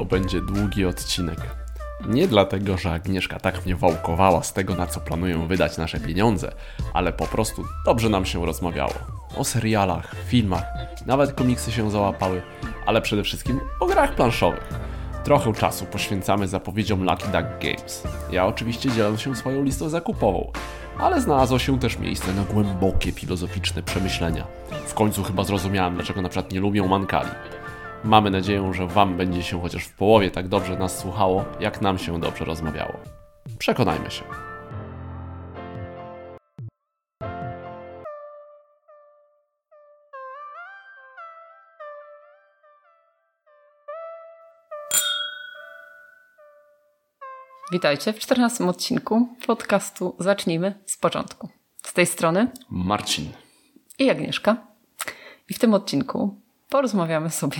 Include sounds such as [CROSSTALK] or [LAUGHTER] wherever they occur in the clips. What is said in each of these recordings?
to będzie długi odcinek. Nie dlatego, że Agnieszka tak mnie wałkowała z tego, na co planują wydać nasze pieniądze, ale po prostu dobrze nam się rozmawiało. O serialach, filmach, nawet komiksy się załapały, ale przede wszystkim o grach planszowych. Trochę czasu poświęcamy zapowiedziom Lucky Duck Games. Ja oczywiście dzielę się swoją listą zakupową, ale znalazło się też miejsce na głębokie filozoficzne przemyślenia. W końcu chyba zrozumiałem, dlaczego na przykład nie lubią Mankali. Mamy nadzieję, że Wam będzie się chociaż w połowie tak dobrze nas słuchało, jak nam się dobrze rozmawiało. Przekonajmy się. Witajcie w 14 odcinku podcastu Zacznijmy z początku. Z tej strony Marcin. i Agnieszka. I w tym odcinku porozmawiamy sobie,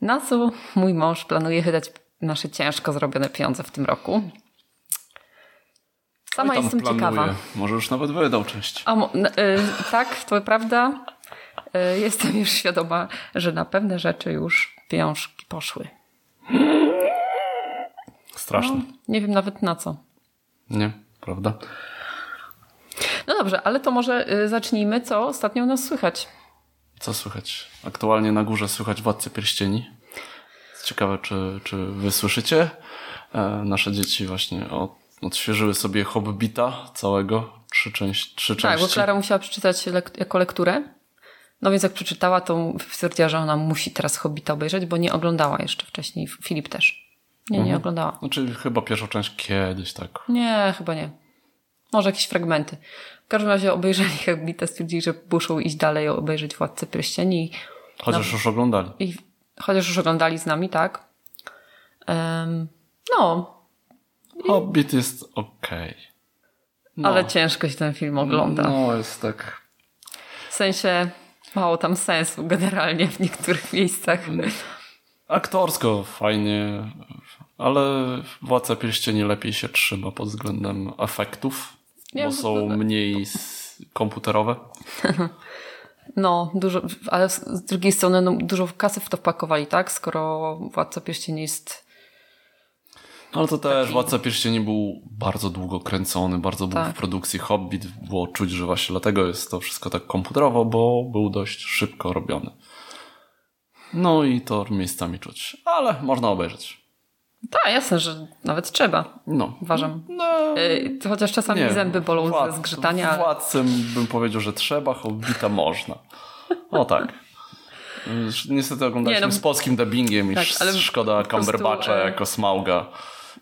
na co mój mąż planuje wydać nasze ciężko zrobione pieniądze w tym roku. Sama jestem planuje. ciekawa. Może już nawet wydał część. A, y, tak, to prawda. Y, jestem już świadoma, że na pewne rzeczy już pieniążki poszły. Straszne. Nie wiem nawet na co. Nie, prawda? No dobrze, ale to może y, zacznijmy, co ostatnio u nas słychać. Co słychać? Aktualnie na górze słychać Władcę Pierścieni. Ciekawe, czy, czy wy słyszycie? E, nasze dzieci właśnie od, odświeżyły sobie Hobbita całego. Trzy, części, trzy Tak, części. bo Klara musiała przeczytać jako lekturę. No więc jak przeczytała, to stwierdziła, że ona musi teraz Hobbita obejrzeć, bo nie oglądała jeszcze wcześniej. Filip też. Nie, nie oglądała. Znaczy chyba pierwszą część kiedyś, tak. Nie, chyba nie. Może jakieś fragmenty. W każdym razie obejrzeli [LAUGHS] Hobbita, stwierdzili, że muszą iść dalej obejrzeć Władcę Pierścieni. i- Chociaż już oglądali. I chociaż już oglądali z nami, tak? Em, no, Hobbit jest okej. No. ale ciężko się ten film ogląda. No, jest tak... W sensie mało tam sensu generalnie w niektórych miejscach. Aktorsko fajnie, ale Władca Pierścieni lepiej się trzyma pod względem efektów, Nie, bo są to- mniej komputerowe. [LAUGHS] No, dużo, ale z drugiej strony no, dużo kasy w to wpakowali, tak? Skoro Władca Pierścieni jest... No, Ale to też Władca Pierścieni był bardzo długo kręcony, bardzo był Tak. w produkcji Hobbit. Było czuć, że właśnie dlatego jest to wszystko tak komputerowo, bo był dość szybko robiony. No i to miejscami czuć, ale można obejrzeć. Tak, jasne, że nawet trzeba, No. uważam. No, Yy, chociaż czasami nie, zęby bolą Wład- ze zgrzytania. Władcem bym powiedział, że trzeba, Hobbita można. O tak. Niestety oglądaliśmy Nie, no- z polskim dubbingiem i Tak, ale szkoda Cumberbatcha e- jako Smauga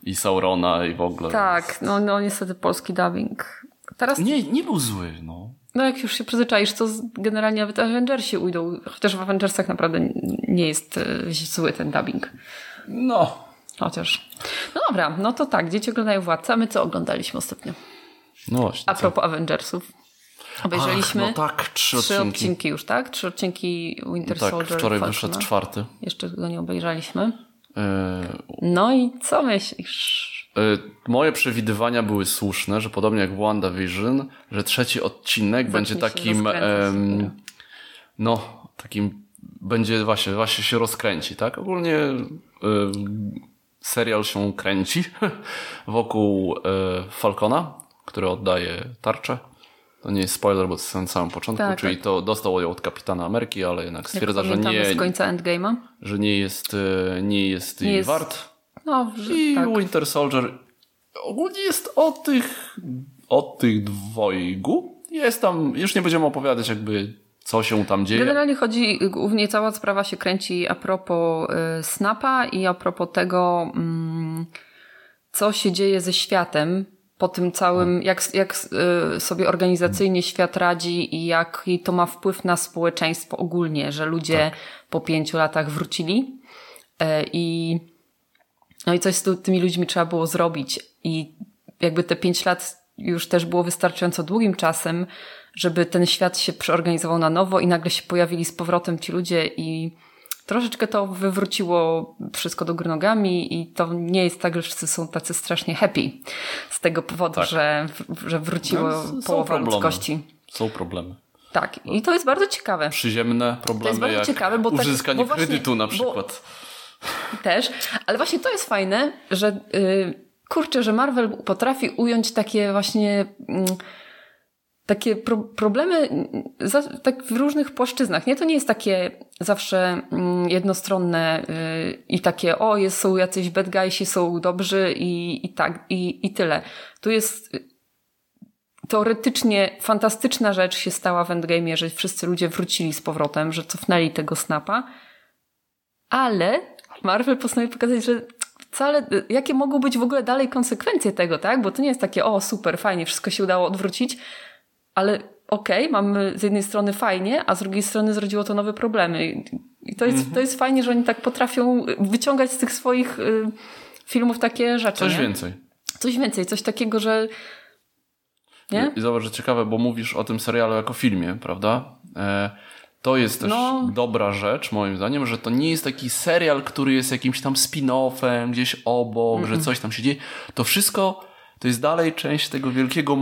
i Saurona i w ogóle. Tak, no, no niestety polski dubbing. Teraz, Nie, nie był zły, no. no jak już się przyzwyczaisz, to generalnie nawet Avengersi ujdą. Chociaż w Avengersach naprawdę nie jest e, zły ten dubbing. No. Chociaż. No dobra, no to tak, dzieci oglądają Władcę, a my co oglądaliśmy ostatnio? No właśnie. A propos Avengersów. Obejrzeliśmy Ach, no tak, trzy trzy odcinki. odcinki już, tak? Trzy odcinki Winter tak, Soldier. wczoraj Falcona. wyszedł czwarty. Jeszcze go nie obejrzeliśmy. Yy, No i co myślisz? yy, moje przewidywania były słuszne, że podobnie jak w WandaVision, że trzeci odcinek będzie się takim em, no, takim będzie właśnie, właśnie się rozkręci, tak? Ogólnie ym, serial się kręci [LAUGHS] wokół e, Falcona, który oddaje tarczę. To nie jest spoiler, bo to jest na samym początku, Tak, czyli to dostał ją od Kapitana Ameryki, ale jednak stwierdza, że nie, z końca Endgame'a? że nie jest, e, nie jest, Nie jej jest- wart. No, że, I tak. Winter Soldier ogólnie jest o tych, o tych dwojgu. Jest tam, już nie będziemy opowiadać jakby co się tam dzieje. Generalnie chodzi, głównie cała sprawa się kręci a propos y, Snapa i a propos tego, mm, co się dzieje ze światem po tym całym, jak, jak y, sobie organizacyjnie świat radzi i jaki to ma wpływ na społeczeństwo ogólnie, że ludzie po pięciu latach wrócili y, i no i coś z tymi ludźmi trzeba było zrobić. I jakby te pięć lat już też było wystarczająco długim czasem, żeby ten świat się przeorganizował na nowo i nagle się pojawili z powrotem ci ludzie i troszeczkę to wywróciło wszystko do góry nogami i to nie jest tak, że wszyscy są tacy strasznie happy z tego powodu, Tak. że, że wróciło No, połowa problemy. ludzkości. Są problemy. Tak, i to jest bardzo ciekawe. Przyziemne problemy, bardzo jak ciekawe, bo tak- uzyskanie bo właśnie- kredytu na bo- przykład. [LAUGHS] też, ale właśnie to jest fajne, że yy, kurczę, że Marvel potrafi ująć takie właśnie yy, takie pro problemy za, tak w różnych płaszczyznach. Nie, to nie jest takie zawsze mm, jednostronne yy, i takie, o, jest, są jacyś bad guysi, są dobrzy i, i tak, i, i tyle. Tu jest teoretycznie fantastyczna rzecz się stała w Endgame'ie, że wszyscy ludzie wrócili z powrotem, że cofnęli tego snapa, ale Marvel postanowił pokazać, że wcale, jakie mogą być w ogóle dalej konsekwencje tego, tak? Bo to nie jest takie, o super, fajnie, wszystko się udało odwrócić, ale okej, okay, mamy z jednej strony fajnie, a z drugiej strony zrodziło to nowe problemy. I to jest, mm -hmm. to jest fajnie, że oni tak potrafią wyciągać z tych swoich y, filmów takie rzeczy. Coś nie? więcej. Coś więcej, coś takiego, że nie? I zobacz, że ciekawe, bo mówisz o tym serialu jako filmie, prawda? E, to jest też no. dobra rzecz, moim zdaniem, że to nie jest taki serial, który jest jakimś tam spin-offem gdzieś obok, mm -mm. że coś tam się dzieje. To wszystko to jest dalej część tego wielkiego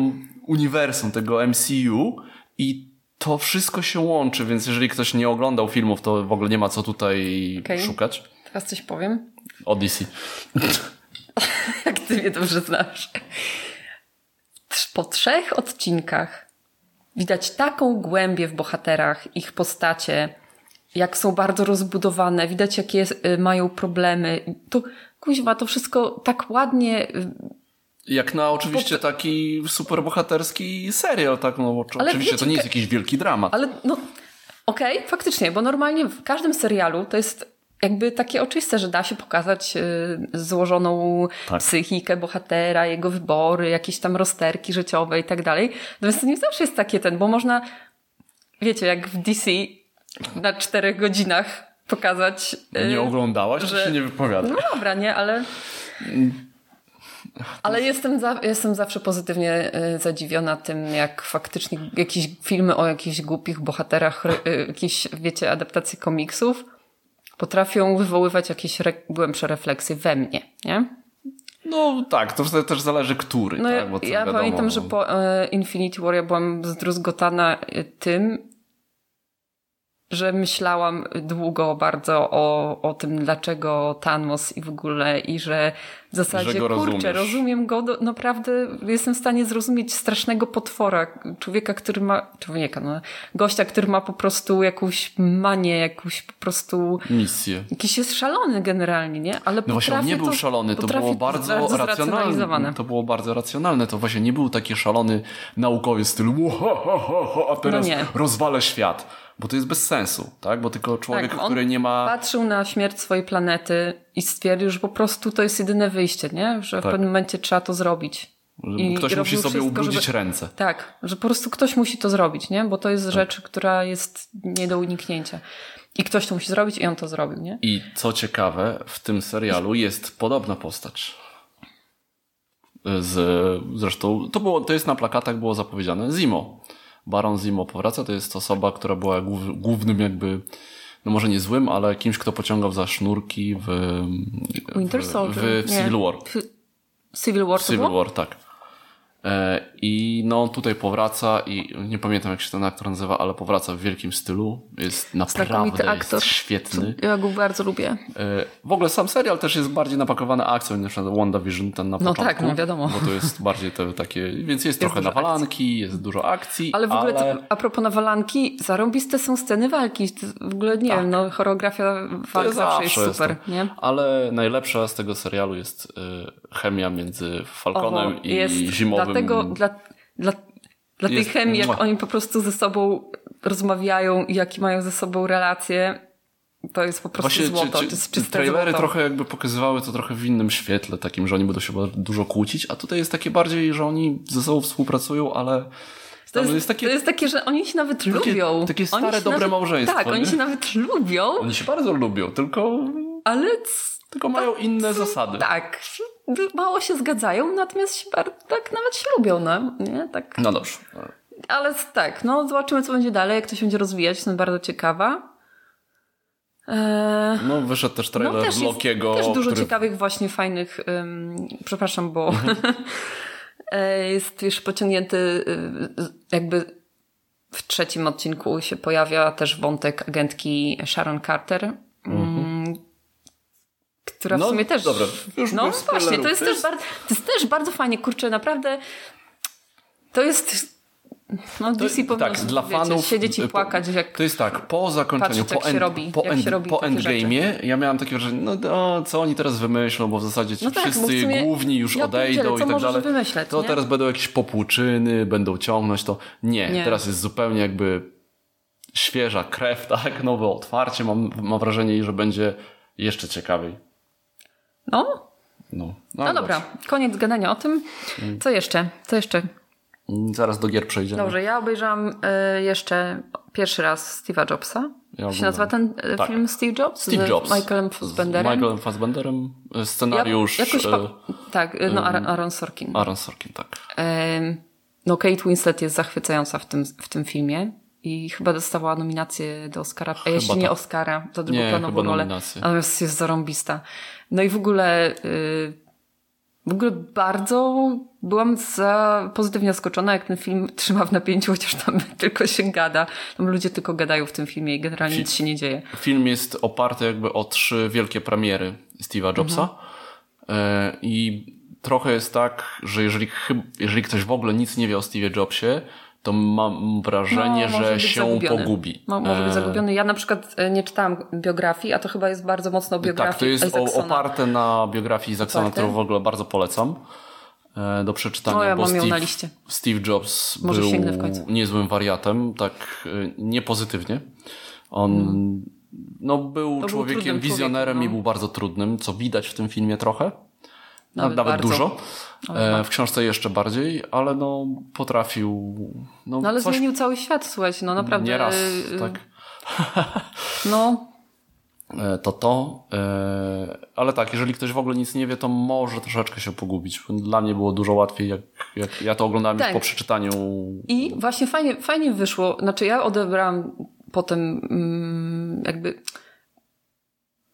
uniwersum, tego MCU i to wszystko się łączy, więc jeżeli ktoś nie oglądał filmów, to w ogóle nie ma co tutaj okay. szukać. Teraz coś powiem. Odyssey. [LAUGHS] Jak ty mnie dobrze znasz po trzech odcinkach widać taką głębię w bohaterach, ich postacie, jak są bardzo rozbudowane, widać jakie y, mają problemy. To kuźwa, to wszystko tak ładnie y, jak na oczywiście taki superbohaterski serial, tak? No, oczywiście wiecie, to nie jest jakiś wielki dramat. Ale no, okej, okay, faktycznie, bo normalnie w każdym serialu to jest jakby takie oczywiste, że da się pokazać y, złożoną tak. psychikę bohatera, jego wybory, jakieś tam rozterki życiowe i tak dalej. Natomiast to nie zawsze jest takie ten, bo można, wiecie, jak w DC na czterech godzinach pokazać. Y, nie oglądałaś, że się nie wypowiada. No dobra, nie, ale. Ale jestem, za, jestem zawsze pozytywnie y, zadziwiona tym, jak faktycznie jakieś filmy o jakichś głupich bohaterach, jakieś, wiecie, adaptacje komiksów potrafią wywoływać jakieś re głębsze refleksje we mnie, nie? No tak, to też zależy który. No tak? Ja wiadomo, pamiętam, że po e, Infinity War ja byłam zdruzgotana e, tym, że myślałam długo bardzo o, o tym, dlaczego Thanos i w ogóle, i że w zasadzie, kurczę, rozumiesz. rozumiem go, do, naprawdę jestem w stanie zrozumieć strasznego potwora, człowieka, który ma, człowieka, no, gościa, który ma po prostu jakąś manię, jakąś po prostu... Misję. Jakiś jest szalony generalnie, nie? Ale no właśnie, on nie był szalony, to było bardzo, bardzo racjonalne. To było bardzo racjonalne, to właśnie nie był taki szalony naukowiec stylu, a teraz no rozwalę świat bo to jest bez sensu, tak? Bo tylko człowiek, tak, który nie ma. Patrzył na śmierć swojej planety i stwierdził, że po prostu to jest jedyne wyjście, nie? Że tak. w pewnym momencie trzeba to zrobić. I ktoś musi sobie wszystko, ubrudzić żeby... ręce. Tak, że po prostu ktoś musi to zrobić, nie? Bo to jest tak. rzecz, która jest nie do uniknięcia. I ktoś to musi zrobić i on to zrobił, nie? I co ciekawe, w tym serialu jest podobna postać. Z, zresztą to, było, to jest na plakatach było zapowiedziane Zimo. Baron Zimo powraca, to jest osoba, która była głównym jakby no może nie złym, ale kimś, kto pociągał za sznurki w, Winter Soldier. w, w Civil War. Civil War Civil War, tak. I no tutaj powraca i nie pamiętam jak się ten aktor nazywa, ale powraca w wielkim stylu. Jest naprawdę. Jest świetny. Ja go bardzo lubię. E, w ogóle sam serial też jest bardziej napakowany akcją niż na WandaVision ten na początku. No tak, no wiadomo. Bo to jest bardziej te takie, więc jest, jest trochę nawalanki, akcji. jest dużo akcji. Ale w ogóle ale... To, a propos nawalanki, zarąbiste są sceny walki. W ogóle nie tak. wiem, no choreografia walk zawsze jest super. Jest nie? Ale najlepsza z tego serialu jest y, chemia między Falconem o, i Zimowym dlatego dla, dla, tej chemii, jak oni po prostu ze sobą rozmawiają i jakie mają ze sobą relacje, to jest po prostu Właśnie, złoto. Czy, czy, to jest czyste trailery złoto. trochę jakby pokazywały to trochę w innym świetle, takim, że oni będą się dużo kłócić, a tutaj jest takie bardziej, że oni ze sobą współpracują, ale to jest, jest, takie, to jest takie, że oni się nawet takie, lubią. Takie stare, dobre nawet, małżeństwo. Tak, nie? oni się nawet lubią. Oni się bardzo lubią, tylko... Ale... Tylko mają inne zasady. Tak mało się zgadzają, natomiast się bardzo, tak nawet się lubią, no. Nie? Tak. No dobrze. Ale tak, no zobaczymy co będzie dalej, jak to się będzie rozwijać, jestem bardzo ciekawa. Eee, no wyszedł też trailer no, też Lokiego. Też dużo który... ciekawych właśnie fajnych, um, przepraszam, bo mhm. [LAUGHS] e, jest już pociągnięty y, jakby w trzecim odcinku się pojawia też wątek agentki Sharon Carter. Mhm. Która w No, sumie też... dobra, już no właśnie, to jest, To też bardzo, to jest też bardzo fajnie, kurczę, naprawdę to jest... No DC powinno tak, dla wiecie, fanów siedzieć i po- płakać jak... To jest tak, po zakończeniu, Patrzeć, po, się robi- po, robi po endgame'ie, ja miałem takie wrażenie, no o, co oni teraz wymyślą, bo w zasadzie ci No tak, w wszyscy główni już ja odejdą i tak dalej. wymyśleć, to nie? teraz będą jakieś popłuczyny, będą ciągnąć to. Nie, Nie. teraz jest zupełnie jakby świeża krew, [LAUGHS] tak, nowe otwarcie. Mam, mam wrażenie, że będzie jeszcze ciekawiej. No, No, no dobra, koniec gadania o tym. Mm. Co jeszcze? Co jeszcze? Zaraz do gier przejdziemy. Dobrze, ja obejrzałam y, jeszcze pierwszy raz Steve'a Jobsa. Ja się nazywa ten y, Tak. film Steve Jobs? Steve Z Jobs. Michaelem Z Fassbenderem. Michaelem Fassbenderem. Scenariusz Ja, jakoś e, pa- tak, y, no Aaron, Sorkin. Aaron Sorkin, tak. Em, No Kate Winslet jest zachwycająca w tym, w tym filmie i chyba dostała nominację do Oscara, a jeśli nie tak. Oscara, to Nie, drugoplanową rolę. nominację. Ale jest, zarąbista. No i w ogóle y, w ogóle bardzo byłam za pozytywnie zaskoczona, jak ten film trzyma w napięciu, chociaż tam [LAUGHS] tylko się gada. Tam ludzie tylko gadają w tym filmie i generalnie nic się nie dzieje. Film jest oparty jakby o trzy wielkie premiery Steve'a Jobsa. Mhm. E, I trochę jest tak, że jeżeli, jeżeli ktoś w ogóle nic nie wie o Steve'ie Jobsie, to mam wrażenie, No, że się zagubiony. pogubi. Mo, może być E, zagubiony. Ja na przykład e, nie czytałam biografii, a to chyba jest bardzo mocno biografii Tak, to jest oparte na biografii Isaacona, Oparte? którą w ogóle bardzo polecam e, do przeczytania. O, ja bo mam ją Steve, na liście. Steve Jobs Może był niezłym wariatem, tak niepozytywnie. On no, był człowiekiem, wizjonerem człowiekiem, i no. był bardzo trudnym, co widać w tym filmie trochę. Nawet Nawet, bardzo. dużo. E, w książce jeszcze bardziej, ale no potrafił. No, No ale coś zmienił cały świat, słuchajcie, no naprawdę. nie raz, y, tak. [LAUGHS] No, E, to to. E, ale tak, jeżeli ktoś w ogóle nic nie wie, to może troszeczkę się pogubić. Dla mnie było dużo łatwiej, jak, jak ja to oglądałem Tak. po przeczytaniu. i właśnie fajnie, fajnie wyszło. Znaczy, ja odebrałam potem mm, jakby.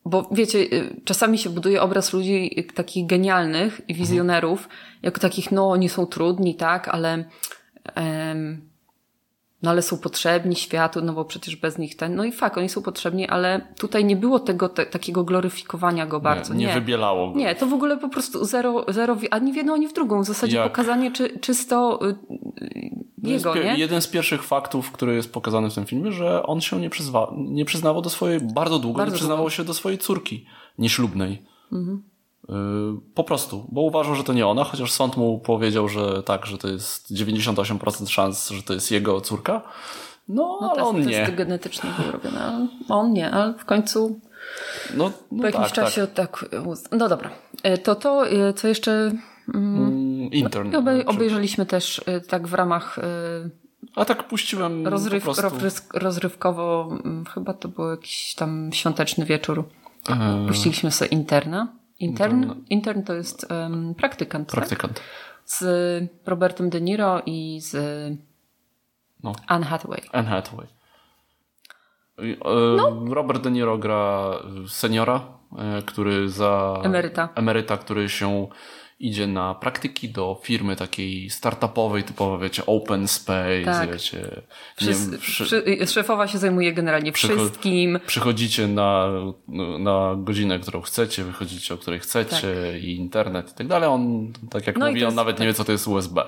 Bo wiecie, y, czasami się buduje obraz ludzi takich genialnych i wizjonerów, jako takich, no, oni są trudni, tak, ale. em, no ale są potrzebni światu, no bo przecież bez nich ten. No i fakt, oni są potrzebni, ale tutaj nie było tego te, takiego gloryfikowania go bardzo. nie, nie wybielało go. Nie, to w ogóle po prostu zero, zero ani w jedną, ani w drugą. W zasadzie Jak- pokazanie czy, czysto y, jego, nie? Jeden z pierwszych faktów, który jest pokazany w tym filmie, że on się nie, przyzwa- nie przyznawał do swojej, bardzo długo Bardzo nie przyznawał długo. się do swojej córki nieślubnej. Mhm. Po prostu, bo uważał, że to nie ona, chociaż sąd mu powiedział, że tak, że to jest 98% szans, że to jest jego córka. No, No ale test, on test nie. genetycznie był robiony, ale on nie, ale w końcu No, no po jakimś tak, czasie tak. No dobra. Y, To to, y, co jeszcze tak. Mm, Intern. obej, Czy- obejrzeliśmy też y, tak w ramach A tak puściłem rozryw, rozrywkowo, mm, chyba to był jakiś tam świąteczny wieczór. E, Puściliśmy sobie interna. Intern, intern to jest um, praktykant, tak? praktykant. z Robertem De Niro i z No. Anne Hathaway. Anne Hathaway. E, Robert De Niro gra seniora, e, który za... Emeryta. Emeryta, który się idzie na praktyki do firmy takiej startupowej, typowo wiecie, open space, Tak. wiecie. Wszyscy, wiem, przy- szefowa się zajmuje generalnie Przycho- wszystkim. Przychodzicie na, na godzinę, którą chcecie, wychodzicie, o której chcecie i internet i tak dalej. On, tak jak No mówi, on jest nawet nie wie, co to jest USB.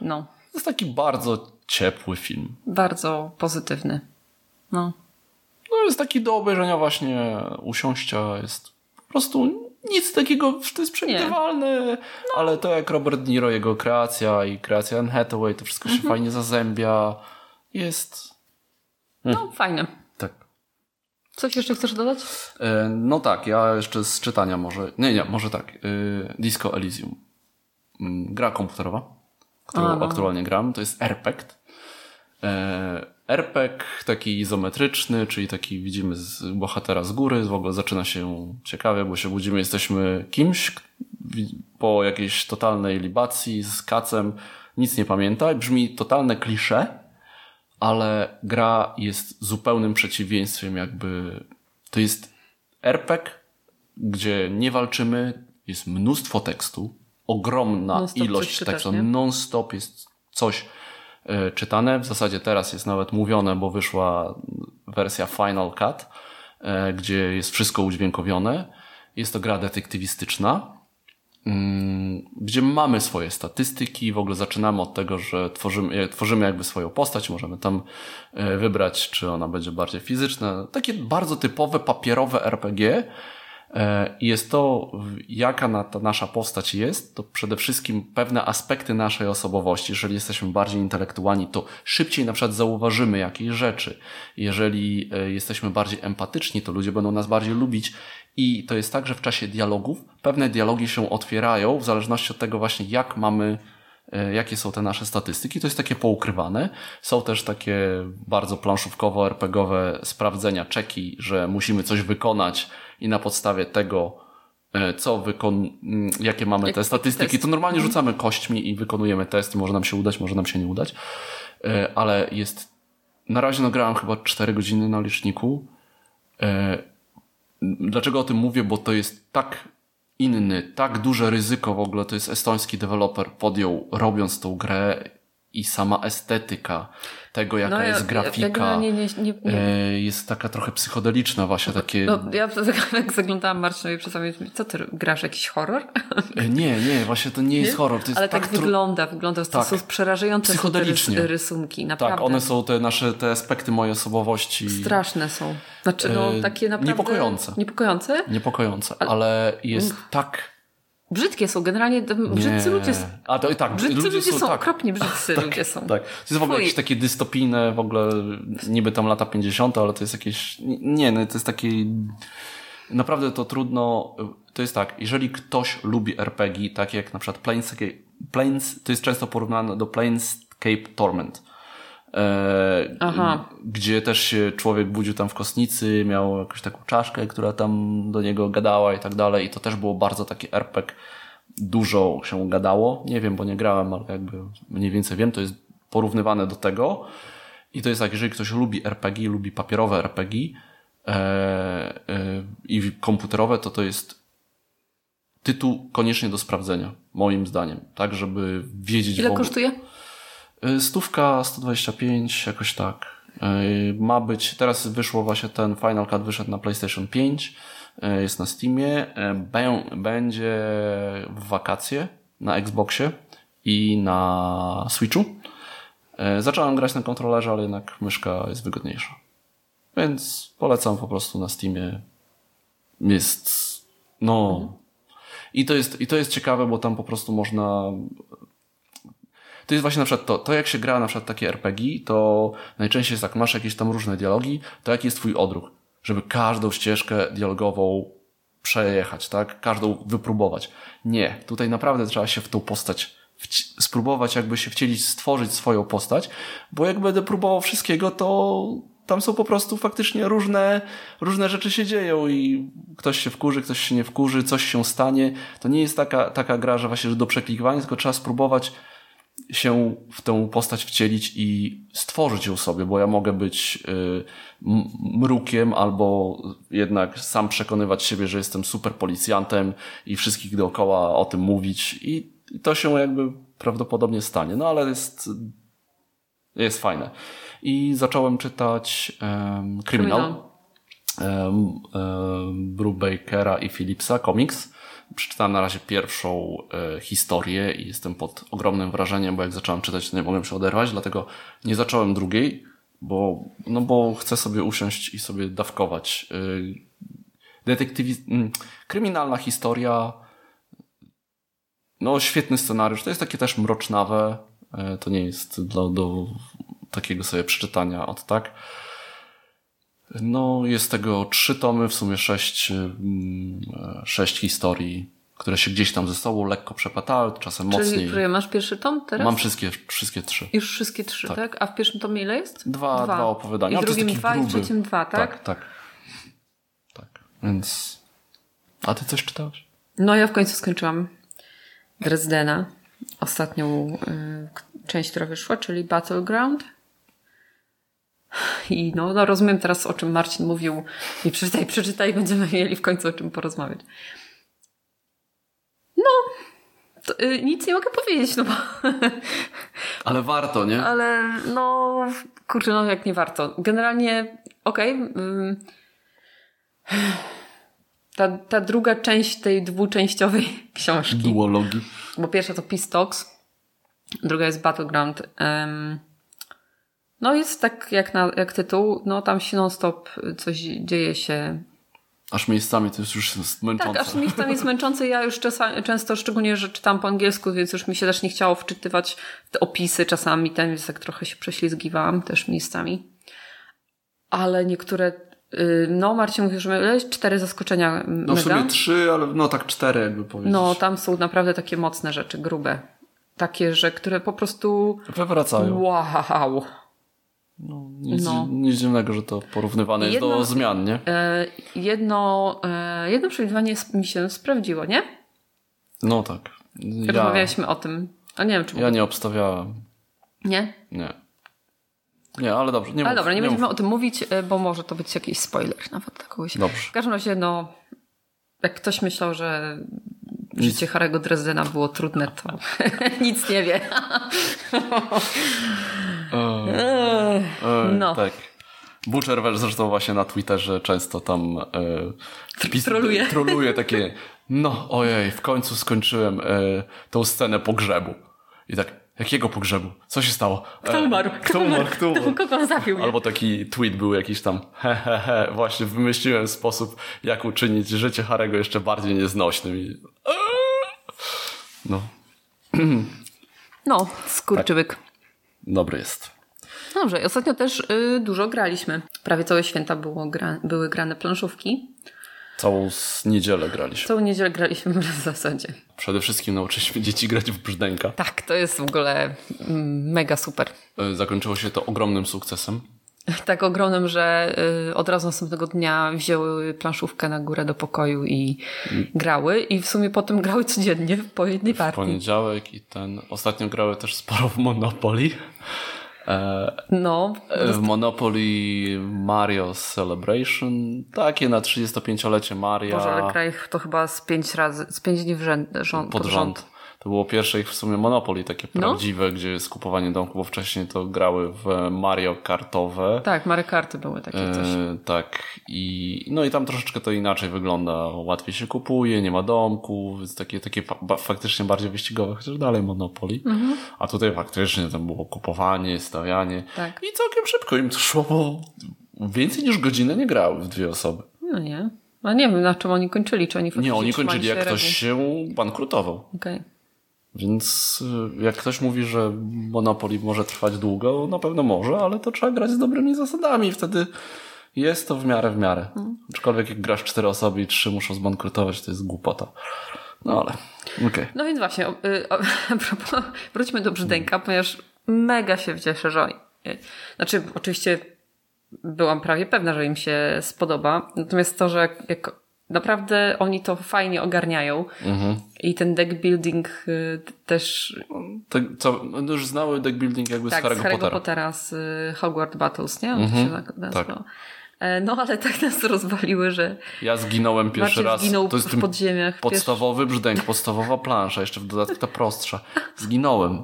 No, To jest taki bardzo ciepły film. bardzo pozytywny. No, No jest taki do obejrzenia właśnie usiąścia, jest po prostu nic takiego, to jest przewidywalne, No. ale to jak Robert Niro, jego kreacja i kreacja Anne Hathaway, to wszystko Mhm. się fajnie zazębia. Jest no fajne. tak. Coś jeszcze chcesz dodać? E, No tak, ja jeszcze z czytania może, nie, nie, może tak, e, Disco Elysium. Mm, Gra komputerowa, którą A, no. aktualnie gram, to jest RPG. E, RPG taki izometryczny, czyli taki widzimy z bohatera z góry, w ogóle zaczyna się ciekawie, bo się budzimy, jesteśmy kimś po jakiejś totalnej libacji z kacem, nic nie pamięta. Brzmi totalne klisze, ale gra jest zupełnym przeciwieństwem jakby, to jest RPG, gdzie nie walczymy, jest mnóstwo tekstu, ogromna ilość tekstu, non-stop jest coś. e, czytane. W zasadzie teraz jest nawet mówione, bo wyszła wersja Final Cut, e, gdzie jest wszystko udźwiękowione. Jest to gra detektywistyczna, mm, gdzie mamy swoje statystyki. W ogóle zaczynamy od tego, że tworzymy, tworzymy jakby swoją postać. Możemy tam e, wybrać, czy ona będzie bardziej fizyczna. Takie bardzo typowe papierowe RPG E, jest to, jaka ta nasza postać jest, to przede wszystkim pewne aspekty naszej osobowości. Jeżeli jesteśmy bardziej intelektualni, to szybciej na przykład zauważymy jakieś rzeczy. Jeżeli e, jesteśmy bardziej empatyczni, to ludzie będą nas bardziej lubić. I to jest tak, że w czasie dialogów pewne dialogi się otwierają w zależności od tego właśnie, jak mamy e, jakie są te nasze statystyki. To jest takie poukrywane. Są też takie bardzo planszówkowo-RPGowe sprawdzenia, czeki, że musimy coś wykonać, i na podstawie tego, e, co wykon... Mm, jakie mamy Jak te statystyki, test. to normalnie mhm. rzucamy kośćmi i wykonujemy test. Może nam się udać, może nam się nie udać. E, ale jest. Na razie nagrałem chyba 4 godziny na liczniku. E, dlaczego o tym mówię? Bo to jest tak inny, tak duże ryzyko w ogóle. To jest estoński deweloper podjął, robiąc tą grę i sama estetyka tego, jaka no, ja, jest grafika, ja nie, nie, nie, e, jest taka trochę psychodeliczna właśnie, takie... No, ja [LAUGHS] jak zaglądałam Marcinowi czasami, co ty grasz, jakiś horror? E, nie, nie, właśnie to nie jest horror. To jest Ale tak, tak wygląda, wygląda, to tak, są przerażające psychodelicznie. te rysunki, tak, naprawdę. Tak, one są te nasze, te aspekty mojej osobowości. Straszne są. Znaczy, no, e, takie naprawdę... Niepokojące. Niepokojące? Niepokojące, ale, ale jest tak Brzydkie są, generalnie brzydcy ludzie są. A to i tak, brzydcy ludzie, ludzie są, tak. okropnie brzydcy tak, ludzie są. Tak. To jest w ogóle jakieś takie dystopijne, w ogóle niby tam lata 50, ale to jest jakieś, nie, no to jest takie, naprawdę to trudno, to jest tak, jeżeli ktoś lubi RPG, takie jak na przykład Planes, to jest często porównane do Planescape Torment. E, Aha. gdzie też się człowiek budził tam w kostnicy, miał jakąś taką czaszkę, która tam do niego gadała i tak dalej. I to też było bardzo taki RPG, dużo się gadało, nie wiem, bo nie grałem, ale jakby mniej więcej wiem, to jest porównywane do tego. I to jest tak, jeżeli ktoś lubi RPG, lubi papierowe RPG e, e, i komputerowe, to to jest tytuł koniecznie do sprawdzenia, moim zdaniem, tak, żeby wiedzieć Ile kosztuje? Y, stówka, 125, jakoś tak. Y, ma być, teraz wyszło właśnie ten Final Cut wyszedł na PlayStation 5, y, jest na Steamie, będzie w wakacje na Xboxie i na Switchu. Zacząłem grać na kontrolerze, ale jednak myszka jest wygodniejsza. Więc polecam po prostu na Steamie. Jest, no. I to jest, i to jest ciekawe, bo tam po prostu można to jest właśnie na przykład to, to jak się gra na przykład takie RPG, to najczęściej jest tak, masz jakieś tam różne dialogi, to jaki jest twój odruch? Żeby każdą ścieżkę dialogową przejechać, tak? Każdą wypróbować. Nie, tutaj naprawdę trzeba się w tą postać spróbować jakby się wcielić, stworzyć swoją postać, bo jak będę próbował wszystkiego, to tam są po prostu faktycznie różne, różne rzeczy się dzieją i ktoś się wkurzy, ktoś się nie wkurzy, coś się stanie. To nie jest taka, taka gra, że właśnie że do przeklikiwania, tylko trzeba spróbować się w tę postać wcielić i stworzyć ją sobie, bo ja mogę być y, mrukiem albo jednak sam przekonywać siebie, że jestem super policjantem i wszystkich dookoła o tym mówić i, to się jakby prawdopodobnie stanie. No ale jest, jest fajne. I zacząłem czytać um, Kryminal um, um, Brubakera i Phillipsa, komiks przeczytałem na razie pierwszą e, historię i jestem pod ogromnym wrażeniem, bo jak zacząłem czytać, to nie mogłem się oderwać, dlatego nie zacząłem drugiej, bo, no bo chcę sobie usiąść i sobie dawkować. E, detektywiz... Kryminalna historia, no świetny scenariusz, to jest takie też mrocznawe, e, to nie jest do, do takiego sobie przeczytania od tak. No, jest tego trzy tomy, w sumie sześć, mm, sześć historii, które się gdzieś tam ze sobą lekko przepatały, czasem Czyli, mocniej. Czyli masz pierwszy tom teraz? Mam wszystkie, wszystkie trzy. Już wszystkie trzy, tak? tak? A w pierwszym tomie ile jest? Dwa, dwa. dwa opowiadania. I w drugim dwa gruby. i w trzecim dwa, tak? Tak, tak. Tak, więc... A ty coś czytałeś? No, ja w końcu skończyłam Dresdena. Ostatnią y, część, która wyszła, czyli Battleground. I no, no rozumiem teraz, o czym Marcin mówił. I przeczytaj, [LAUGHS] przeczytaj, będziemy mieli w końcu o czym porozmawiać. No, to, y, nic nie mogę powiedzieć, no bo... [LAUGHS] Ale warto, nie? Ale no, kurczę, no jak nie warto. Generalnie, okej. Okay, ta, ta druga część tej dwuczęściowej [LAUGHS] książki. Duologii. Bo pierwsza to Peace Talks, druga jest Battleground. Um, no jest tak jak, na, jak tytuł, no tam się non-stop coś dzieje się. Aż miejscami to jest już męczące. Tak, aż miejscami jest męczące. Ja już czasami, często, szczególnie, że czytam po angielsku, więc już mi się też nie chciało wczytywać te opisy czasami, ten więc tak trochę się prześlizgiwałam też miejscami. Ale niektóre y, no, Marcin mówił, że cztery zaskoczenia. No w sumie trzy, ale no tak cztery jakby powiedzieć. No, tam są naprawdę takie mocne rzeczy, grube. Takie, że które po prostu... Wywracają. Wow. No, nic, no. nic dziwnego, że to porównywane jest jedno, do zmian, nie? E, jedno, e, jedno przewidywanie mi się sprawdziło, nie? No tak. Ja, Rozmawialiśmy o tym. A nie wiem, czy Ja nie obstawiałem. Nie? Nie. Nie, ale dobrze. Nie ale mów, dobra, nie, nie będziemy mów. o tym mówić, e, bo może to być jakiś spoiler nawet dla kogoś. Dobrze. W każdym razie, no, jak ktoś myślał, że życie Harego Dresdena było trudne, to [LAUGHS] nic nie wie. E, no. Tak. Butcher zresztą właśnie na Twitterze często tam e, pis- Troluje. troluje takie no ojej, w końcu skończyłem e, tą scenę pogrzebu. I tak, jakiego pogrzebu? Co się stało? E, Kto umarł? Kto umarł? Kto umarł? Kogo zabił? Albo taki tweet był jakiś tam he, he, he, właśnie wymyśliłem sposób, jak uczynić życie Harego jeszcze bardziej nieznośnym. I... No, No, skurczybyk. dobry jest. Dobrze, ostatnio też y, dużo graliśmy. Prawie całe święta było gra, były grane planszówki. Całą niedzielę graliśmy. Całą niedzielę graliśmy [LAUGHS] w zasadzie. Przede wszystkim nauczyliśmy dzieci grać w brzdęka. Tak, to jest w ogóle mm, mega super. E, Zakończyło się to ogromnym sukcesem. Tak ogromnym, że y, od razu następnego dnia wzięły planszówkę na górę do pokoju i grały. I w sumie potem grały codziennie po jednej W partii. poniedziałek i ten. Ostatnio grały też sporo w Monopoly. E, No, w Monopoly Mario Celebration. Takie na 35-lecie Maria. Boże, ale kraj to chyba z pięć razy, z pięć dni w rząd, rząd, pod rząd. To było pierwsze ich w sumie Monopoly, takie No. prawdziwe, gdzie jest kupowanie domku, bo wcześniej to grały w Mario Kartowe. Tak, Mario Karty były takie coś. E, tak. I, no i tam troszeczkę to inaczej wygląda. Łatwiej się kupuje, nie ma domku, więc takie, takie faktycznie bardziej wyścigowe, chociaż dalej Monopoly. Mhm. A tutaj faktycznie tam było kupowanie, stawianie. Tak. I całkiem szybko im to szło, bo więcej niż godzinę nie grały w dwie osoby. No nie. A nie wiem, na czym oni kończyli, czy oni Nie, faktycznie oni trzymali kończyli, jak ktoś się bankrutował. Okej. Więc y, jak ktoś mówi, że Monopoly może trwać długo, na pewno może, ale to trzeba grać z dobrymi zasadami. Wtedy jest to w miarę w miarę. Mhm. Aczkolwiek jak grasz cztery osoby i trzy muszą zbankrutować, to jest głupota. No ale, okej. No więc właśnie, o, y, o, [LAUGHS] a propos, wróćmy do brzdęka, ponieważ mega się cieszę, że znaczy oczywiście byłam prawie pewna, że im się spodoba, natomiast to, że jak naprawdę oni to fajnie ogarniają Mhm. i ten deck building y, też To, co, no już znały deck building jakby tak, z Harry'ego Pottera. Pottera z y, Hogwarts Battles, nie? On Mhm, się tak tak. E, No ale tak [LAUGHS] nas rozwaliły, że Ja zginąłem pierwszy raz. zginął to jest w podziemiach. podstawowy brzdęk, podstawowa plansza, jeszcze w dodatku ta prostsza. Zginąłem.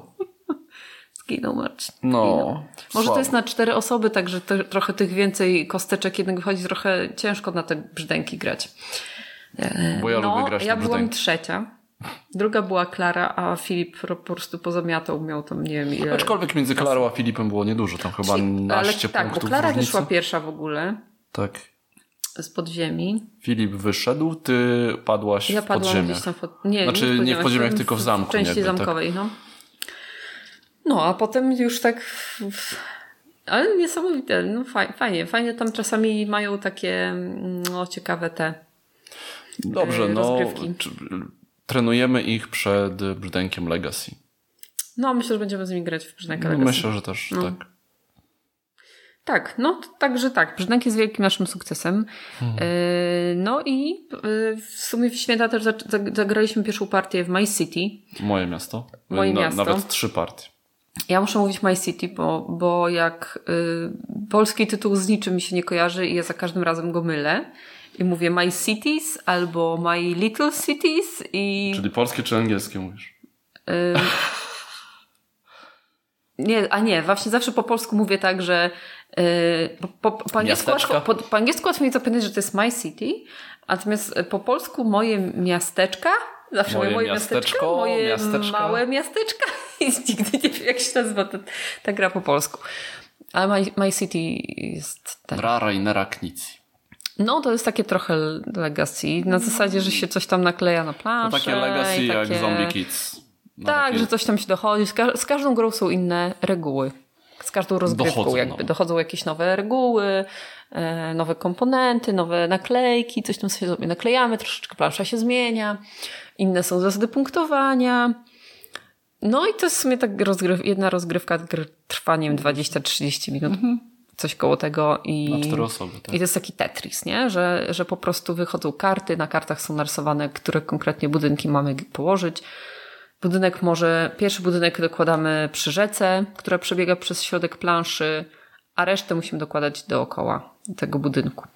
Zginął Marcin. No. Może to jest na cztery osoby, także te, trochę tych więcej kosteczek jednak wychodzi trochę ciężko na te brzdęki grać. E, Bo ja no, lubię grać ja byłam trzecia. Druga była Klara, a Filip po prostu pozamiatał, miał tam nie wiem ile. Aczkolwiek między Klarą a Filipem było niedużo, tam chyba Ale naście tak, bo punktów Klara różnicy. wyszła pierwsza w ogóle Tak. z podziemi. Filip wyszedł, ty padłaś Ja w padłam podziemiach. gdzieś tam w pod... nie, Znaczy, nie w podziemiach, tylko w zamku W części jakby, tak. zamkowej, no. No, a potem już tak... Ale niesamowite, no faj- fajnie. Fajnie tam czasami mają takie no, ciekawe te... Dobrze, e, no. rozgrywki. Czy, trenujemy ich przed brzdękiem Legacy. No, myślę, że będziemy z nimi grać w Brzdęka No, Legacy. myślę, że też No. tak. Tak, no także tak. Brzdęk jest wielkim naszym sukcesem. Mhm. E, no i e, w sumie w święta też za- za- zagraliśmy pierwszą partię w My City. Moje miasto. Moje Na, miasto. Nawet trzy partie. Ja muszę mówić My City, bo, bo jak y, polski tytuł z niczym mi się nie kojarzy i ja za każdym razem go mylę. I mówię My Cities albo My Little Cities i... Czyli polskie czy angielskie mówisz? Nie, a nie, właśnie zawsze po polsku mówię tak, że Yy, po, po, po, angielsku łatwo, po, po angielsku łatwo mi że to jest My City, natomiast po polsku moje miasteczka, zawsze Moje moje, miasteczko, moje miasteczka. małe miasteczka [LAUGHS] i nigdy nie wiem jak się nazywa ta, ta gra po polsku. Ale My, My City jest ten. Ra Rainera Knici. No to jest takie trochę legacy, na zasadzie, że się coś tam nakleja na planszę. takie legacy i jak takie... Zombie Kids. No Tak, takie- że coś tam się dochodzi. Z, ka- z każdą grą są inne reguły. Z każdą rozgrywką Dochodzą jakby. nowe. Dochodzą jakieś nowe reguły, e, nowe komponenty, nowe naklejki, coś tam sobie naklejamy, troszeczkę plansza się zmienia. Inne są zasady punktowania. No i to jest w sumie tak rozgryw- jedna rozgrywka gr- trwaniem 20-30 minut. Coś koło tego. I, Mhm. Na cztery osoby, tak. I to jest taki Tetris, nie? Że, że po prostu wychodzą karty, na kartach są narysowane, które konkretnie budynki mamy położyć. Budynek może, pierwszy budynek dokładamy przy rzece, która przebiega przez środek planszy, a resztę musimy dokładać dookoła tego budynku.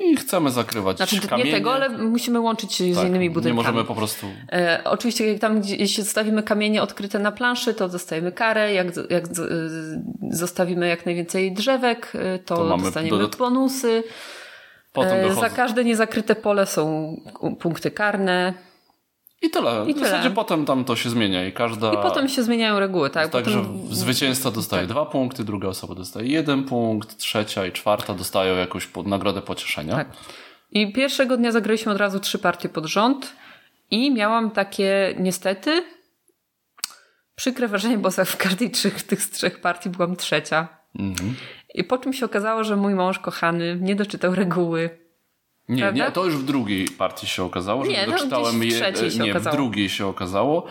I chcemy zakrywać Znaczy kamienie. nie tego, ale musimy łączyć się z Tak, innymi Nie budynkami. możemy po prostu... E, oczywiście, jak tam gdzieś zostawimy kamienie odkryte na planszy, to dostajemy karę. Jak, jak z- y, zostawimy jak najwięcej drzewek, y, to, To dostaniemy dodat- bonusy. E, za każde niezakryte pole są punkty karne. I tyle. I w zasadzie potem tam to się zmienia i każda... I potem się zmieniają reguły, tak? Tak, potem, że zwycięzca dostaje dwa punkty, druga osoba dostaje jeden punkt, trzecia i czwarta dostają jakąś nagrodę pocieszenia. Tak. I pierwszego dnia zagraliśmy od razu trzy partie pod rząd i miałam takie niestety przykre wrażenie, bo w każdej trzech, tych z trzech partii byłam trzecia. Mhm. I po czym się okazało, że mój mąż kochany nie doczytał reguły. Nie, Prawda? nie, to już w drugiej partii się okazało, że Nie, no, doczytałem gdzieś w trzeciej się nie, okazało. w drugiej się okazało,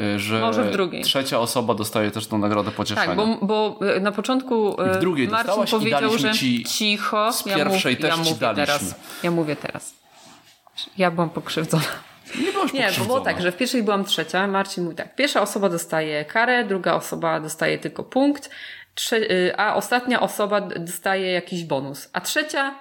y, że Może w drugiej. trzecia osoba dostaje też tą nagrodę pocieszenia. Tak, bo, bo e, na początku e, w drugiej Marcin dostałaś i powiedział, daliśmy że ci cicho. z ja pierwszej mów, też ja ci mówię daliśmy. teraz. Ja mówię teraz. Ja byłam pokrzywdzona. nie byłaś Nie, bo było tak, że w pierwszej byłam trzecia. Marcin mówi tak. Pierwsza osoba dostaje karę, druga osoba dostaje tylko punkt, y, a ostatnia osoba dostaje jakiś bonus. A trzecia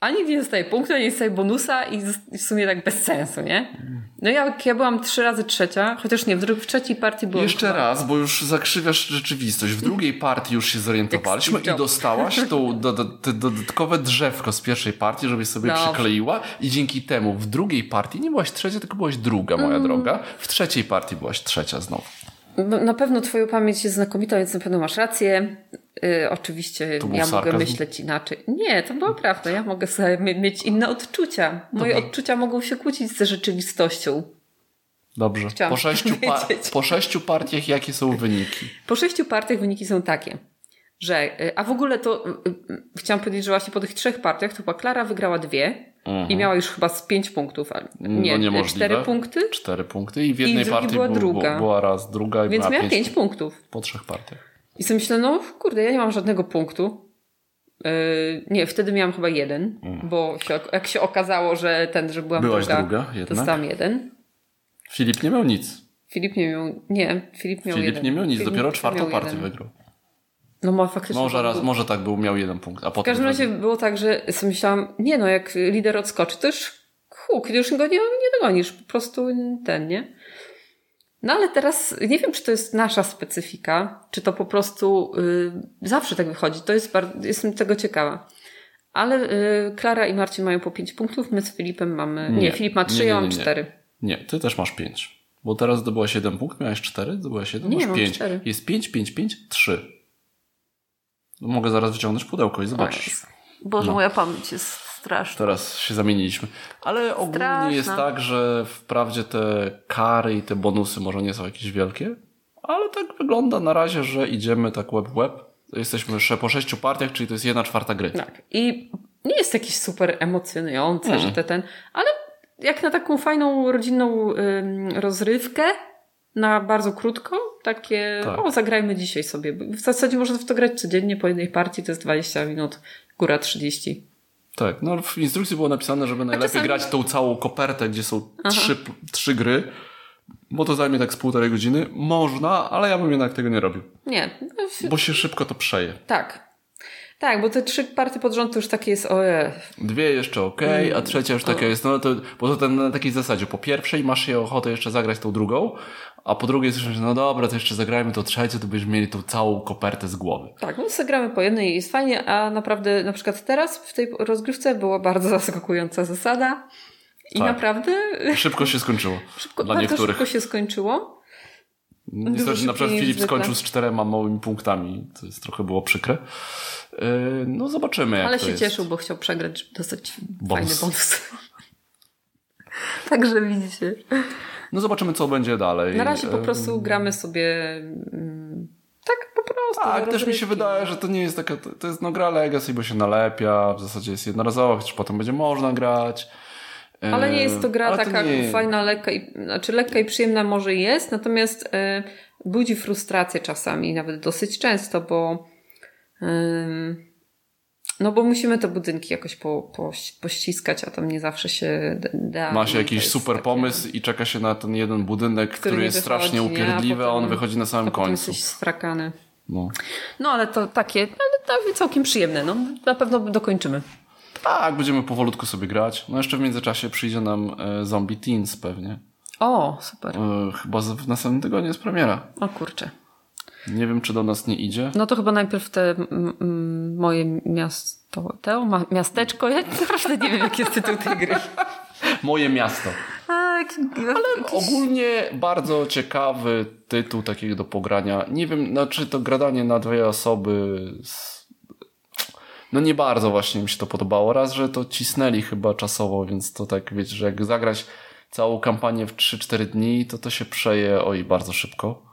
ani nie dostaje punktu, ani nie dostaje bonusa i w sumie tak bez sensu, nie? No ja, jak ja byłam trzy razy trzecia, chociaż nie, w, dru- w trzeciej partii byłam Jeszcze chyba- raz, bo już zakrzywiasz rzeczywistość. W drugiej partii już się zorientowaliśmy i dostałaś tą do, do, te dodatkowe drzewko z pierwszej partii, żebyś sobie Dobrze. przykleiła i dzięki temu w drugiej partii nie byłaś trzecia, tylko byłaś druga, moja Mm. droga. W trzeciej partii byłaś trzecia znowu. No, Na pewno twoja pamięć jest znakomita, więc na pewno masz rację. Y, oczywiście ja mogę sarkazm? myśleć inaczej. Nie, to była prawda. Ja mogę sobie mi- mieć inne odczucia. Moje Dobrze. odczucia mogą się kłócić ze rzeczywistością. Dobrze. Chciałam Po sześciu, pa- po sześciu partiach jakie są wyniki? Po sześciu partiach wyniki są takie, że, y, a w ogóle to y, y, chciałam powiedzieć, że właśnie po tych trzech partiach to chyba Klara wygrała dwie i miała już chyba z pięć punktów, ale nie, Mhm. No cztery punkty, Cztery punkty i w jednej drugi partii była był- druga. była raz, druga i więc miała pięć, pięć punktów. po trzech partiach. I sobie myślę, no kurde, ja nie mam żadnego punktu. Yy, nie, wtedy miałam chyba jeden, bo się, jak się okazało, że ten, że byłam Mm. Byłaś druga, druga jednak? dostałam jeden. Filip nie miał nic. Filip nie miał, nie, Filip miał Filip jeden. nie miał nic, Filip dopiero czwartą partię jeden. wygrał. No ma faktycznie. Może, tak raz, może tak był, miał jeden punkt. A potem w każdym razie było tak, że sobie myślałam, nie no, jak lider odskoczy, to już huk, już go nie, nie dogonisz, po prostu ten, nie? No ale teraz nie wiem, czy to jest nasza specyfika, czy to po prostu y, zawsze tak wychodzi. To jest bardzo, jestem tego ciekawa. Ale y, Klara i Marcin mają po 5 punktów, my z Filipem mamy. Nie, nie Filip ma 3, ja mam 4. Nie. ty też masz 5. Bo teraz zdobyłaś 7 punktów miałeś 4, zdobyłaś 7, nie, masz 5. Jest 5, 5, 5, 3 mogę zaraz wyciągnąć pudełko i zobaczysz. Boże, No. moja pamięć jest straszna. Teraz się zamieniliśmy. Ale ogólnie Straszna. jest tak, że wprawdzie te kary i te bonusy może nie są jakieś wielkie, ale tak wygląda na razie, że idziemy tak web w web. Jesteśmy jeszcze po sześciu partiach, czyli to jest jedna czwarta gry. Tak. I nie jest jakiś super emocjonujące, Mm. że te ten, ale jak na taką fajną rodzinną rozrywkę, na bardzo krótko, takie, Tak. o, zagrajmy dzisiaj sobie. W zasadzie można w to grać codziennie po jednej partii, to jest 20 minut, góra 30. Tak, no w instrukcji było napisane, żeby najlepiej czasami- grać tą całą kopertę, gdzie są trzy, trzy gry, bo to zajmie tak z półtorej godziny. Można, ale ja bym jednak tego nie robił, Nie, bo się szybko to przeje. tak. Tak, bo te trzy partie pod rząd to już takie jest oje. Dwie jeszcze ok, a trzecia już taka jest, no to, bo to ten, na takiej zasadzie, po pierwszej masz je ochotę jeszcze zagrać tą drugą, a po drugiej słyszysz, no dobra, to jeszcze zagrajmy to trzecie, to byśmy mieli tą całą kopertę z głowy. Tak, no zagramy po jednej i jest fajnie, a naprawdę na przykład teraz w tej rozgrywce była bardzo [LAUGHS] zaskakująca zasada i Tak. naprawdę Szybko się skończyło. [LAUGHS] szybko, dla bardzo niektórych. szybko się skończyło. Niestety, na przykład Filip skończył z czterema małymi punktami, to jest trochę było przykre. Yy, No zobaczymy jak Ale to się jest. cieszył, bo chciał przegrać, żeby dostać Bonus. fajny bonus. [LAUGHS] Także widzicie. No zobaczymy co będzie dalej. Na razie po prostu gramy sobie mm, tak po prostu. Tak, też mi się wydaje, że to nie jest taka, to, jest no gra Legacy, bo się nalepia, w zasadzie jest jednorazowa, chociaż potem będzie można grać. Ale nie jest to gra ale taka nie- fajna, lekka i, znaczy lekka i przyjemna może jest, natomiast e, budzi frustrację czasami, nawet dosyć często, bo ym, no bo musimy te budynki jakoś po, po, pościskać, a tam nie zawsze się da. Ma się To jakiś super takie- pomysł i czeka się na ten jeden budynek, który, nie jest strasznie wychodzi, nie? A upierdliwy, a on potem- wychodzi na samym a końcu. jesteś sfrakany. No. No ale to takie, ale to całkiem przyjemne, no na pewno dokończymy. Tak, będziemy powolutku sobie grać. No jeszcze w międzyczasie przyjdzie nam e, Zombie Teens pewnie. O, super. E, chyba w następnym tygodniu jest premiera. O kurczę. Nie wiem, czy do nas nie idzie. No to chyba najpierw te mm, moje miasto, to, ma, miasteczko, ja naprawdę nie wiem jaki jest tytuł tej gry. Moje miasto. A, jaki, jakiś- Ogólnie bardzo ciekawy tytuł takiego do pogrania. Nie wiem, znaczy to gradanie na dwie osoby. z- No nie bardzo właśnie mi się to podobało. Raz, że to cisnęli chyba czasowo, więc to tak wiecie, że jak zagrać całą kampanię w 3-4 dni, to to się przeje oj bardzo szybko.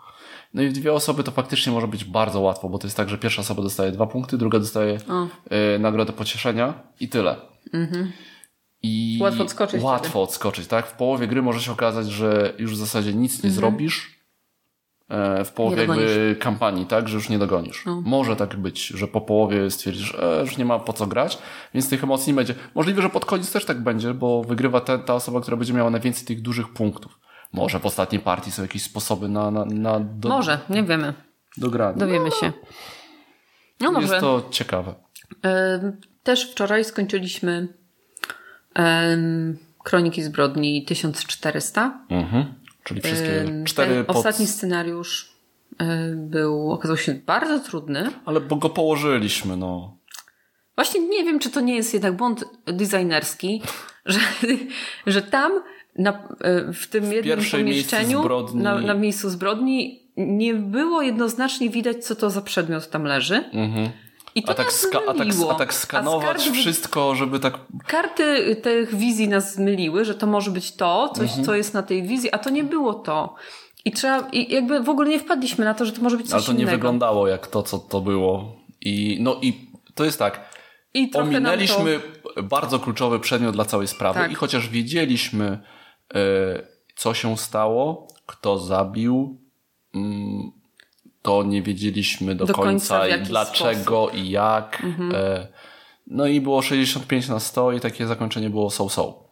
No i dwie osoby to faktycznie może być bardzo łatwo, bo to jest tak, że pierwsza osoba dostaje dwa punkty, druga dostaje y, nagrodę pocieszenia i tyle. I Łatwo odskoczyć Łatwo odskoczyć, tak? W połowie gry może się okazać, że już w zasadzie nic nie zrobisz. e, W połowie Mhm. Jakby kampanii, tak? Że już nie dogonisz. Może tak być, że po połowie stwierdzisz, e, już nie ma po co grać, więc tych emocji nie będzie. Możliwe, że pod koniec też tak będzie, bo wygrywa te, ta osoba, która będzie miała najwięcej tych dużych punktów. Może w ostatniej partii są jakieś sposoby na, na, na do, Może, nie wiemy. do grania. Dowiemy się. No Jest dobrze. to ciekawe. Też wczoraj skończyliśmy Kroniki Zbrodni 1400. Mhm. Czyli wszystkie cztery pod... ostatni scenariusz em, był, okazał się bardzo trudny. Ale bo go położyliśmy, no. Właśnie nie wiem, czy to nie jest jednak błąd designerski, że, że tam na, e, w tym jednym pierwszej miejscu pomieszczeniu, na, na miejscu zbrodni, nie było jednoznacznie widać, co to za przedmiot tam leży. Mhm. I to A tak, ska- a, tak, a tak skanować A kart- wszystko, żeby tak Karty tych wizji nas zmyliły, że to może być to, coś, Mhm. co jest na tej wizji, a to nie było to. I trzeba, i jakby w ogóle nie wpadliśmy na to, że to może być coś Ale to nie innego. wyglądało jak to, co to było. I no i to jest tak. I Ominęliśmy bardzo kluczowy przedmiot dla całej sprawy Tak. i chociaż wiedzieliśmy, co się stało, kto zabił, mm, to nie wiedzieliśmy do, Do końca końca, i dlaczego i jak. Mhm. E, no i było 65 na 100 i takie zakończenie było so-so.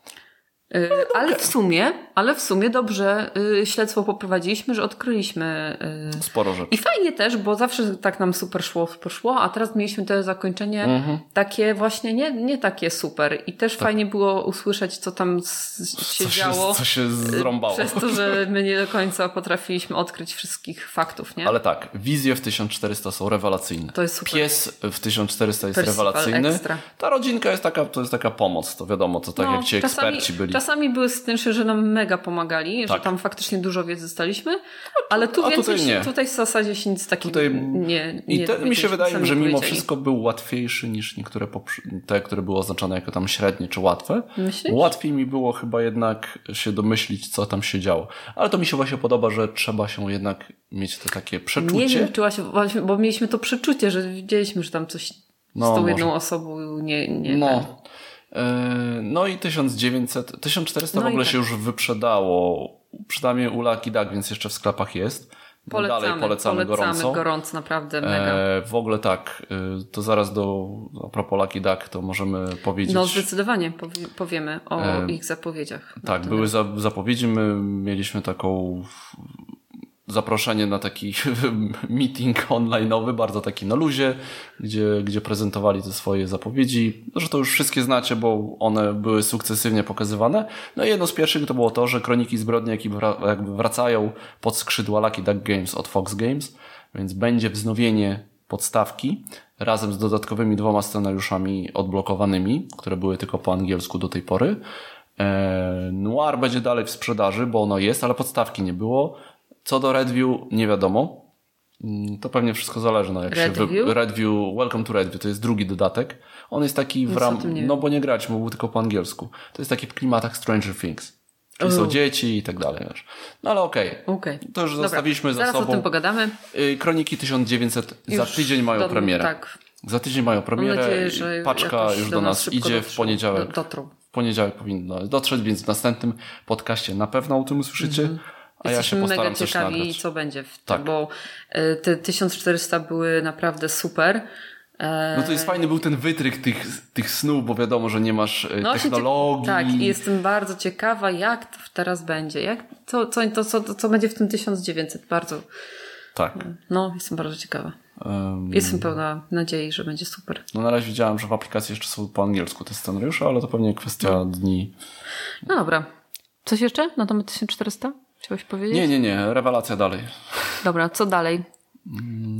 Y, ale w sumie, ale w sumie dobrze y, śledztwo poprowadziliśmy, że odkryliśmy. y, Sporo rzeczy. I fajnie też, bo zawsze tak nam super szło, poszło, a teraz mieliśmy to zakończenie Mhm. takie właśnie nie, nie takie super. I też fajnie było usłyszeć, co tam się Tak. Co działo. się, co się zrąbało. Przez to, że [LAUGHS] my nie do końca potrafiliśmy odkryć wszystkich faktów, nie? Ale tak, wizje w 1400 są rewelacyjne. To jest super. Pies w 1400 jest Percival rewelacyjny. ekstra. Ta rodzinka jest taka, to jest taka pomoc, to wiadomo, to tak No, jak ci czasami- eksperci byli. Czasami były sytuacje, że nam mega pomagali, Tak. że tam faktycznie dużo wiedzy dostaliśmy, ale tu więcej, tutaj się- tutaj w zasadzie się nic takiego Tutaj- nie, nie I ten mi się wydaje, że mimo wszystko był łatwiejszy niż niektóre te, które były oznaczone jako tam średnie czy łatwe. Myślisz? Łatwiej mi było chyba jednak się domyślić, co tam się działo. Ale to mi się właśnie podoba, że trzeba się jednak mieć to takie przeczucie. Nie wiem, czuła się, właśnie, bo mieliśmy to przeczucie, że widzieliśmy, że tam coś No, z tą może. jedną osobą nie, nie. No. E, No i 1900, 1400 No w ogóle tak. się już wyprzedało. Przynajmniej u Lucky Duck, więc jeszcze w sklepach jest. Polecamy, Dalej polecamy, gorąco. gorąco, naprawdę mega. E, w ogóle tak, e, to zaraz do, a propos Lucky Duck, to możemy powiedzieć. No zdecydowanie powie, powiemy o E, ich zapowiedziach. tak, były za, zapowiedzi, my mieliśmy taką, zaproszenie na taki [LAUGHS] meeting online'owy, bardzo taki na luzie, gdzie, gdzie prezentowali te swoje zapowiedzi, że to już wszystkie znacie, bo one były sukcesywnie pokazywane. No i jedno z pierwszych to było to, że Kroniki Zbrodni jakby wracają pod skrzydła Lucky Duck Games od Fox Games, więc będzie wznowienie podstawki razem z dodatkowymi dwoma scenariuszami odblokowanymi, które były tylko po angielsku do tej pory. E, Noir będzie dalej w sprzedaży, bo ono jest, ale podstawki nie było. Co do Redview, nie wiadomo. Mm, to pewnie wszystko zależy, no jak się wy... Redview, Welcome to Redview, to jest drugi dodatek. On jest taki w ram... No bo nie grać, był tylko po angielsku. To jest taki w klimatach Stranger Things. Czyli są dzieci i tak dalej. Wiesz. No ale okej. Okay. okay. To już Dobra. zostawiliśmy za Zaraz sobą. o tym pogadamy. Y, Kroniki 1900 już za tydzień mają do, premierę. Tak. Za tydzień mają premierę. Mam nadzieję, że Paczka już do nas, nas idzie w poniedziałek. Dotrą. W poniedziałek powinno dotrzeć, więc w następnym podcaście na pewno o tym usłyszycie. Mm -hmm. A ja się mega ciekawi, co będzie w tym, tak. bo y, te 1400 były naprawdę super. No to jest fajny był ten wytrych tych, tych snów, bo wiadomo, że nie masz e, no technologii. Tak, i jestem bardzo ciekawa, jak to teraz będzie. Jak, co, co, to, co, co będzie w tym 1900. Bardzo. Tak. No, jestem bardzo ciekawa. Um, jestem pełna nadziei, że będzie super. No na razie widziałam, że w aplikacji jeszcze są po angielsku te scenariusze, ale to pewnie kwestia no. dni. No dobra. Coś jeszcze na temat 1400? Chciałeś powiedzieć? Nie, nie, nie. Rewelacja dalej. Dobra, co dalej?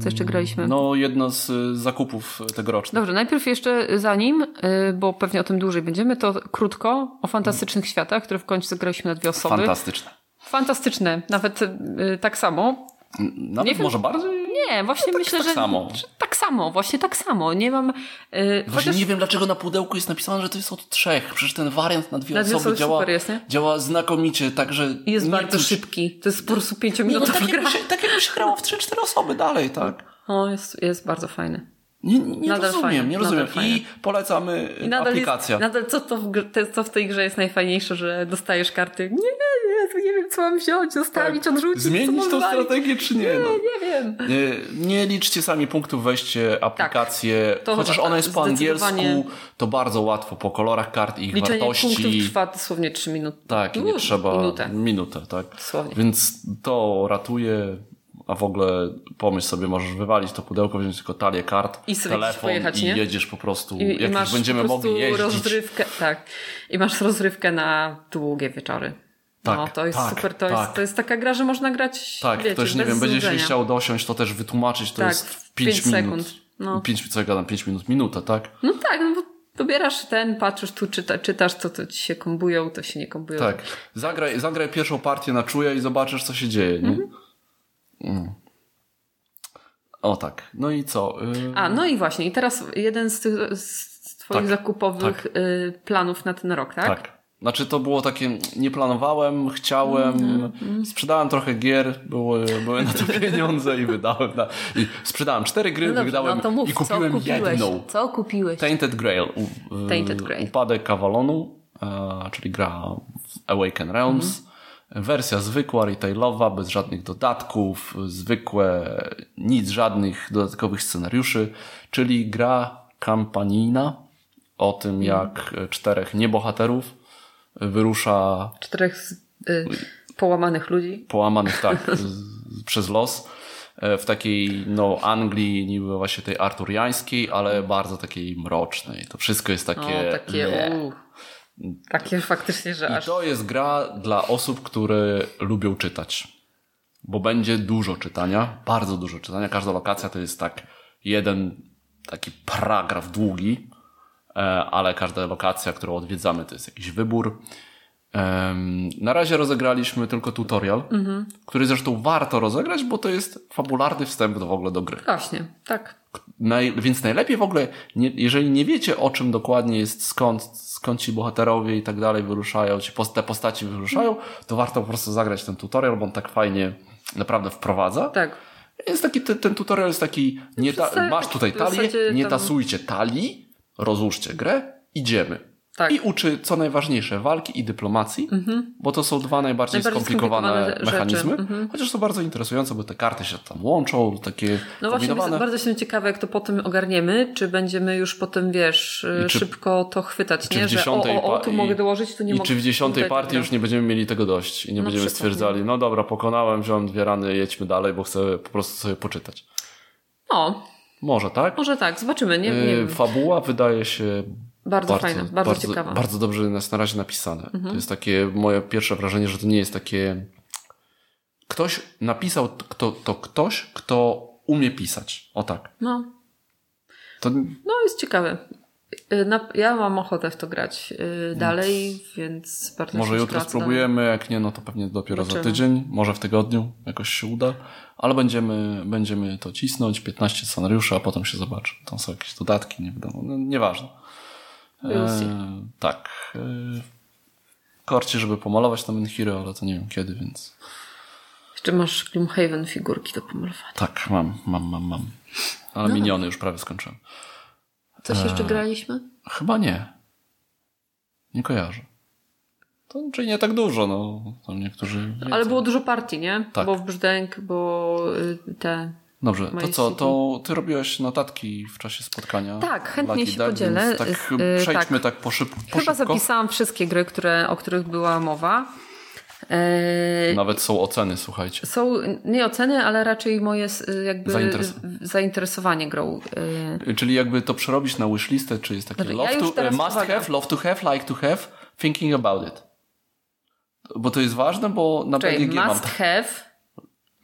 Co jeszcze graliśmy? No, jedno z zakupów tegorocznych. Dobrze, najpierw jeszcze zanim, y, bo pewnie o tym dłużej będziemy, to krótko o fantastycznych światach, które w końcu zagraliśmy na dwie osoby. Fantastyczne. Fantastyczne, nawet y, tak samo. Nawet nie może wiem, bardziej? Nie, właśnie no tak, myślę, tak że, samo. że, tak samo, właśnie tak samo. Nie mam. Yy, właśnie chociaż... nie wiem, dlaczego na pudełku jest napisane, że to jest od trzech. Przecież ten wariant na dwie, na dwie osoby, działa, jest, działa znakomicie, także. Jest bardzo czuć... szybki. To jest po prostu pięciominutowa no, tak gra. Się, tak jakby się grało w trzy, cztery osoby dalej, tak? O, jest, jest bardzo fajny. Nie, nie nadal rozumiem, fajne, nie rozumiem. I polecamy I nadal aplikacja. Jest, nadal co, to w, co w tej grze jest najfajniejsze, że dostajesz karty. Nie, nie, wiem, co mam wziąć, zostawić, tak. odrzucić. Zmienić tą strategię, czy nie? Nie, no. nie wiem. Nie, nie, liczcie sami punktów, weźcie aplikację. Tak, Chociaż ona jest po angielsku, to bardzo łatwo po kolorach kart i ich Liczenie wartości. punktów trwa dosłownie 3 minuty. Tak, nie trzeba minutę. minutę tak. Dosłownie. Więc to ratuje a w ogóle pomyśl sobie, możesz wywalić to pudełko, wziąć tylko talię kart, I telefon pojechać, i nie? jedziesz po prostu, I, jak i masz będziemy po prostu mogli jeździć. rozrywkę, tak. I masz rozrywkę na długie wieczory. Tak, no, to jest tak, super, to, tak. Jest, to jest taka gra, że można grać. Tak, wiecie, ktoś nie wiem, będziesz się chciał dosiąść, to też wytłumaczyć, to tak, jest w 5 minut. sekund. No. 5, co ja gadam, 5 minut, minuta, tak? No tak, no bo dobierasz ten, patrzysz tu, czyta, czytasz, to, to ci się kombują, to się nie kombują. Tak. Zagraj, zagraj pierwszą partię na czuje i zobaczysz, co się dzieje, nie? Mhm. Mm. O tak. No i co? Yy... A, no i właśnie. I teraz jeden z tych z twoich tak, zakupowych tak. Yy, planów na ten rok, tak? Tak. Znaczy to było takie, nie planowałem, chciałem, mm, mm. sprzedałem trochę gier, były, były na to [LAUGHS] pieniądze i wydałem. Na, i sprzedałem cztery gry, no dobrze, wydałem no mów, i kupiłem jedną. Co kupiłeś? Tainted Grail. U, Tainted Grail. Upadek Avalonu, e, czyli gra w Awaken Realms. Mm. Wersja zwykła, retailowa, bez żadnych dodatków, zwykłe, nic, żadnych dodatkowych scenariuszy, czyli gra kampanijna o tym, mhm. jak czterech niebohaterów wyrusza. Czterech y, połamanych ludzi. Połamanych, tak, [LAUGHS] z, przez los. E, w takiej no, Anglii, niby właśnie tej arturiańskiej, ale bardzo takiej mrocznej. To wszystko jest takie. O, takie. Takie faktycznie, że I aż... to jest gra dla osób, które lubią czytać. Bo będzie dużo czytania, bardzo dużo czytania. Każda lokacja to jest tak jeden taki paragraf długi, ale każda lokacja, którą odwiedzamy, to jest jakiś wybór. Na razie rozegraliśmy tylko tutorial, mhm. który zresztą warto rozegrać, bo to jest fabularny wstęp do w ogóle do gry. Właśnie, tak. Naj, więc najlepiej w ogóle, nie, jeżeli nie wiecie o czym dokładnie jest, skąd, skąd ci bohaterowie i tak dalej wyruszają, ci post, te postaci wyruszają, to warto po prostu zagrać ten tutorial, bo on tak fajnie naprawdę wprowadza. Tak. Jest taki, ten, ten tutorial jest taki, nie ta, masz tutaj talię, nie tasujcie talii, rozłóżcie grę, idziemy. Tak. I uczy, co najważniejsze, walki i dyplomacji, bo to są dwa najbardziej, Najbardziej skomplikowane, skomplikowane mechanizmy, chociaż są bardzo interesujące, bo te karty się tam łączą, takie No właśnie, bardzo jestem ciekawa, jak to potem ogarniemy, czy będziemy już potem, wiesz, I czy- szybko to chwytać, czy nie? w Że o, o, o, tu pa- mogę i- dołożyć, tu nie I mogę. czy w dziesiątej partii tak już nie będziemy mieli tego dość i nie Na będziemy stwierdzali, no dobra, pokonałem, wziąłem dwie rany, jedźmy dalej, bo chcę po prostu sobie poczytać. O, Może, tak? może tak, zobaczymy, nie, nie Yy, wiem. Fabuła wydaje się Bardzo fajna, bardzo ciekawa. Mhm. Bardzo dobrze jest na razie napisane. To jest takie moje pierwsze wrażenie, że to nie jest takie. Ktoś napisał kto, to ktoś, kto umie pisać. O tak. No, To no jest ciekawe. Y, ja mam ochotę w to grać y, dalej, więc bardzo może jutro spróbujemy, jak nie, no to pewnie dopiero za Zobaczymy. tydzień, może w tygodniu jakoś się uda, ale będziemy, będziemy to cisnąć, 15 scenariuszy, a potem się zobaczy. Tam są jakieś dodatki, nie wiadomo, no, nieważne. E, tak. E, korci, żeby pomalować tam Hero, ale to nie wiem kiedy, więc Jeszcze masz Gloomhaven figurki do pomalowania. tak, mam, mam, mam, mam. Ale No. miniony już prawie skończyłem. Coś jeszcze graliśmy? Chyba nie. Nie kojarzę. To czyli nie tak dużo, no. Tam niektórzy. Ale więcej. było dużo partii, nie? Tak. Bo w Brzdęk, bo y, te... Dobrze, to co, to ty robiłeś notatki w czasie spotkania. Tak, chętnie się Duck, podzielę. Tak, Y, przejdźmy tak. tak, po, szyb, po Chyba szybko. zapisałam wszystkie gry, które, o których była mowa. Eee, Nawet są oceny, słuchajcie. Są nie oceny, ale raczej moje jakby Zainteres- zainteresowanie grą. Czyli jakby to przerobić na wishlistę, czy jest taki Znaczy, love ja to, must uwaga. have, love to have, like to have, thinking about it. Bo to jest ważne, bo na Czyli mam must tak. have,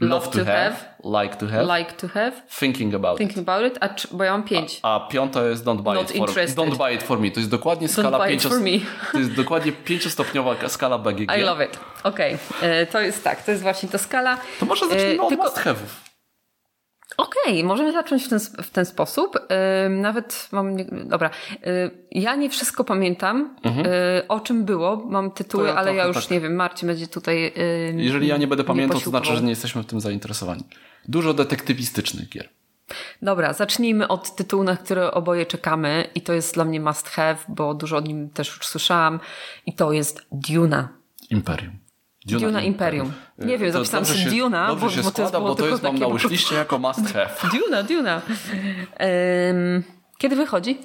Love to have, like to have, like to have, thinking about it. thinking about it, a, bo ja mam pięć. A piąta jest don't buy Not it for interested. Don't buy it for me. To jest dokładnie skala buy it pięcio, for me. To jest dokładnie pięciostopniowa skala BGG. I love it. Okej, Eee, to jest tak, to jest właśnie ta skala. To może zacznijmy Eee, od tylko- must have'ów. Okej, możemy zacząć w ten, w ten sposób. Ym, nawet mam. Nie, dobra. Y, ja nie wszystko pamiętam, y, o czym było. Mam tytuły, Mhm. To ja ale ja już tak. nie wiem. Marcin będzie tutaj. Jeżeli ja nie będę pamiętał, to posiłkował. znaczy, że nie jesteśmy w tym zainteresowani. Dużo detektywistycznych gier. Dobra, zacznijmy od tytułu, na który oboje czekamy. I to jest dla mnie must have, bo dużo o nim też już słyszałam. I to jest Duna. Imperium. Duna Imperium. Nie wiem, To zapisałam sobie się- Duna, Dobrze bo- się bo to jest składa, bo to jest mam na wishliście jako must [LAUGHS] have. Duna, Duna. Ym, kiedy wychodzi?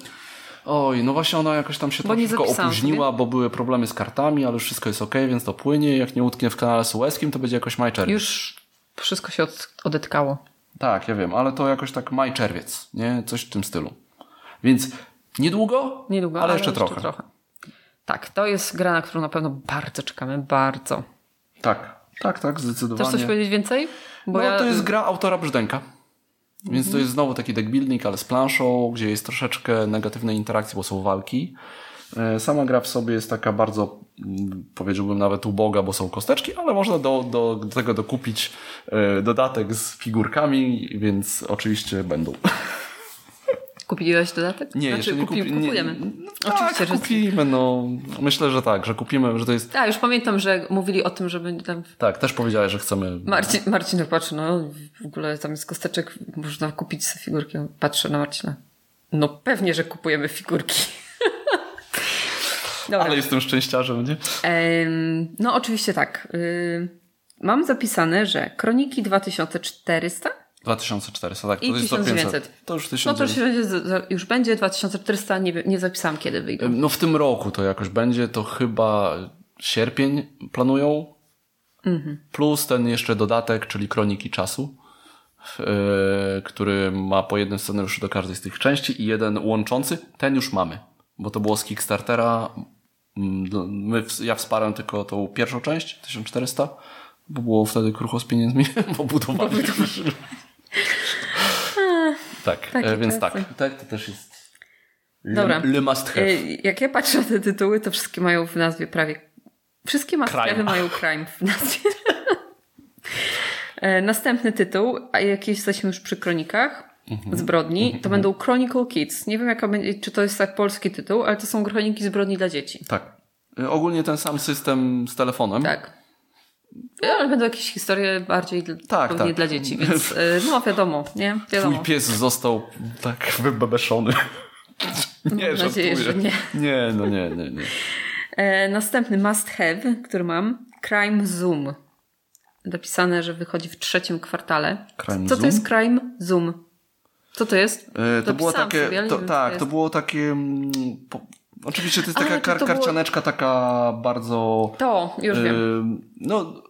Oj, no właśnie ona jakoś tam się Bo zapisałam opóźniła, bo były problemy z kartami, ale już wszystko jest ok, więc to płynie. Jak nie utknie w kanale sueskim, to będzie jakoś maj czerwiec. Już wszystko się od, odetkało. Tak, ja wiem, ale to jakoś tak maj czerwiec, nie? Coś w tym stylu. Więc niedługo, Niedługo, ale, jeszcze, trochę. Tak, to jest gra, na którą na pewno bardzo czekamy, bardzo. Tak, tak, tak, Chcesz zdecydowanie. coś powiedzieć więcej? Bo no ja... to jest gra autora Brzdęka. Więc to jest znowu taki deck building, ale z planszą, gdzie jest troszeczkę negatywnej interakcji, bo są walki. E, Sama gra w sobie jest taka bardzo, mm, powiedziałbym nawet uboga, bo są kosteczki, ale można do, do, do tego dokupić e, dodatek z figurkami, więc oczywiście będą. [LAUGHS] Kupiłeś dodatek? Nie, znaczy, jeszcze nie kupi... kupi... nie- kupujemy. No, Oczywiście, tak, że... kupimy, no. Myślę, że tak, że kupimy, że to jest... Tak, już pamiętam, że mówili o tym, że będzie tam... Tak, też powiedziałeś, że chcemy... Marcin, Marcin tak patrzy, no w ogóle tam jest kosteczek, można kupić sobie figurki. Patrzę na Marcina. No pewnie, że kupujemy figurki. [LAUGHS] Dobra. Ale jestem szczęściarzem, nie? Em, no oczywiście tak. Y, mam zapisane, że Kroniki 2400 2400, tak. To I za 1900. 500. To już No 1900. to już będzie, już będzie 2400, nie, nie zapisałam kiedy wyjdą. No w tym roku to jakoś będzie, to chyba sierpień planują. Plus ten jeszcze dodatek, czyli Kroniki Czasu, yy, który ma po jednym scenariuszu do każdej z tych części i jeden łączący. Ten już mamy, bo to było z Kickstartera. Mm, My, ja wsparłem tylko tą pierwszą część, 1400, bo było wtedy krucho z pieniędzmi, [LAUGHS] bo budowali. Tak, Takie e, więc tak, czasy. tak, to też jest Dobra. Le, le must have. Y, Jak ja patrzę na te tytuły, to wszystkie mają w nazwie prawie. Wszystkie Crime. maskiady mają crime w nazwie. E, Następny tytuł, a jak jesteśmy już przy kronikach Mhm. zbrodni, to będą Chronicle Kids. Nie wiem, jaka będzie, czy to jest tak polski tytuł, ale to są kroniki zbrodni dla dzieci. Tak. Ogólnie ten sam system z telefonem. Tak. Ale będą jakieś historie bardziej dla, Tak, tak. dla dzieci, więc [LAUGHS] y, no wiadomo, nie? Twój Wiadomo. pies został tak wybebeszony. Nie, Mam nadzieję, że nie. Nie, no nie, nie, nie. E, następny must have, który mam. Crime Zoom. Napisane, że wychodzi w trzecim kwartale. Crime Co Zoom? to jest Crime Zoom? Co to jest? E, to było takie, sobie, to, wiem, tak, jest. to było takie, mm, po, oczywiście to jest taka A, to kar, to było- karcianeczka taka bardzo, To, już wiem. Ym, No,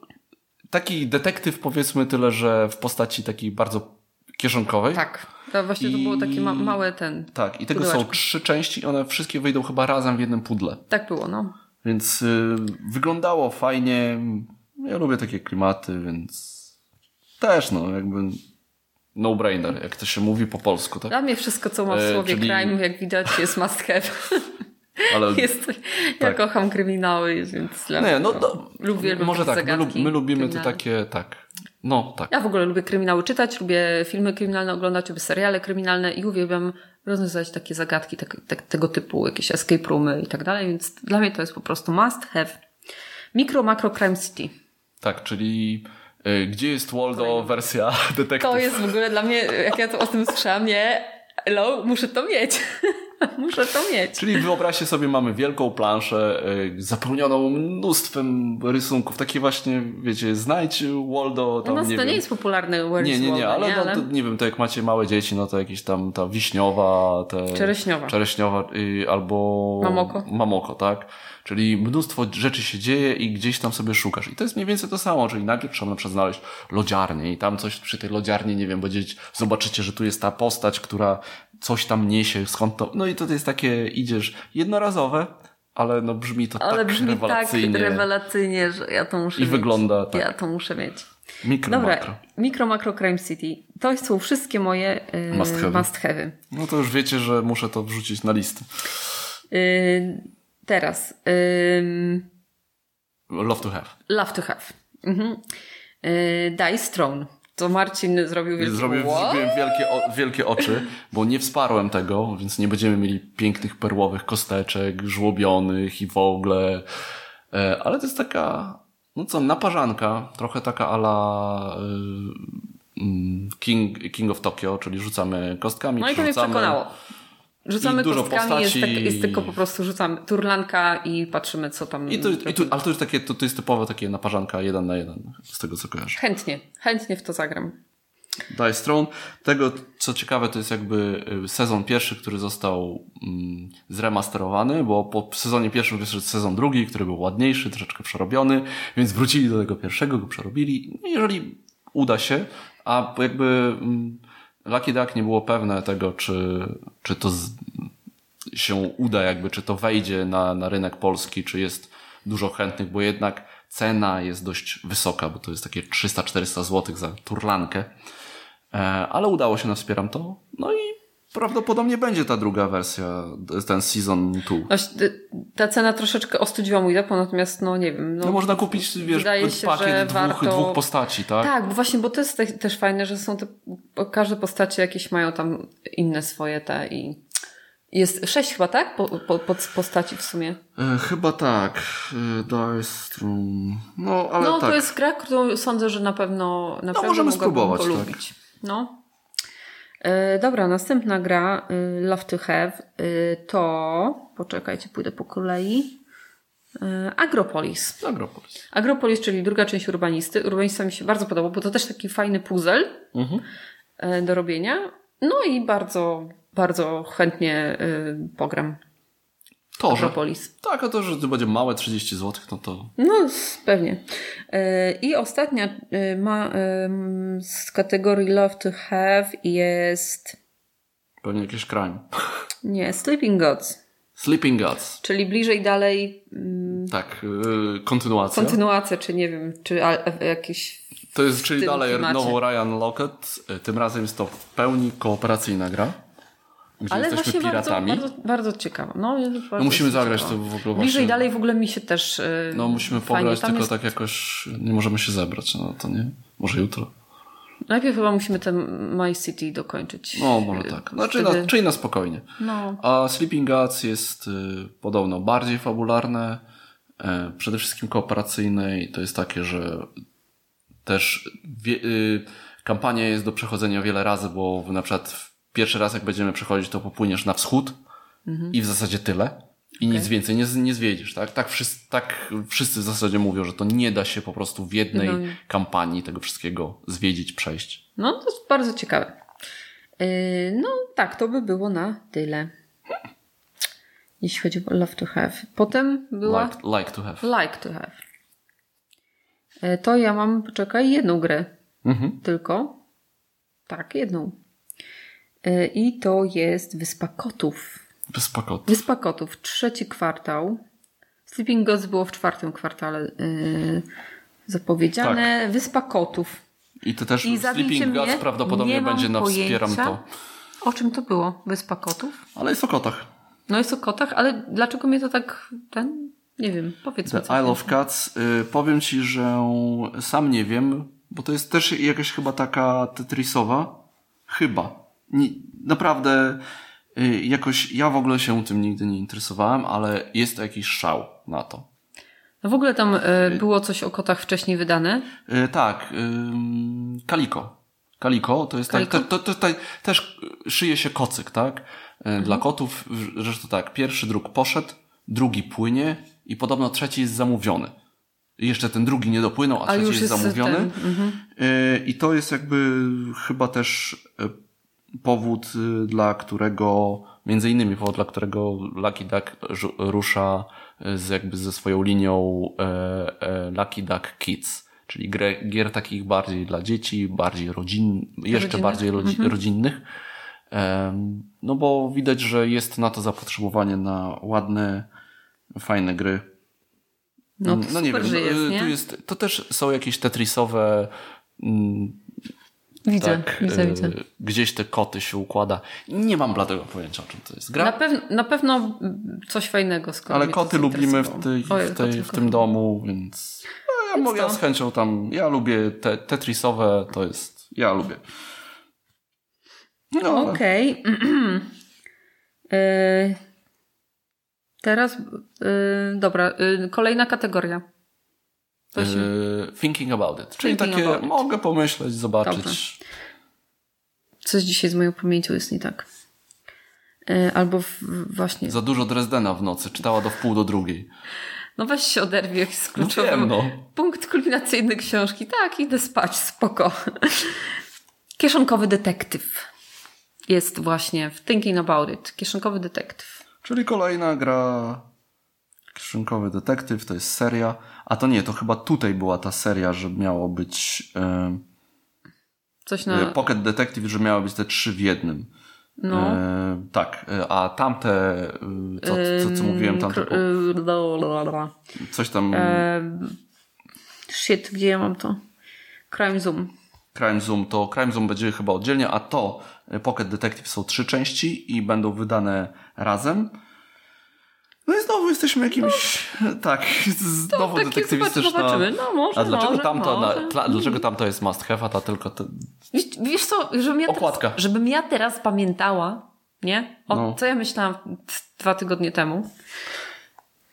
taki detektyw powiedzmy tyle, że w postaci takiej bardzo kieszonkowej. Tak. To właśnie to było takie ma małe ten. Tak, i tego są Pudełeczko. trzy części i one wszystkie wyjdą chyba razem w jednym pudle. Tak było, no. Więc y, wyglądało fajnie. Ja lubię takie klimaty, więc też no, jakby no-brainer, jak to się mówi po polsku, tak? Dla mnie wszystko, co ma w E, słowie czyli- crime, jak widać, jest must have. [LAUGHS] Ale [LAUGHS] jest, ja Tak. kocham kryminały, więc dla nie, no to- lubię może tak, my, lub, my lubimy to kryminalne. takie, tak. No, tak. Ja w ogóle lubię kryminały czytać, lubię filmy kryminalne oglądać, lubię seriale kryminalne i uwielbiam rozwiązywać takie zagadki tak, tak, tego typu, jakieś escape roomy i tak dalej, więc dla mnie to jest po prostu must have. Mikro, makro, crime city. Tak, czyli y, gdzie jest Waldo wersja detektyw? [LAUGHS] To jest w ogóle dla mnie, jak ja to o tym słyszałam, nie, hello, muszę to mieć. [LAUGHS] muszę to mieć. Czyli wyobraźcie sobie, mamy wielką planszę y, zapełnioną mnóstwem rysunków. Takie właśnie, wiecie, znajdź Waldo, U tam nas nie to wiem. nie jest popularny Where nie, nie, nie, ale, no, to, nie wiem, to jak macie małe dzieci, no to jakieś tam ta wiśniowa, te... Czereśniowa. Czereśniowa y, albo... Mamoko. Mamoko, tak. Czyli mnóstwo rzeczy się dzieje i gdzieś tam sobie szukasz. I to jest mniej więcej to samo, czyli najpierw trzeba na przykład znaleźć lodziarnię i tam coś przy tej lodziarni, nie wiem, będziecie, zobaczycie, że tu jest ta postać, która coś tam niesie, skąd to... No i to jest takie, idziesz jednorazowe, ale no brzmi to Ale tak brzmi rewelacyjnie. tak rewelacyjnie, że ja to muszę I mieć. wygląda tak. Ja to muszę mieć. Mikro, Dobra, makro. mikro, makro, crime city. To są wszystkie moje yy, Must have'y. must have'y. No to już wiecie, że muszę to wrzucić na listę. Yy, teraz. Yy, Love to have. love to have. Mhm. Yy, Dice Throne. To Marcin zrobił wielki Zrobię, What? zrobiłem wielkie, o, wielkie oczy, bo nie wsparłem tego, więc nie będziemy mieli pięknych perłowych kosteczek, żłobionych i w ogóle. E, ale to jest taka, no co, naparzanka, trochę taka ala y, mm, King, King of Tokyo, czyli rzucamy kostkami, No i to mnie przekonało. Rzucamy I dużo kostkami, jest, tak, postaci. jest tylko po prostu rzucamy turlanka i patrzymy, co tam. I to, i to, ale to już takie, to, to jest typowe takie naparzanka jeden na jeden, z tego co kojarzę. Chętnie, chętnie w to zagram. Dice Throne. Tego, co ciekawe, to jest jakby y, sezon pierwszy, który został mm, zremasterowany, bo po sezonie pierwszym wyszedł sezon drugi, który był ładniejszy, troszeczkę przerobiony, więc wrócili do tego pierwszego, go przerobili. No, Jeżeli uda się, a jakby mm, Lucky Duck nie było pewne tego, czy, czy to z, się uda, jakby, czy to wejdzie na, na rynek polski, czy jest dużo chętnych, bo jednak cena jest dość wysoka, bo to jest takie 300-400 zł za turlankę. E, ale udało się, na wspieram to. No i prawdopodobnie będzie ta druga wersja, ten season 2. No, y, ta cena troszeczkę ostudziła mój depot, natomiast no nie wiem. No, No można kupić, wiesz, się, pakiet dwóch, warto- dwóch postaci, tak? Tak, bo właśnie, bo to jest te, też fajne, że są te, każde postacie jakieś mają tam inne swoje te i jest sześć chyba, tak? Po, po, po, postaci w sumie. E, chyba tak. E, Dice. No, ale no tak. to jest gra, którą sądzę, że na pewno na pewno możemy spróbować, tak. polubić. No. E, dobra, następna gra e, Love to Have e, to poczekajcie, pójdę po kolei. E, Agropolis. Agropolis. Agropolis, czyli druga część urbanisty. Urbanista mi się bardzo podobał, bo to też taki fajny puzzle Mhm. do robienia. No i bardzo, bardzo chętnie e, pogram To, że, Agropolis. tak, a to, że to będzie małe 30 zł, no to No, pewnie. E, I ostatnia e, ma z kategorii Love to Have jest pewnie jakiś crime. nie, Sleeping Gods, Sleeping Gods. czyli bliżej dalej mm, Tak, yy, kontynuacja. kontynuacja, czy nie wiem, czy jakieś To jest, czyli dalej klimacie. Ryan Lockett. Tym razem jest to w pełni kooperacyjna gra. Gdzie ale jesteśmy właśnie bardzo, piratami. bardzo, bardzo ciekawa. No, bardzo no musimy zagrać to w ogóle Bliżej właśnie. dalej w ogóle mi się też e, No musimy pograć, tylko jest, tak jakoś nie możemy się zebrać. No to nie? Może jutro. Najpierw chyba musimy ten My City dokończyć. No może tak. Znaczy Wtedy- na, czyli na spokojnie. No. A Sleeping Gods jest y, podobno bardziej fabularne, e, przede wszystkim kooperacyjne i to jest takie, że też wie, y, kampania jest do przechodzenia wiele razy, bo na przykład pierwszy raz jak będziemy przechodzić, to popłyniesz na wschód i w zasadzie tyle. I nic więcej nie, nie zwiedzisz, tak? Tak wszyscy, tak wszyscy w zasadzie mówią, że to nie da się po prostu w jednej No. kampanii tego wszystkiego zwiedzić, przejść. No, to jest bardzo ciekawe. Yy, no, tak, to by było na tyle. Jeśli chodzi o Love to Have. Potem była Like, like to have. Like to Have. Yy, to ja mam, poczekaj, jedną grę Mhm. tylko. Tak, jedną. Yy, I to jest Wyspa Kotów. Bez pakotu. Wyspa Kotów, trzeci kwartał. Sleeping Gods było w czwartym kwartale yy, zapowiedziane. Tak. Wyspa Kotów. I to też I Sleeping Gods prawdopodobnie będzie na wspieram to. O czym to było? Wyspa Kotów? Ale jest o kotach. No jest o kotach, ale dlaczego mnie to tak ten? Nie wiem, powiedz The mi coś. Isle of Cats. Y, powiem ci, że sam nie wiem, bo to jest też jakaś chyba taka tetrisowa. Chyba. Nie, naprawdę y, jakoś ja w ogóle się tym nigdy nie interesowałem, ale jest to jakiś szał na to. No w ogóle tam e, było coś o kotach wcześniej wydane. Y, tak, Kaliko. Kaliko to jest tak, Kaliko? to, to, to, to, też szyje się kocyk, tak? Y, Dla kotów, że to tak, pierwszy druk poszedł, drugi płynie i podobno trzeci jest zamówiony. Jeszcze ten drugi nie dopłynął, a, A trzeci jest, jest zamówiony. mhm. Y, I to jest jakby chyba też y, powód, y, dla którego, między innymi powód, dla którego Lucky Duck rusza y, z jakby ze swoją linią e, e, Lucky Duck Kids, czyli grę, gier takich bardziej dla dzieci, bardziej rodzin, jeszcze Rodzinnych. bardziej rodzi, rodzinnych. Em, No bo widać, że jest na to zapotrzebowanie na ładne, fajne gry. No, to super, że jest, y, nie? Tu jest, to też są jakieś tetrisowe mm, Widzę, tak, widzę, e, widzę. Gdzieś te koty się układa. Nie mam bladego pojęcia, o czym to jest gra. Na, pew- na pewno coś fajnego. skoro ale koty lubimy w, tej, Ojej, w, tej, koty w tym domu, więc no, ja, mogę, ja z chęcią tam, ja lubię te tetrisowe, to jest, ja lubię. No, Okej. [CLEARS THROAT] E, Teraz, e, dobra, kolejna kategoria. To się, e, thinking about it. Czyli Thinking takie, it. mogę pomyśleć, zobaczyć. Dobra. coś dzisiaj z moją pamięcią jest nie tak. E, Albo w, właśnie. Za dużo Dresdena w nocy, czytała do wpół do drugiej. No weź się oderwij jakiś No kluczowy wiem, no. punkt kulminacyjny książki. Tak, idę spać, spoko. Kieszonkowy detektyw. Jest właśnie w Thinking About It. Kieszonkowy detektyw. Czyli kolejna gra Kieszonkowy Detektyw, to jest seria. A to nie, to chyba tutaj była ta seria, że miało być e, Coś na... Pocket Detective, że miało być te trzy w jednym. No. E, tak, e, a tamte, e, co, co, co mówiłem, tamte, la. coś tam, Em, Shit, gdzie ja mam to? Crime Zoom. Crime Zoom, to Crime Zoom będzie chyba oddzielnie, a to e, Pocket Detective są trzy części i będą wydane razem. No i znowu jesteśmy jakimś, tak, znowu detektywistyczna. zobaczymy. No, może, a dlaczego może, tamto, może. Na, tla, dlaczego tamto jest must have, a ta tylko, te, Wiesz, wiesz co, żebym ja, Okładka. Teraz, żebym ja teraz pamiętała, nie? O, No. co ja myślałam dwa tygodnie temu.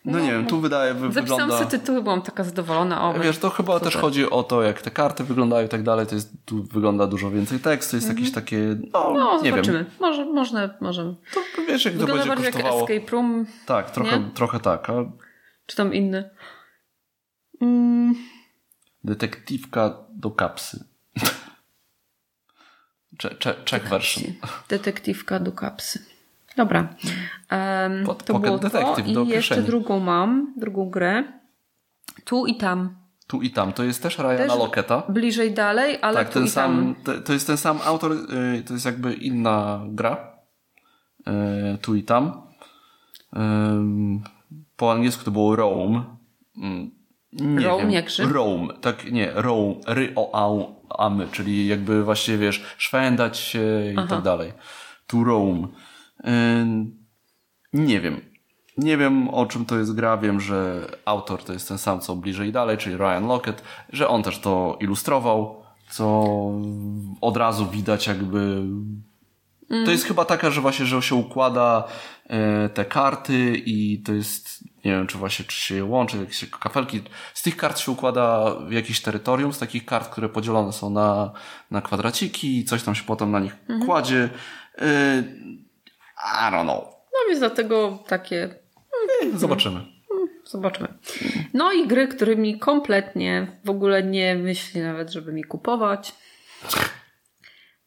No nie wiem, tu wydaje, wy, Zapisałam wygląda... sobie tytuły, byłam taka zadowolona. O, Wiesz, to chyba super. też chodzi o to, jak te karty wyglądają i tak dalej. To jest, tu wygląda dużo więcej tekstu, jest jakieś takie, no, No, nie zobaczymy. wiem. Może, może, może. To wiesz, jak to Wygląda będzie bardziej jak kosztowało. Escape Room, Tak, trochę, Nie? trochę tak. A czy tam inny. Mm, detektywka do kapsy. [LAUGHS] Cze- cze- Czech version. Detektywka do kapsy. Dobra. Um, Pod- to było to. Detective I do jeszcze kieszeni. drugą mam, drugą grę. Tu i tam. Tu i tam. To jest też Ryana Loketa. Bliżej dalej, ale Tak, tu ten i sam, tam. to jest ten sam autor, y, to jest jakby inna gra. Y, Tu i tam. Ym, Po angielsku to było Rome. Mm, Nie Rome wiem. jak Rzym? Rome, tak, nie, Rome, ry o au, amy, czyli jakby właśnie wiesz, szwendać się i tak dalej. Tu Rome. Nie wiem. Nie wiem o czym to jest gra, wiem, że autor to jest ten sam co bliżej i dalej, czyli Ryan Lockett, że on też to ilustrował, co od razu widać jakby to jest chyba taka, że właśnie, że się układa e, te karty i to jest, nie wiem, czy właśnie, czy się łączy, jakieś kafelki. Z tych kart się układa w jakieś terytorium, z takich kart, które podzielone są na, na kwadraciki i coś tam się potem na nich kładzie. I don't know. więc dlatego takie Zobaczymy. Zobaczymy. No i gry, którymi kompletnie w ogóle nie myśli nawet, żeby mi kupować.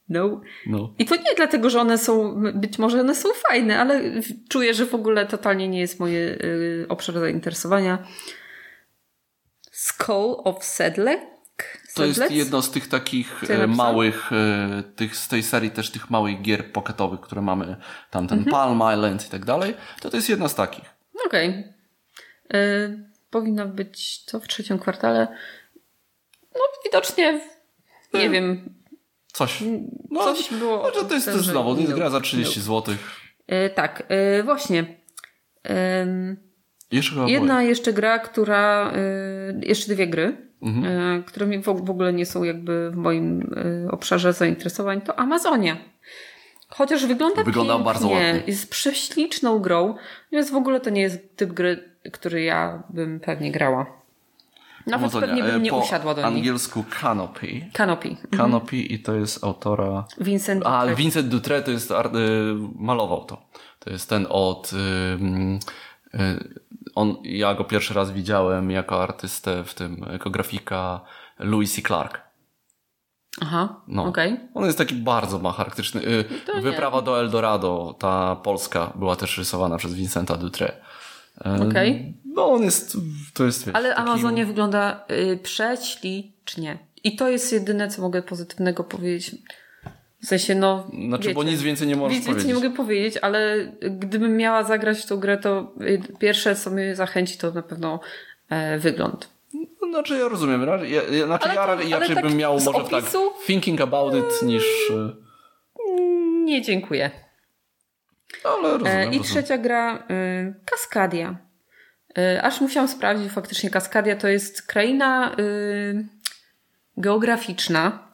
No. No. I to nie dlatego, że one są, być może one są fajne, ale czuję, że w ogóle totalnie nie jest moje y, obszar zainteresowania. Skull of Sedlec? To jest jedno z tych takich Co e, małych, e, tych, z tej serii też tych małych gier pocketowych, które mamy, tam ten Mhm. Palm Island i tak dalej, to to jest jedna z takich. Okej. Y, powinno być to w trzecim kwartale. No widocznie, nie wiem, Coś. No, coś było... no, to, to jest też znowu, to jest gra za 30 Minął. zł. Tak, właśnie. Jeszcze Jedna jeszcze gra, która. jeszcze dwie gry, Mhm. y, które mi w, ogóle nie są jakby w moim y, obszarze zainteresowań, to Amazonia. Chociaż wygląda, Wygląda pięknie, bardzo ładnie. jest prześliczną grą, więc w ogóle to nie jest typ gry, który ja bym pewnie grała. Nawet Amazonia, pewnie e, bym nie po usiadła do niej. angielsku Canopy. Canopy. Canopy i to jest autora... Vincent A, Dutrec. Vincent Dutre to jest, malował to. To jest ten od... on, ja go pierwszy raz widziałem jako artystę w tym, jako grafika Louis C. Clark. Aha, No. okej. On jest taki bardzo ma charakterystyczny. Y, To nie. Wyprawa do Eldorado, ta polska, była też rysowana przez Vincenta Dutre. Y, Okej. No on jest, to jest wiesz, Ale taki- Amazonia wygląda y, prześlicznie. I to jest jedyne, co mogę pozytywnego powiedzieć. W sensie, no. Znaczy, bo wiecie, nic więcej nie możesz Nic więcej nie powiedzieć. mogę powiedzieć, ale gdybym miała zagrać w tą grę, to y, pierwsze, co mnie zachęci, to na pewno e, wygląd. No, Znaczy ja rozumiem. Ja, ja, znaczy Ale ja raczej ale tak bym miał może opisu? tak thinking about it niż... y, Nie, dziękuję. Ale rozumiem. E, I rozumiem. trzecia gra, y, Kaskadia. Y, Aż musiałam sprawdzić, faktycznie Kaskadia to jest kraina y, geograficzna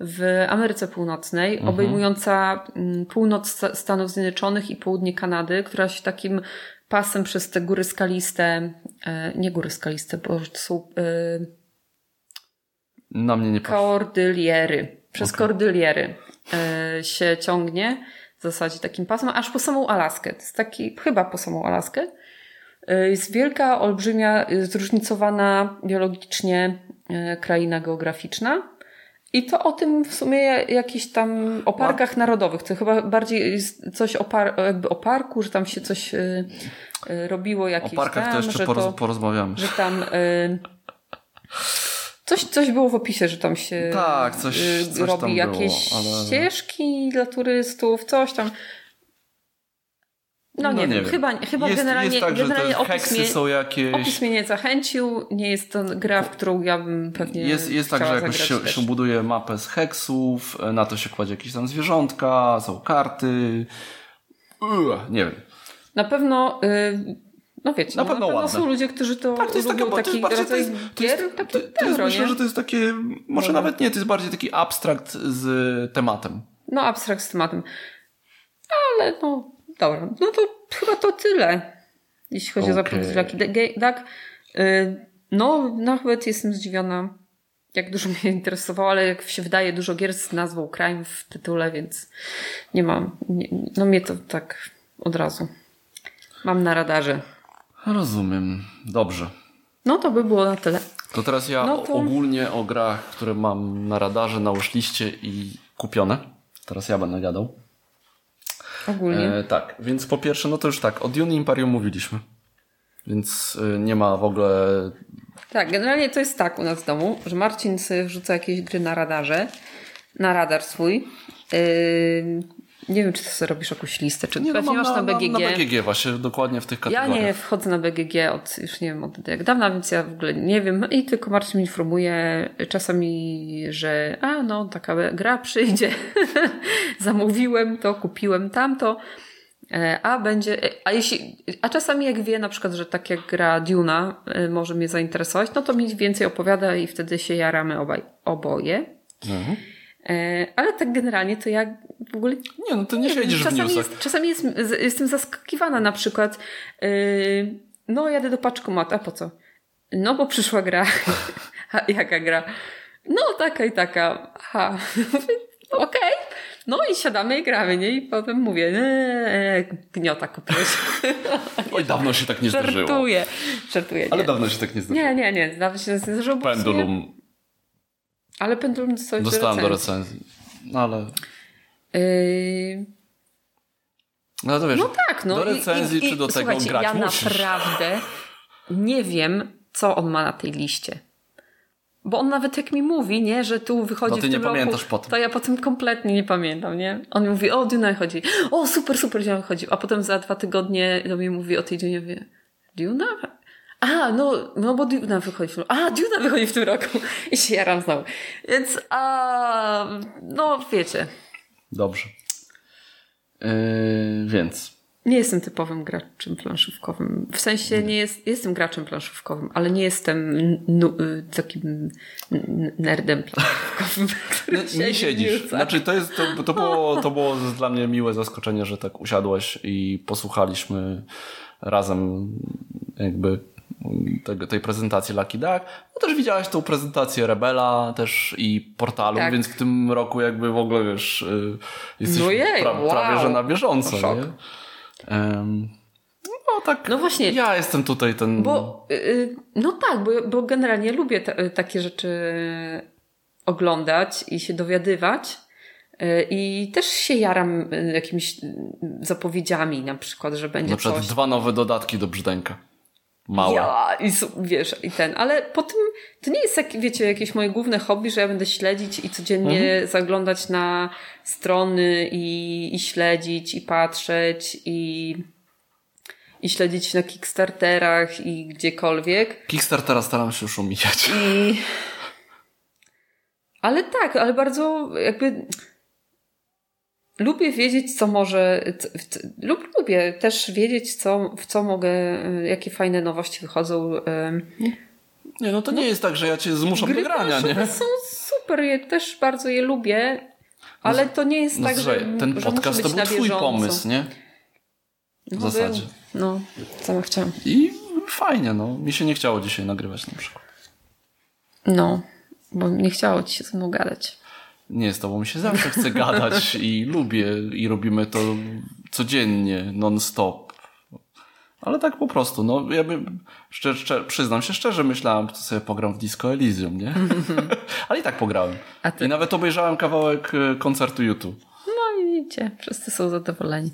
w Ameryce Północnej, Mhm. obejmująca mm, północ Sta- Stanów Zjednoczonych i południe Kanady, która się takim pasem przez te góry skaliste, e, nie góry skaliste, bo to są y, Na mnie nie. Kordyliery. Przez Okej. Kordyliery e, się ciągnie w zasadzie takim pasem, aż po samą Alaskę. To jest taki, chyba po samą Alaskę. Jest wielka, olbrzymia, zróżnicowana biologicznie kraina geograficzna. I to o tym w sumie jakiś tam o parkach narodowych, to chyba bardziej jest coś o, par, jakby o parku, że tam się coś e, e, robiło O jakieś parkach tam, to jeszcze poroz, to, porozmawiamy. że tam y, coś, coś było w opisie, że tam się Tak, coś- y, coś tam robi było, jakieś ale- ścieżki dla turystów, coś tam. No, nie, wiem, chyba, chyba jest, generalnie, jest tak, generalnie opis, mnie, są jakieś... opis mnie nie zachęcił. Nie jest to gra, w którą ja bym pewnie Jest, jest tak, że jakoś się, się buduje mapę z heksów, e, na to się kładzie jakieś tam zwierzątka, są karty. Uch, nie wiem. Na pewno... Y, no wiecie, Na no, pewno na pewno są ludzie, którzy to, Tak, to jest takie, lubią to taki jest to jest, to jest, gier, to, taki to, to jest euro, myślę, nie? że to jest takie, może No. nawet nie, to jest bardziej taki abstrakt z tematem. No, abstrakt z tematem. Ale no, dobra. No to chyba to tyle, jeśli chodzi o Okej. zapowiedź Lucky Duck. Tak, y, no, nawet jestem zdziwiona, jak dużo mnie [LAUGHS] interesowało, ale jak się wydaje, dużo gier z nazwą Crime w tytule, więc nie mam. Nie, no mnie to tak od razu. Mam na radarze. Rozumiem. Dobrze. No to by było na tyle. To teraz ja No to- ogólnie o grach, które mam na radarze, na liście i kupione. Teraz ja będę gadał. Ogólnie. E, tak, więc po pierwsze, no to już tak, o Dune Imperium mówiliśmy. Więc e, nie ma w ogóle... Tak, generalnie to jest tak u nas w domu, że Marcin sobie wrzuca jakieś gry na radarze, na radar swój. Yy, nie wiem, czy ty sobie robisz jakąś listę, czy Nie, no, mam masz na, BGG. Na, na BGG właśnie, dokładnie w tych Ja kategoriach. nie wchodzę na BGG od już nie wiem od jak dawna, więc ja w ogóle nie wiem. I tylko Marcin mnie informuje czasami, że a no, taka gra przyjdzie. [LAUGHS] Zamówiłem to, kupiłem tamto. E, A będzie, e, a jeśli, a czasami jak wie na przykład, że tak jak gra Duna e, może mnie zainteresować, no to mi więcej opowiada i wtedy się jaramy obaj, oboje. Mhm. E, Ale tak generalnie to ja w ogóle Nie, no to nie siedzisz w czasami newsach. jest, czasami jest, jestem zaskakiwana na przykład. Yy, no, jadę do paczkomatu. A po co? No, bo przyszła gra. [LAUGHS] A jaka gra? No, taka i taka. Aha. [LAUGHS] Okej. No i siadamy i gramy, nie? I potem mówię, eee, gniota kupiłeś. [LAUGHS] Oj, dawno się tak nie zdarzyło. Żartuję, żartuję. Ale nie. dawno się tak nie zdarzyło. Nie, nie, nie, nawet się nie zdarzyło. w Pendulum Ale pendulum dostałeś dostałem do recenzji. recenzji. No ale... Yy, No to wiesz, no tak, no. do recenzji i, i, czy do tego grać ja musisz. naprawdę nie wiem, co on ma na tej liście. Bo on nawet jak mi mówi, nie, że tu wychodzi No ty w nie tym pamiętasz roku, potem. to ja potem kompletnie nie pamiętam, nie? On mówi, o, Duna chodzi. O, super, super, Duna chodzi. A potem za dwa tygodnie do mnie mówi o tej Dunie, wie, Duna? A, no, no bo Duna wychodzi w tym roku. A, Duna wychodzi w tym roku. I się jaram znowu. Więc, a, no, wiecie, Dobrze. Yy, więc... Nie jestem typowym graczem planszówkowym. W sensie nie jest, jestem graczem planszówkowym, ale nie jestem y, takim nerdem planszówkowym. [LAUGHS] nie w siedzisz. Znaczy, to, jest, to, to, było, [LAUGHS] to było dla mnie miłe zaskoczenie, że tak usiadłeś i posłuchaliśmy razem jakby tego, tej prezentacji Lucky Duck. No też widziałaś tą prezentację Rebela też i portalu, Tak. więc w tym roku jakby w ogóle wiesz, y, jesteś No jej, pra, wow. prawie że na bieżąco. Szok. Nie? Em, no tak. No właśnie. Ja jestem tutaj ten. Bo, y, y, no tak, bo, bo generalnie lubię ta, takie rzeczy oglądać i się dowiadywać. Y, I też się jaram y, jakimiś y, zapowiedziami, na przykład, że będzie na przykład coś. dwa nowe dodatki do brzdęka. Małe. Ja, i wiesz, i ten, ale potem to nie jest, jak, wiecie, jakieś moje główne hobby, że ja będę śledzić i codziennie Mhm. zaglądać na strony i, i śledzić i patrzeć i, i śledzić na Kickstarterach i gdziekolwiek. Kickstartera staram się już omijać. I... Ale tak, ale bardzo jakby lubię wiedzieć, co może, lub lubię też wiedzieć, co, w co mogę, y, jakie fajne nowości wychodzą. Nie, no to nie jest tak, że ja cię zmuszam Gry do grania, nie? są super, ja też bardzo je lubię, ale to nie jest No tak, że, ten że muszę podcast być to był twój pomysł, nie? W No, zasadzie. był. No, sama chciałam. I fajnie, no. Mi się nie chciało dzisiaj nagrywać na przykład. No, bo nie chciało ci się ze mną gadać. Nie, z tobą się zawsze chce gadać [LAUGHS] i lubię i robimy to codziennie, non-stop. Ale tak po prostu, no ja bym, szczer, szczer, przyznam się szczerze, myślałem, że sobie pogram w Disco Elysium, nie? [LAUGHS] Ale i tak pograłem. I nawet obejrzałem kawałek e, koncertu YouTube. No i widzicie, wszyscy są zadowoleni.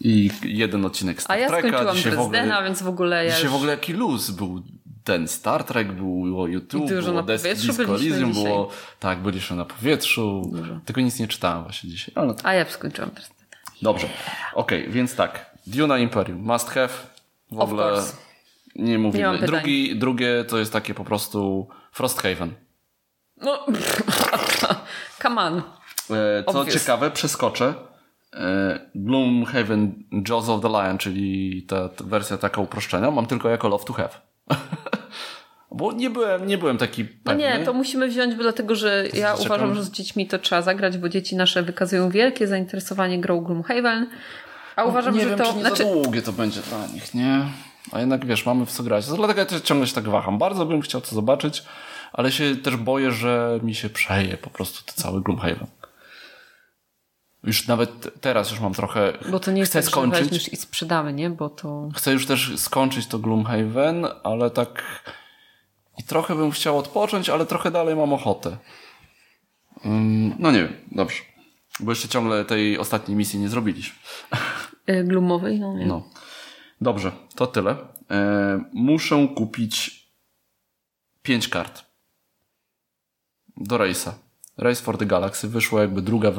I jeden odcinek Star A ja Treka. skończyłam Dzisiaj w ogóle- Dresdena, więc w ogóle ja Dzisiaj już... w ogóle jaki luz był ten Star Trek, było YouTube, dużo było na Desk- powietrzu Disco Elysium, było, tak, byliśmy na powietrzu, tylko nic nie czytałem właśnie dzisiaj, ale to, A ja skończyłam Dresdena. dobrze. Okej, więc tak, Duna Imperium, must have, w Of ogóle course. nie Nie mówimy. pytań. Drugi, drugie to jest takie po prostu Frosthaven. No, [LAUGHS] come on. E, Co Obvious. ciekawe, przeskoczę. E, Gloomhaven Jaws of the Lion, czyli ta, ta wersja taka uproszczenia, mam tylko jako Love to Have. [LAUGHS] Bo nie byłem, nie byłem taki No pewny. nie, to musimy wziąć, bo dlatego, że ja czekam. uważam, że z dziećmi to trzeba zagrać, bo dzieci nasze wykazują wielkie zainteresowanie grą Gloomhaven. A uważam, nie że wiem, to... czy nie znaczy, za długie to będzie dla nich, nie? A jednak wiesz, mamy w co grać. Dlatego ja ciągle się tak waham. Bardzo bym chciał to zobaczyć, ale się też boję, że mi się przeje po prostu to cały Gloomhaven. Już nawet teraz już mam trochę... bo to nie jest Chcę tak, że skończyć. i sprzedamy, nie? Bo to... Chcę już też skończyć to Gloomhaven, ale tak i trochę bym chciał odpocząć, ale trochę dalej mam ochotę. No nie wiem, dobrze. Bo jeszcze ciągle tej ostatniej misji nie zrobiliśmy. y, Gloomowej, no nie. No. Dobrze, to tyle. E, muszę kupić pięć kart. Do Race'a. Race for the Galaxy wyszła jakby druga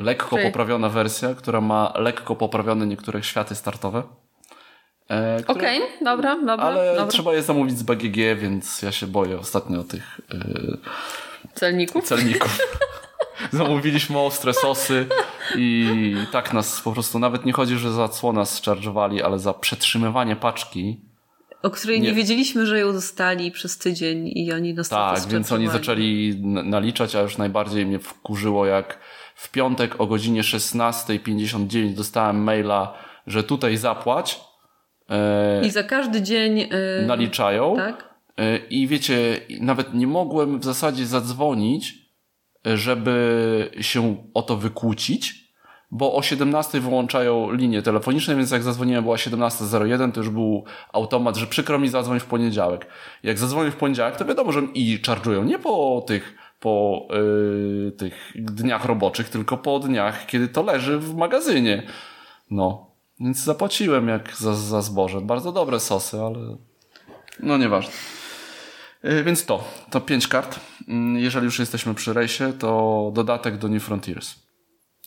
lekko Czyli- poprawiona wersja, która ma lekko poprawione niektóre światy startowe. E, Okej, dobra, dobra, ale dobra. trzeba je zamówić z BGG, więc ja się boję ostatnio tych yy, Celników? celników. [LAUGHS] Zamówiliśmy ostre sosy i tak nas po prostu, nawet nie chodzi, że za cło nas charge'owali, ale za przetrzymywanie paczki. O której nie. Nie. wiedzieliśmy, że ją dostali przez tydzień i oni nas Tak, więc oni zaczęli naliczać, a już najbardziej mnie wkurzyło, jak w piątek o godzinie 16.59 dostałem maila, że tutaj zapłać. E, I za każdy dzień... y, naliczają. Tak? E, I wiecie, nawet nie mogłem w zasadzie zadzwonić żeby się o to wykłócić, bo o 17 wyłączają linie telefoniczne, więc jak zadzwoniłem była 17.01, to już był automat, że przykro mi zadzwoń w poniedziałek. Jak zadzwonię w poniedziałek, to wiadomo, że i charge'ują nie po tych po yy, tych dniach roboczych, tylko po dniach, kiedy to leży w magazynie. No, więc zapłaciłem jak za, za zboże. Bardzo dobre sosy, ale no nieważne. Yy, więc to, to pięć kart. Yy, jeżeli już jesteśmy przy rejsie, to dodatek do New Frontiers.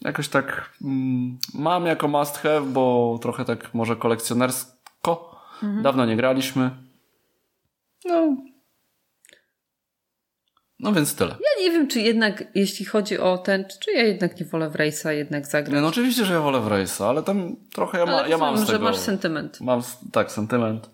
Jakoś tak mm, mam jako must have, bo trochę tak może kolekcjonersko. Dawno nie graliśmy. No. No więc tyle. Ja nie wiem, czy jednak, jeśli chodzi o ten, czy ja jednak nie wolę w Race'a jednak zagrać. Nie, no oczywiście, że ja wolę w Race'a, ale tam trochę ja, ma, Ale ja mam z że tego... masz sentyment. Mam, tak, sentyment.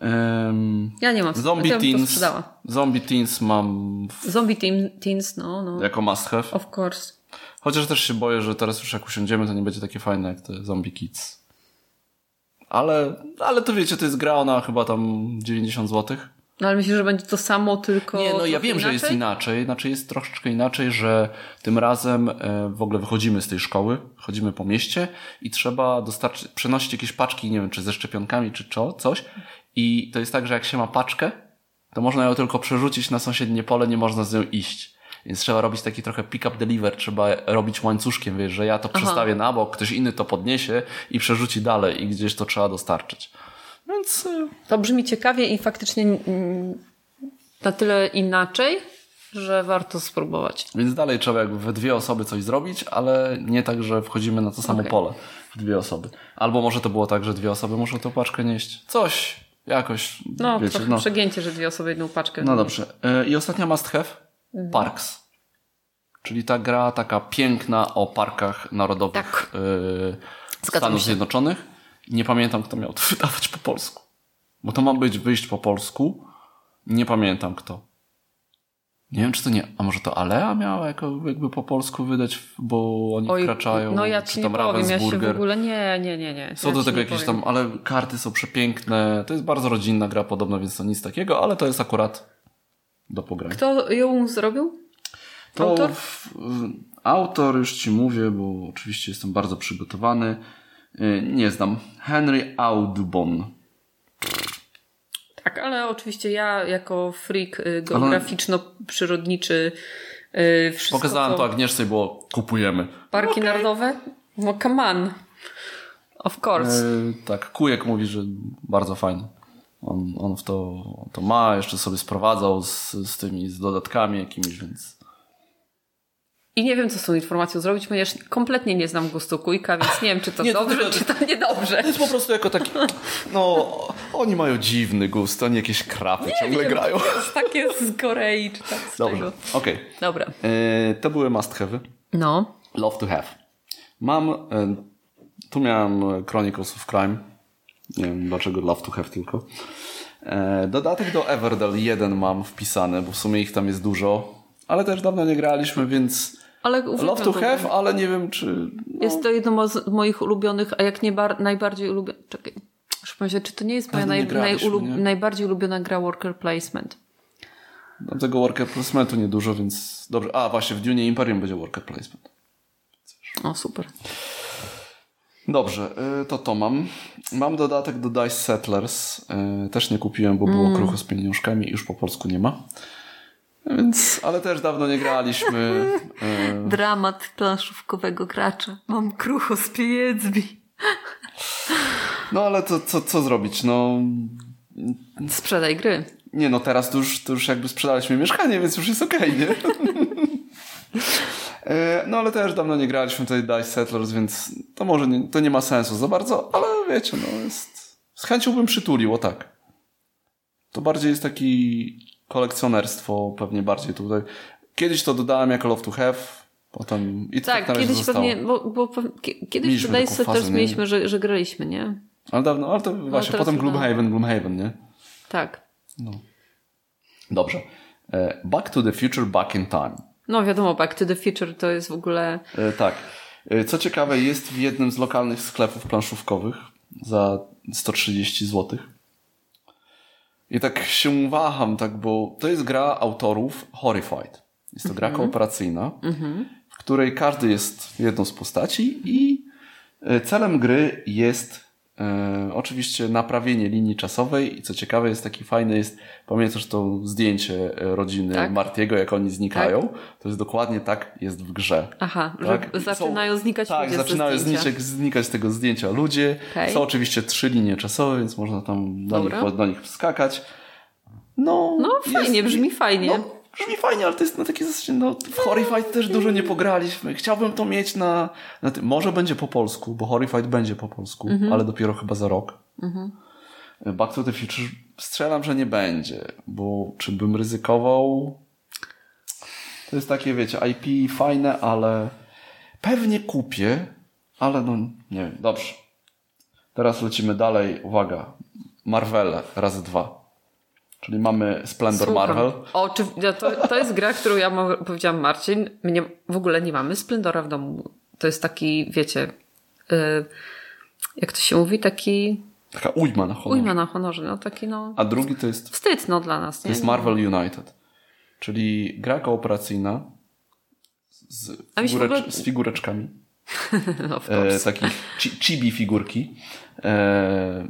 Um, Ja nie mam Zombie ja Teens. Zombie Teens mam w, Zombie team, Teens, no, no. jako must have. Of course. Chociaż też się boję, że teraz już jak usiądziemy, to nie będzie takie fajne jak te Zombie Kids. Ale, ale to wiecie, to jest gra, ona chyba tam 90 złotych. No ale myślisz, że będzie to samo, tylko. Nie, no ja wiem, że jest inaczej. Znaczy jest troszeczkę inaczej, że tym razem e, w ogóle wychodzimy z tej szkoły, chodzimy po mieście i trzeba dostarczyć, przenosić jakieś paczki, nie wiem, czy ze szczepionkami, czy co, coś. I to jest tak, że jak się ma paczkę, to można ją tylko przerzucić na sąsiednie pole, nie można z nią iść. Więc trzeba robić taki trochę pick-up deliver, trzeba robić łańcuszkiem, wiesz, że ja to przestawię na bok, ktoś inny to podniesie i przerzuci dalej i gdzieś to trzeba dostarczyć. Więc e, To brzmi ciekawie i faktycznie mm, na tyle inaczej, że warto spróbować. Więc dalej trzeba jakby we dwie osoby coś zrobić, ale nie tak, że wchodzimy na to samo Okej. pole w dwie osoby. Albo może to było tak, że dwie osoby muszą tę paczkę nieść. Coś, jakoś, No, wiecie, trochę no. przegięcie, że dwie osoby jedną paczkę. No dobrze. E, I ostatnia must have. Parks. Czyli ta gra taka piękna o parkach narodowych Tak. Zgadzam Stanów się. Zjednoczonych. Nie pamiętam, kto miał to [LAUGHS] wydawać po polsku. Bo to ma być wyjść po polsku. Nie pamiętam kto. Nie wiem, czy to nie. A może to Alea miała jako, jakby po polsku wydać, bo oni Oj, wkraczają. no ja ci nie powiem, ja się w ogóle nie, nie, nie, nie. Są ja do tego jakieś powiem. tam, ale karty są przepiękne. To jest bardzo rodzinna gra podobno, więc to nic takiego, ale to jest akurat do pogrania. Kto ją zrobił? To Autor? W, w, autor już ci mówię, bo oczywiście jestem bardzo przygotowany. Y, Nie znam. Henry Audubon. Tak, ale oczywiście ja jako freak y, geograficzno-przyrodniczy y, wszystko, Pokazałem to Agnieszce i było kupujemy. Parki narodowe? No come on. Of course. Y, tak, Kujek mówi, że bardzo fajny. On, on w to, to ma, jeszcze sobie sprowadzał z, z tymi z dodatkami jakimiś, więc I nie wiem, co z tą informacją zrobić, ponieważ kompletnie nie znam gustu Kujka, więc nie wiem, czy to Nie, to dobrze, tylko- czy to niedobrze. To jest po prostu jako taki. No, oni mają dziwny gust, oni jakieś krapy ciągle grają. To jest takie z Korei, czy tak z Dobrze, okej. Dobra. Y, To były must have'y. No. Love to have. Mam. y, Tu miałem Chronicles of Crime. Nie wiem dlaczego Love to have tylko. E, Dodatek do Everdell 1 mam wpisany, bo w sumie ich tam jest dużo. Ale też dawno nie graliśmy, więc. Ale Love to have, ale nie wiem czy. Jest to jedno z moich ulubionych, a jak nie bar- najbardziej ulubiony... Czekaj. Muszę powiedzieć, czy to nie jest moja naj- graliśmy, nie? najbardziej ulubiona gra Worker Placement? Mam tego worker placementu niedużo, więc dobrze. A właśnie, w Dune Imperium będzie worker placement. O, super. Dobrze, y, to to mam. Mam dodatek do Dice Settlers. y, Też nie kupiłem, bo było krucho z pieniążkami i już po polsku nie ma. Więc, ale też dawno nie graliśmy. y, [LAUGHS] Dramat planszówkowego gracza. Mam krucho z pieniędzmi. No ale to co, co zrobić? No Sprzedaj gry. nie no, teraz to już, to już jakby sprzedaliśmy mieszkanie, więc już jest okej, nie? [LAUGHS] E, No ale też dawno nie graliśmy tutaj Dice Settlers, więc to może nie, to nie ma sensu za bardzo, ale wiecie, no jest... Z chęcią bym przytulił, o tak. To bardziej jest taki kolekcjonerstwo, pewnie bardziej tutaj. Kiedyś to dodałem jako Love to Have, potem i tak, Tak, kiedyś zostało. pewnie, bo, bo kiedyś Mieliśmy fazę, też nie? mieliśmy, że, że graliśmy, nie? Ale dawno, ale to właśnie, teraz potem Gloomhaven, Gloomhaven, nie? Tak. Dobrze. E, Back to the Future, Back in Time. No wiadomo, Back to the Future to jest w ogóle... E, tak. E, Co ciekawe, jest w jednym z lokalnych sklepów planszówkowych za 130 zł. I tak się waham, tak, bo to jest gra autorów Horrified. Jest to gra kooperacyjna, w której każdy jest jedną z postaci i e, celem gry jest oczywiście naprawienie linii czasowej i co ciekawe jest taki fajny jest, pamiętasz to zdjęcie e, rodziny Tak. Martiego, jak oni znikają? To jest dokładnie tak jest w grze. Aha, Tak? że zaczynają Są- znikać Tak, ludzie ze zaczynają znikać, znikać z tego zdjęcia ludzie. Okej. Są oczywiście trzy linie czasowe, więc można tam do nich, do nich wskakać. No, No fajnie, brzmi fajnie. No, brzmi fajnie, ale to jest na takie zasadzie, no w Horrified też dużo nie pograliśmy. Chciałbym to mieć na, na tym. Może będzie po polsku, bo Horrified będzie po polsku, Mhm. ale dopiero chyba za rok. Back to the Future strzelam, że nie będzie, bo czy bym ryzykował? To jest takie, wiecie, IP fajne, ale pewnie kupię, ale no nie wiem, dobrze. Teraz lecimy dalej. Uwaga. Marvele razy dwa. Czyli mamy Splendor Słucham. Marvel. O, czy, to, to jest gra, którą ja powiedziałam Marcin. Mnie w ogóle nie mamy Splendora w domu. To jest taki, wiecie, y, jak to się mówi, taki Taka ujma na honor. ujma na honorze, no taki no A drugi to jest, wstyd no dla nas, to nie? jest Marvel United. Czyli gra kooperacyjna z, figurecz, ogóle- z figureczkami. No, [LAUGHS] E, takich chi- chibi figurki. E,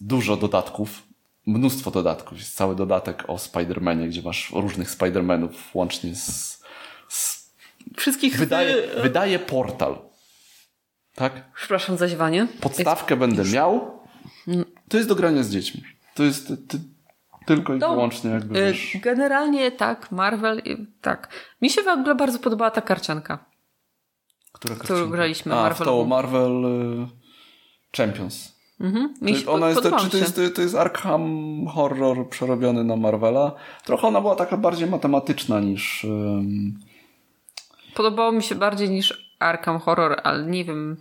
dużo dodatków. Mnóstwo dodatków. Jest cały dodatek o Spider-Manie, gdzie masz różnych Spider-Manów łącznie z... z Wszystkich wydaje, wydaje portal. Tak? Przepraszam za ziewanie. Podstawkę będę miał. To jest do grania z dziećmi. To jest ty, ty, tylko i To, wyłącznie jakby Y, wiesz, Generalnie tak, Marvel, tak. Mi się w ogóle bardzo podobała ta karcianka. która którą karcinka? graliśmy, A, w Marvelową. tą Marvel y, Champions. Mhm. Ona jest, czy to jest, to jest Arkham Horror przerobiony na Marvela. Trochę ona była taka bardziej matematyczna niż... ym, Podobało mi się bardziej niż Arkham Horror, ale nie wiem,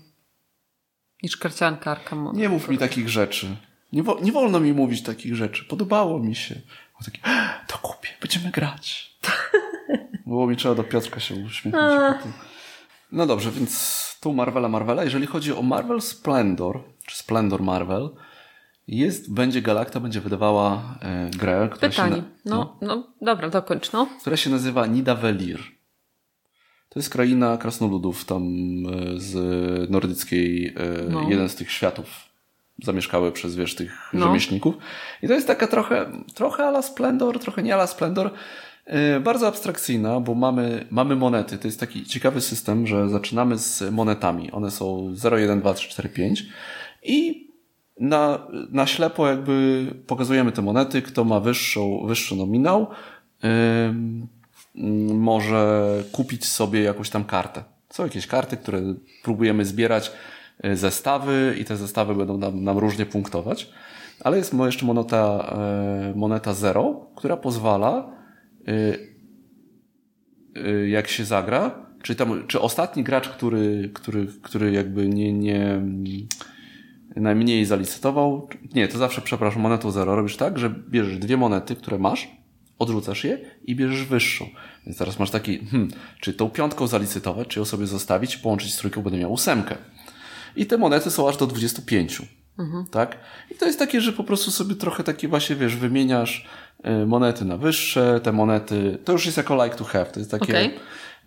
niż karcianka Arkham Horror. Nie mów mi takich rzeczy. Nie, wo, nie wolno mi mówić takich rzeczy. Podobało mi się. Było takie, to kupię, będziemy grać. [LAUGHS] Było mi trzeba do Piotrka się uśmiechnąć. No dobrze, więc tu Marvela, Marvela. Jeżeli chodzi o Marvel Splendor, czy Splendor Marvel, jest, będzie Galacta, będzie wydawała e, grę, która się, Pytanie. na, No, no, dobra, dokończ, no. która się nazywa Nidavellir. To jest kraina krasnoludów tam e, z nordyckiej, e, No. jeden z tych światów zamieszkały przez, wiesz, tych No. rzemieślników. I to jest taka trochę, trochę ala Splendor, trochę nie ala Splendor. e, Bardzo abstrakcyjna, bo mamy, mamy monety. To jest taki ciekawy system, że zaczynamy z monetami. One są 0, 1, 2, 3, 4, 5 i na, na ślepo jakby pokazujemy te monety, kto ma wyższą, wyższy nominał, ym, może kupić sobie jakąś tam kartę. Są jakieś karty, które próbujemy zbierać, y, zestawy i te zestawy będą nam, nam różnie punktować. Ale jest jeszcze moneta, y, moneta zero, która pozwala y, jak się zagra, czy, tam, czy ostatni gracz, który, który, który jakby nie, nie najmniej zalicytował, nie, to zawsze, przepraszam, monetą zero robisz tak, że bierzesz dwie monety, które masz, odrzucasz je i bierzesz wyższą. Więc teraz masz taki, hmm, czy tą piątką zalicytować, czy ją sobie zostawić, połączyć z trójką, będę miał ósemkę. I te monety są aż do 25. Tak? I to jest takie, że po prostu sobie trochę takie właśnie, wiesz, wymieniasz y, monety na wyższe, te monety, to już jest jako like to have, to jest takie, Okej.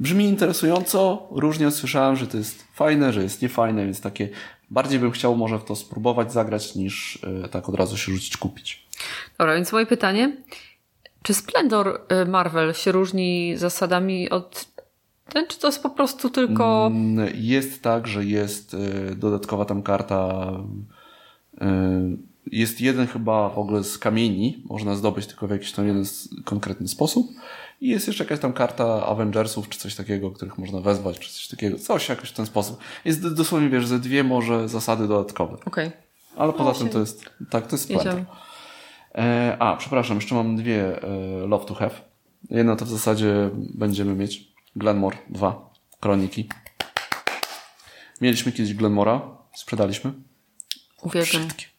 brzmi interesująco, różnie słyszałem, że to jest fajne, że jest niefajne, więc takie, bardziej bym chciał może w to spróbować zagrać, niż y, tak od razu się rzucić kupić. Dobra, więc moje pytanie. Czy Splendor y, Marvel się różni zasadami od ten, czy to jest po prostu tylko... Mm, Jest tak, że jest y, dodatkowa tam karta. Jest jeden chyba w ogóle z kamieni, można zdobyć tylko w jakiś tam jeden konkretny sposób. I jest jeszcze jakaś tam karta Avengersów, czy coś takiego, których można wezwać, czy coś takiego. Coś jakoś w ten sposób. Jest dosłownie, wiesz, ze dwie może zasady dodatkowe. Okej, Ale poza tym to jest, tak, to jest jedziemy. E, a, przepraszam, jeszcze mam dwie e, Love to Have. Jedna to w zasadzie będziemy mieć Glenmore 2, Kroniki. Mieliśmy kiedyś Glenmora, sprzedaliśmy. Uwielbiam. Brzydkie.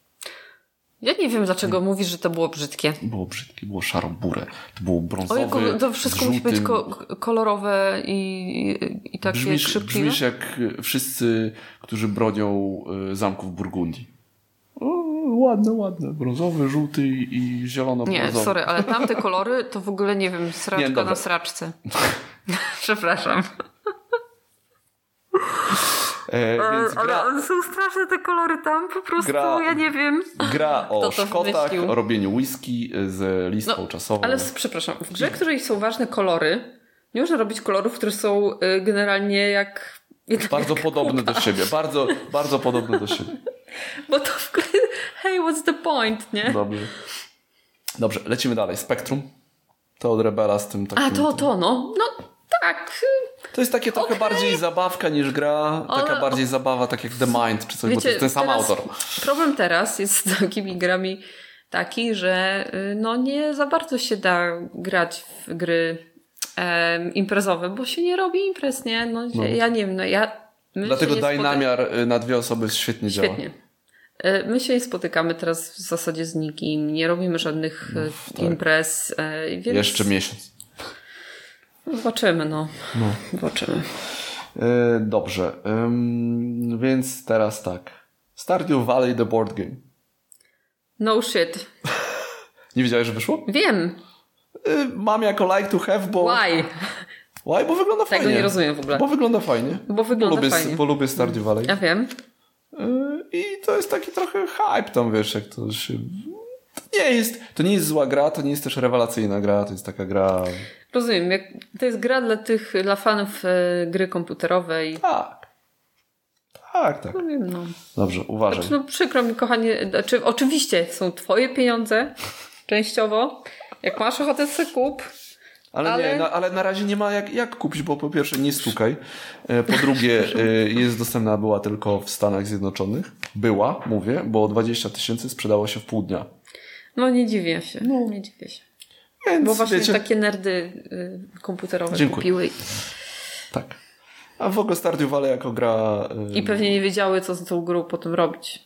Ja nie wiem, dlaczego mówisz, że to było brzydkie. Było brzydkie, było szaro-burę. To było brązowe, jako, to wszystko z musi być żółtym. ko- kolorowe i, i takie Brzmisz, krzypliwe. brzmisz jak wszyscy, którzy bronią e, zamków Burgundii. O, ładne, ładne. Brązowy, żółty i Nie, zielono-brązowy. sorry, ale tamte kolory to w ogóle nie wiem, sraczka Nie, na sraczce. [LAUGHS] Przepraszam. [LAUGHS] E, więc Ale gra, one są straszne te kolory tam, po prostu, Gra- ja nie wiem. gra o szkotach, o robieniu whisky z listą No, czasową. Ale przepraszam, w grze, w której są ważne kolory, nie można robić kolorów, które są y, generalnie jak... jak Bardzo podobne do siebie, bardzo, bardzo podobne do siebie. [LAUGHS] Bo to w grze... Hey, what's the point, nie? Dobrze. Dobrze, lecimy dalej. Spektrum. To od Rebela z tym takim... A, to, to, no. No, tak. To jest takie trochę bardziej zabawka niż gra. Taka Ale- bardziej zabawa, tak jak The Mind czy coś, bo to Wiecie, jest ten sam autor. Problem teraz jest z takimi grami taki, że y, no nie za bardzo się da grać w gry em, imprezowe, bo się nie robi imprez, nie? No, ja nie wiem, no ja... Dlatego daj spoty- namiar y, na dwie osoby świetnie, działa. Świetnie. E, My się nie spotykamy teraz w zasadzie z nikim, nie robimy żadnych e, imprez, e, więc tak. Jeszcze miesiąc. Zobaczymy, no. Zobaczymy. E, dobrze, więc teraz tak. Stardew Valley The Board Game. No shit. [LAUGHS] Nie wiedziałeś, że wyszło? Wiem. Y, mam jako like to have, bo... Why? Why? Bo wygląda fajnie. nie rozumiem w ogóle. Bo wygląda fajnie. Bo wygląda lubię, fajnie. Bo lubię Stardew Valley. Ja wiem. Y, I to jest taki trochę hype tam, wiesz, jak to się... To nie jest, to nie jest zła gra, to nie jest też rewelacyjna gra, to jest taka gra... Rozumiem. Jak, to jest gra dla tych, dla fanów e, gry komputerowej. Tak. Tak, tak. No wiem, no. Dobrze, uważaj. Znaczy, no przykro mi, kochanie. Znaczy, oczywiście są twoje pieniądze, częściowo. Jak masz ochotę, sobie kup. Ale, Ale- Nie, no, ale na razie nie ma jak, jak kupić, bo po pierwsze nie stukaj. E, Po drugie e, jest dostępna była tylko w Stanach Zjednoczonych. Była, mówię, bo 20 tysięcy sprzedało się w pół dnia. No nie dziwię się. No. Nie dziwię się. Więc Bo właśnie wiecie, takie nerdy y, komputerowe Dziękuję. kupiły tak. A w ogóle Stardew Valley jako gra... e, i pewnie nie wiedziały, co z tą grą potem robić.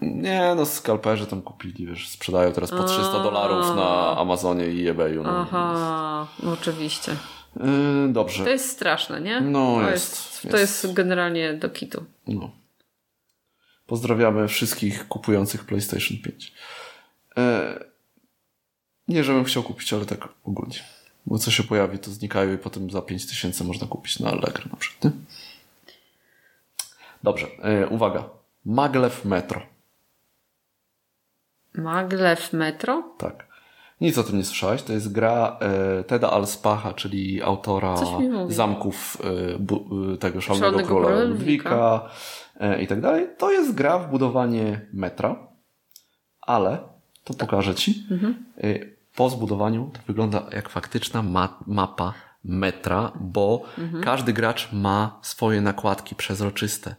Nie, no skalperzy tam kupili, wiesz, sprzedają teraz po 300 dolarów na Amazonie i eBayu. No. Aha, no oczywiście. E, dobrze. To jest straszne, nie? No, to jest, To jest. jest generalnie do kitu. No. Pozdrawiamy wszystkich kupujących PlayStation 5. E, nie, żebym chciał kupić, ale tak ogólnie. Bo co się pojawi, to znikają i potem za 5000 można kupić na Allegro na przykład. Nie? Dobrze, e, uwaga. Maglev Metro. Maglev Metro? Tak. Nic o tym nie słyszałaś. To jest gra e, Teda Alspacha, czyli autora zamków e, bu, tego szalonego króla Ludwika i tak dalej. To jest gra w budowanie metra, ale to pokażę Ci. Mhm. Po zbudowaniu to wygląda jak faktyczna ma mapa metra, bo Mhm. każdy gracz ma swoje nakładki przezroczyste.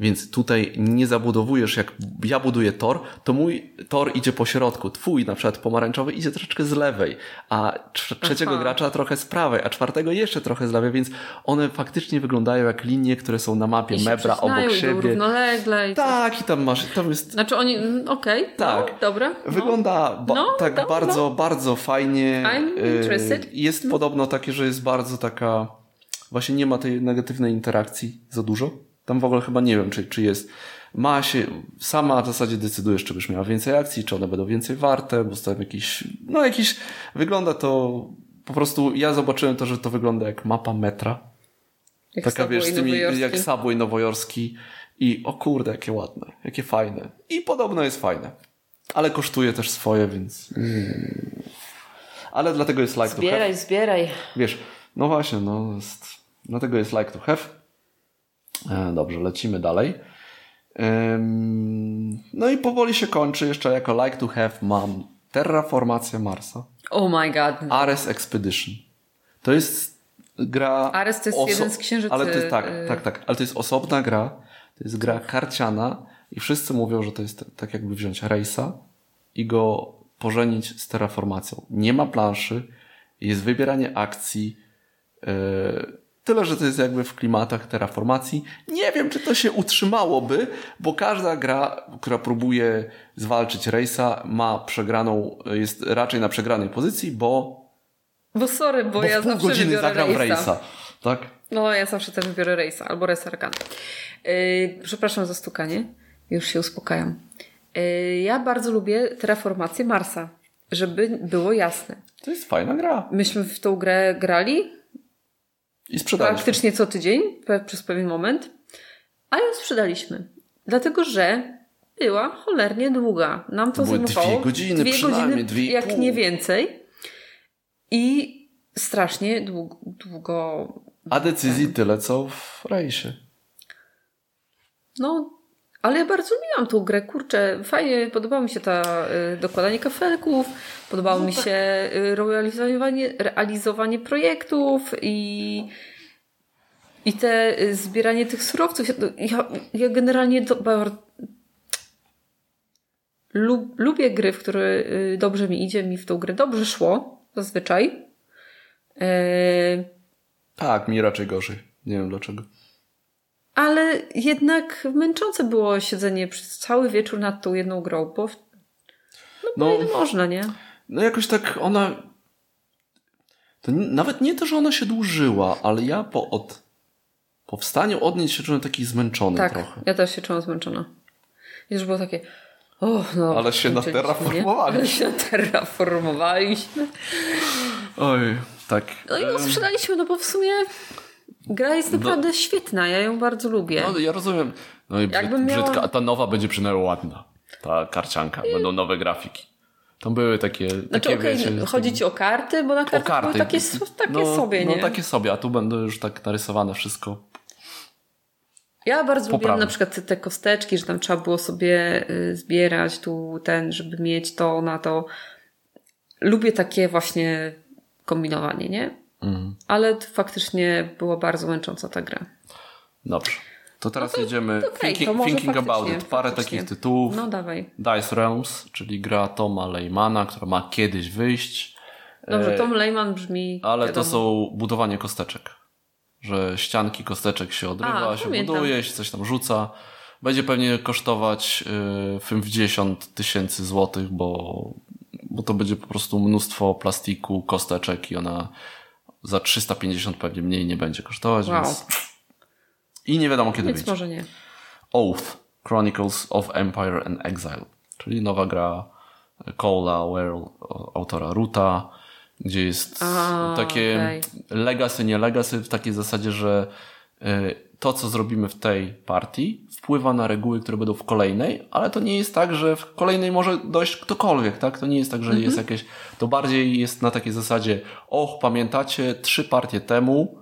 Więc tutaj nie zabudowujesz, jak ja buduję tor, to mój tor idzie po środku. Twój na przykład pomarańczowy idzie troszeczkę z lewej, a trze- trzeciego Aha. gracza trochę z prawej, a czwartego jeszcze trochę z lewej, więc one faktycznie wyglądają jak linie, które są na mapie I Mebra obok siebie. równolegle i tak. Tak, i tam masz, tam jest Znaczy oni, mm, okej, Tak. no, dobra. No. Wygląda ba- No, tak no, bardzo, bardzo fajnie. I'm Y, interested. Jest podobno takie, że jest bardzo taka. Właśnie nie ma tej negatywnej interakcji za dużo. Tam w ogóle chyba nie wiem, czy, czy jest. Ma się, sama w zasadzie decydujesz, czy byś miała więcej akcji, czy one będą więcej warte, bo tam jakiś, no jakiś, wygląda to, po prostu ja zobaczyłem to, że to wygląda jak mapa metra. Jak Taka wiesz, z tymi, jak Subway nowojorski i o kurde, jakie ładne, jakie fajne. I podobno jest fajne. Ale kosztuje też swoje, więc... Mm. Ale dlatego jest like to have. Zbieraj, zbieraj. Wiesz, no właśnie, no jest... Dlatego jest like to have. E, dobrze, lecimy dalej. No i powoli się kończy. Jeszcze jako like to have mam Terraformację Marsa. Oh my god. Ares Expedition. To jest gra. Ares to jest jeden z księżycy, Ale to jest tak, y- tak, tak. Ale to jest osobna gra. To jest gra karciana i wszyscy mówią, że to jest tak jakby wziąć rejsa i go pożenić z terraformacją. Nie ma planszy, jest wybieranie akcji. Yy, tyle, że to jest jakby w klimatach terraformacji. Nie wiem, czy to się utrzymałoby, bo każda gra, która próbuje zwalczyć rejsa, ma przegraną, jest raczej na przegranej pozycji, bo Bo sorry, bo, bo ja zawsze godziny zagram rejsa. Tak? No, ja zawsze też wybiorę rejsa albo resarkan. Yy, przepraszam za stukanie. Już się uspokajam. Yy, ja bardzo lubię terraformację Marsa. Żeby było jasne. To jest fajna gra. Myśmy w tą grę grali I sprzedaliśmy. praktycznie co tydzień przez pewien moment, a ją sprzedaliśmy. Dlatego, że była cholernie długa. Nam to To zajmowało dwie godziny, dwie godziny, dwie jak pół. nie więcej. I strasznie długo, długo A decyzji tyle, co w rejsie. No, ale ja bardzo lubiłam tą grę, kurczę, fajnie, podobało mi się ta y, dokładanie kafelków, podobało mi się y, realizowanie, realizowanie projektów i, i te y, zbieranie tych surowców. Ja, ja, ja generalnie do, bardzo, lub, lubię gry, w które dobrze mi idzie, mi w tą grę dobrze szło, zazwyczaj. Tak, mi raczej gorzej. Nie wiem dlaczego. Ale jednak męczące było siedzenie przez cały wieczór nad tą jedną grą, bo No, no, można, nie? no jakoś tak ona... To nawet nie to, że ona się dłużyła, ale ja po od powstaniu od niej się czułem taki zmęczony Tak, trochę. ja też się czułam zmęczona. Już było takie, o, no. Ale się naterraformowaliśmy. [LAUGHS] Ale się naterraformowaliśmy. Oj, tak. No i em, sprzedaliśmy, no bo w sumie gra jest naprawdę świetna, ja ją bardzo lubię. No, ja rozumiem. No i Jakbym brzydka, a ta nowa będzie przynajmniej ładna. Ta karcianka, będą nowe grafiki. Tam były takie, znaczy, takie okej, wiecie, chodzi ci o karty, bo na kartach karty. były takie, takie no, sobie, nie? No takie sobie, a tu będą już tak narysowane wszystko. Ja bardzo lubiłam Poprawne. na przykład te- te kosteczki, że tam trzeba było sobie y, zbierać tu ten, żeby mieć to na to. Lubię takie właśnie kombinowanie, nie? Mhm. Ale to faktycznie była bardzo męcząca ta gra. Dobrze. To teraz jedziemy to okej, thinking, to thinking About It. Parę faktycznie. takich tytułów. No dawaj. Dice Realms, czyli gra Toma Leymana, która ma kiedyś wyjść. Dobrze, E, Tom Lehman brzmi. Ale wiadomo. to są budowanie kosteczek. Że ścianki kosteczek się odrywa, A, się pamiętam. buduje, się coś tam rzuca. Będzie pewnie kosztować y, 50 tysięcy złotych, bo, bo to będzie po prostu mnóstwo plastiku, kosteczek i ona za 350 pewnie mniej nie będzie kosztować, Wow. więc... I nie wiadomo kiedy Więc wyjdzie. może nie. Oath Chronicles of Empire and Exile, czyli nowa gra Cole'a Werl, autora Ruta, gdzie jest A, takie okej. legacy, nie legacy, w takiej zasadzie, że y, to, co zrobimy w tej partii, wpływa na reguły, które będą w kolejnej, ale to nie jest tak, że w kolejnej może dojść ktokolwiek, tak? To nie jest tak, że jest jakieś, to bardziej jest na takiej zasadzie, och, pamiętacie, trzy partie temu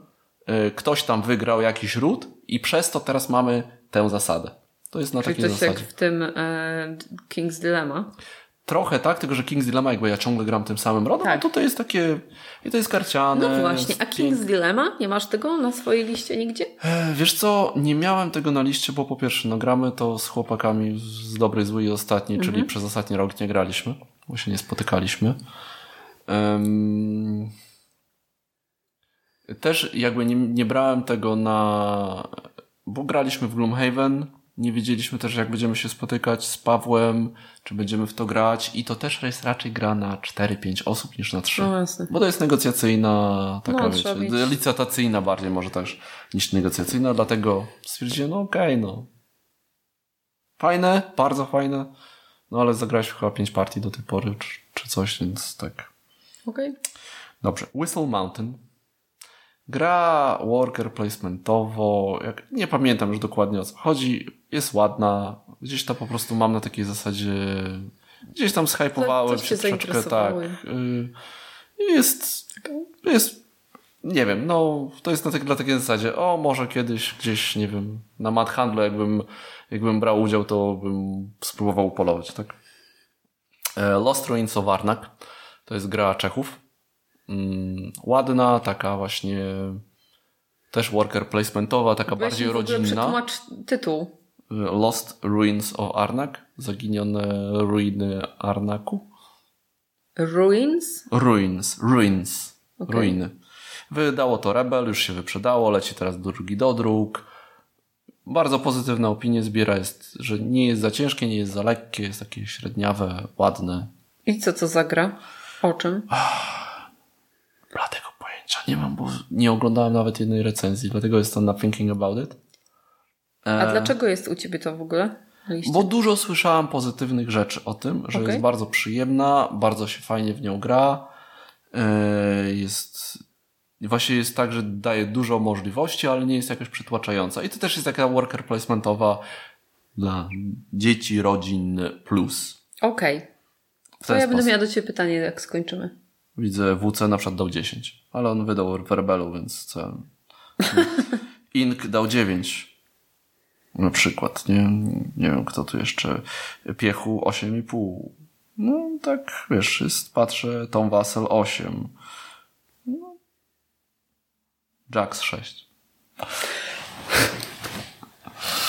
y, ktoś tam wygrał jakiś ród i przez to teraz mamy tę zasadę. To jest na Czyli takiej coś zasadzie. jak w tym e, King's Dilemma. Trochę tak, tylko że King's Dilemma, jakby ja ciągle gram tym samym rodem, Tak. no to to jest takie, i to jest karciane. No właśnie, a. King's Dilemma? Nie masz tego na swojej liście nigdzie? E, Wiesz co, nie miałem tego na liście, bo po pierwsze, no gramy to z chłopakami z dobrej, złej i ostatniej, czyli przez ostatni rok nie graliśmy, bo się nie spotykaliśmy. Em, Też jakby nie, nie brałem tego na... Bo graliśmy w Gloomhaven, nie wiedzieliśmy też jak będziemy się spotykać z Pawłem, czy będziemy w to grać i to też jest raczej gra na 4-5 osób niż na 3. No jasne. Bo to jest negocjacyjna, taka No, wiecie, mieć- licytacyjna bardziej może też niż negocjacyjna, dlatego stwierdziłem, no okej, no. Fajne, bardzo fajne, no ale zagrałeś chyba 5 partii do tej pory, czy, czy coś, więc tak. Okej. Dobrze. Whistle Mountain. Gra worker placementowo, jak, nie pamiętam już dokładnie o co chodzi, jest ładna, gdzieś tam po prostu mam na takiej zasadzie, gdzieś tam zhypowałem się troszeczkę, tak. Y, Jest, jest, nie wiem, no to jest na tak, dla takiej zasadzie, o może kiedyś gdzieś, nie wiem, na Mad Handlu jakbym, jakbym brał udział, to bym spróbował upolować, tak? E, Lost Ruins of Arnak to jest gra Czechów. Mm, ładna, taka właśnie też worker placementowa, taka Weź bardziej rodzinna. Przetłumacz tytuł. Lost Ruins of Arnak, zaginione ruiny Arnaku. Ruins? Ruins, ruins, Okej. ruiny. Wydało to Rebel, już się wyprzedało, leci teraz drugi do dróg. Bardzo pozytywne opinie zbiera, jest, że nie jest za ciężkie, nie jest za lekkie, jest takie średniawe, ładne. I co to za gra? O czym? Dlatego pojęcia nie mam, bo nie oglądałem nawet jednej recenzji, dlatego jestem na Thinking About It. A dlaczego jest u ciebie to w ogóle liście? Bo dużo słyszałem pozytywnych rzeczy o tym, że Okej. jest bardzo przyjemna, bardzo się fajnie w nią gra. e, Jest właśnie jest tak, że daje dużo możliwości, ale nie jest jakoś przytłaczająca. I to też jest taka worker placementowa dla dzieci, rodzin plus. Okej. W To ja będę sposób. miała do Ciebie pytanie, jak skończymy. Widzę WC na przykład dał 10, ale on wydał w Rebelu, więc co? [LAUGHS] Ink dał 9. Na przykład, nie? Nie wiem, kto tu jeszcze. Piechu 8,5. No tak, wiesz, jest, patrzę, Tom Wassel 8. No. Jax 6.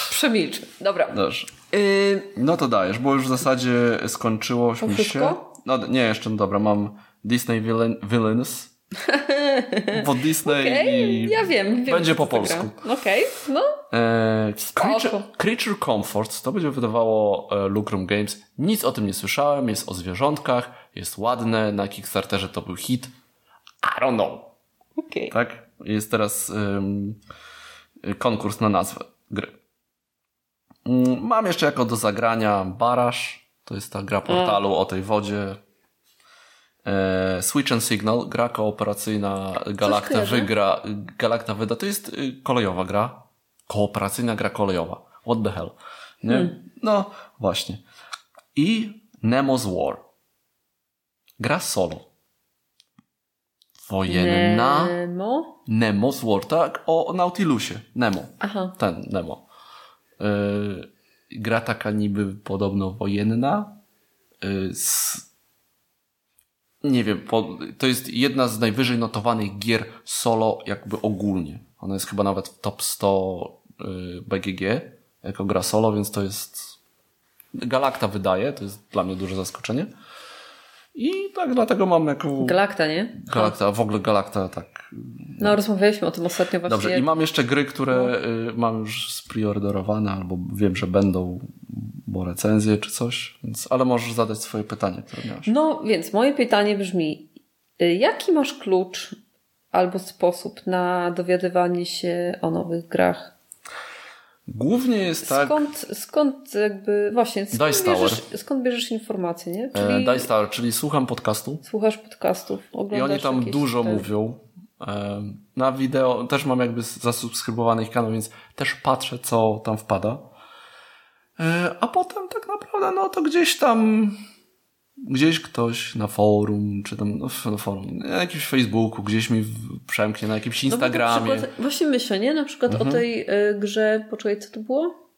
Przemilcz. Dobra. Dobrze. Yy, No to dajesz, bo już w zasadzie skończyło mi się. No nie, jeszcze no dobra, mam Disney Villain, Villains. [LAUGHS] Bo Disney Okej, i ja wiem. wiem będzie po polsku. Okej, no. E, Creature. Creature Comforts to będzie wydawało e, Lucrum Games. Nic o tym nie słyszałem, jest o zwierzątkach, jest ładne, na Kickstarterze to był hit. I don't know. Okej. Tak? Jest teraz konkurs na nazwę gry. Mm, Mam jeszcze jako do zagrania Barasz. To jest ta gra portalu o tej wodzie. E, Switch and Signal, gra kooperacyjna Galacta kojarzę. wygra, Galacta wyda. To jest y, kolejowa gra. Kooperacyjna gra kolejowa. What the hell? Nie? No, właśnie. I Nemo's War. Gra solo. Wojenna. Nemo? Nemo's War, tak? O Nautilusie. Nemo. Aha. Ten, Nemo. Yy, gra taka niby podobno wojenna. Yy, z... Nie wiem, po... to jest jedna z najwyżej notowanych gier solo jakby ogólnie. Ona jest chyba nawet w top 100 yy, BGG jako gra solo, więc to jest... Galacta wydaje, to jest dla mnie duże zaskoczenie. I tak dlatego mam jako... Galacta, nie? Galacta, w ogóle Galacta tak No, rozmawialiśmy o tym ostatnio właśnie. Dobrze, i mam jeszcze gry, które y, mam już spreorderowane, albo wiem, że będą, bo recenzje czy coś, więc, ale możesz zadać swoje pytanie, które miałeś. No, więc moje pytanie brzmi, y, jaki masz klucz albo sposób na dowiadywanie się o nowych grach? Głównie jest tak, Skąd, skąd jakby, właśnie, skąd Dice Tower. bierzesz, skąd bierzesz informacje, nie? e, Czyli Dice Tower, czyli słucham podcastu słuchasz podcastów, i oglądasz oni tam dużo te- mówią. E, Na wideo też mam jakby zasubskrybowany ich kanał, więc też patrzę, co tam wpada. E, A potem tak naprawdę, no to gdzieś tam gdzieś ktoś na forum, czy tam no, na forum, na jakimś Facebooku, gdzieś mi przemknie, na jakimś No bo na Instagramie. przykład, właśnie myślę, nie? Na przykład Mhm. o tej y, grze, poczekaj, co to było?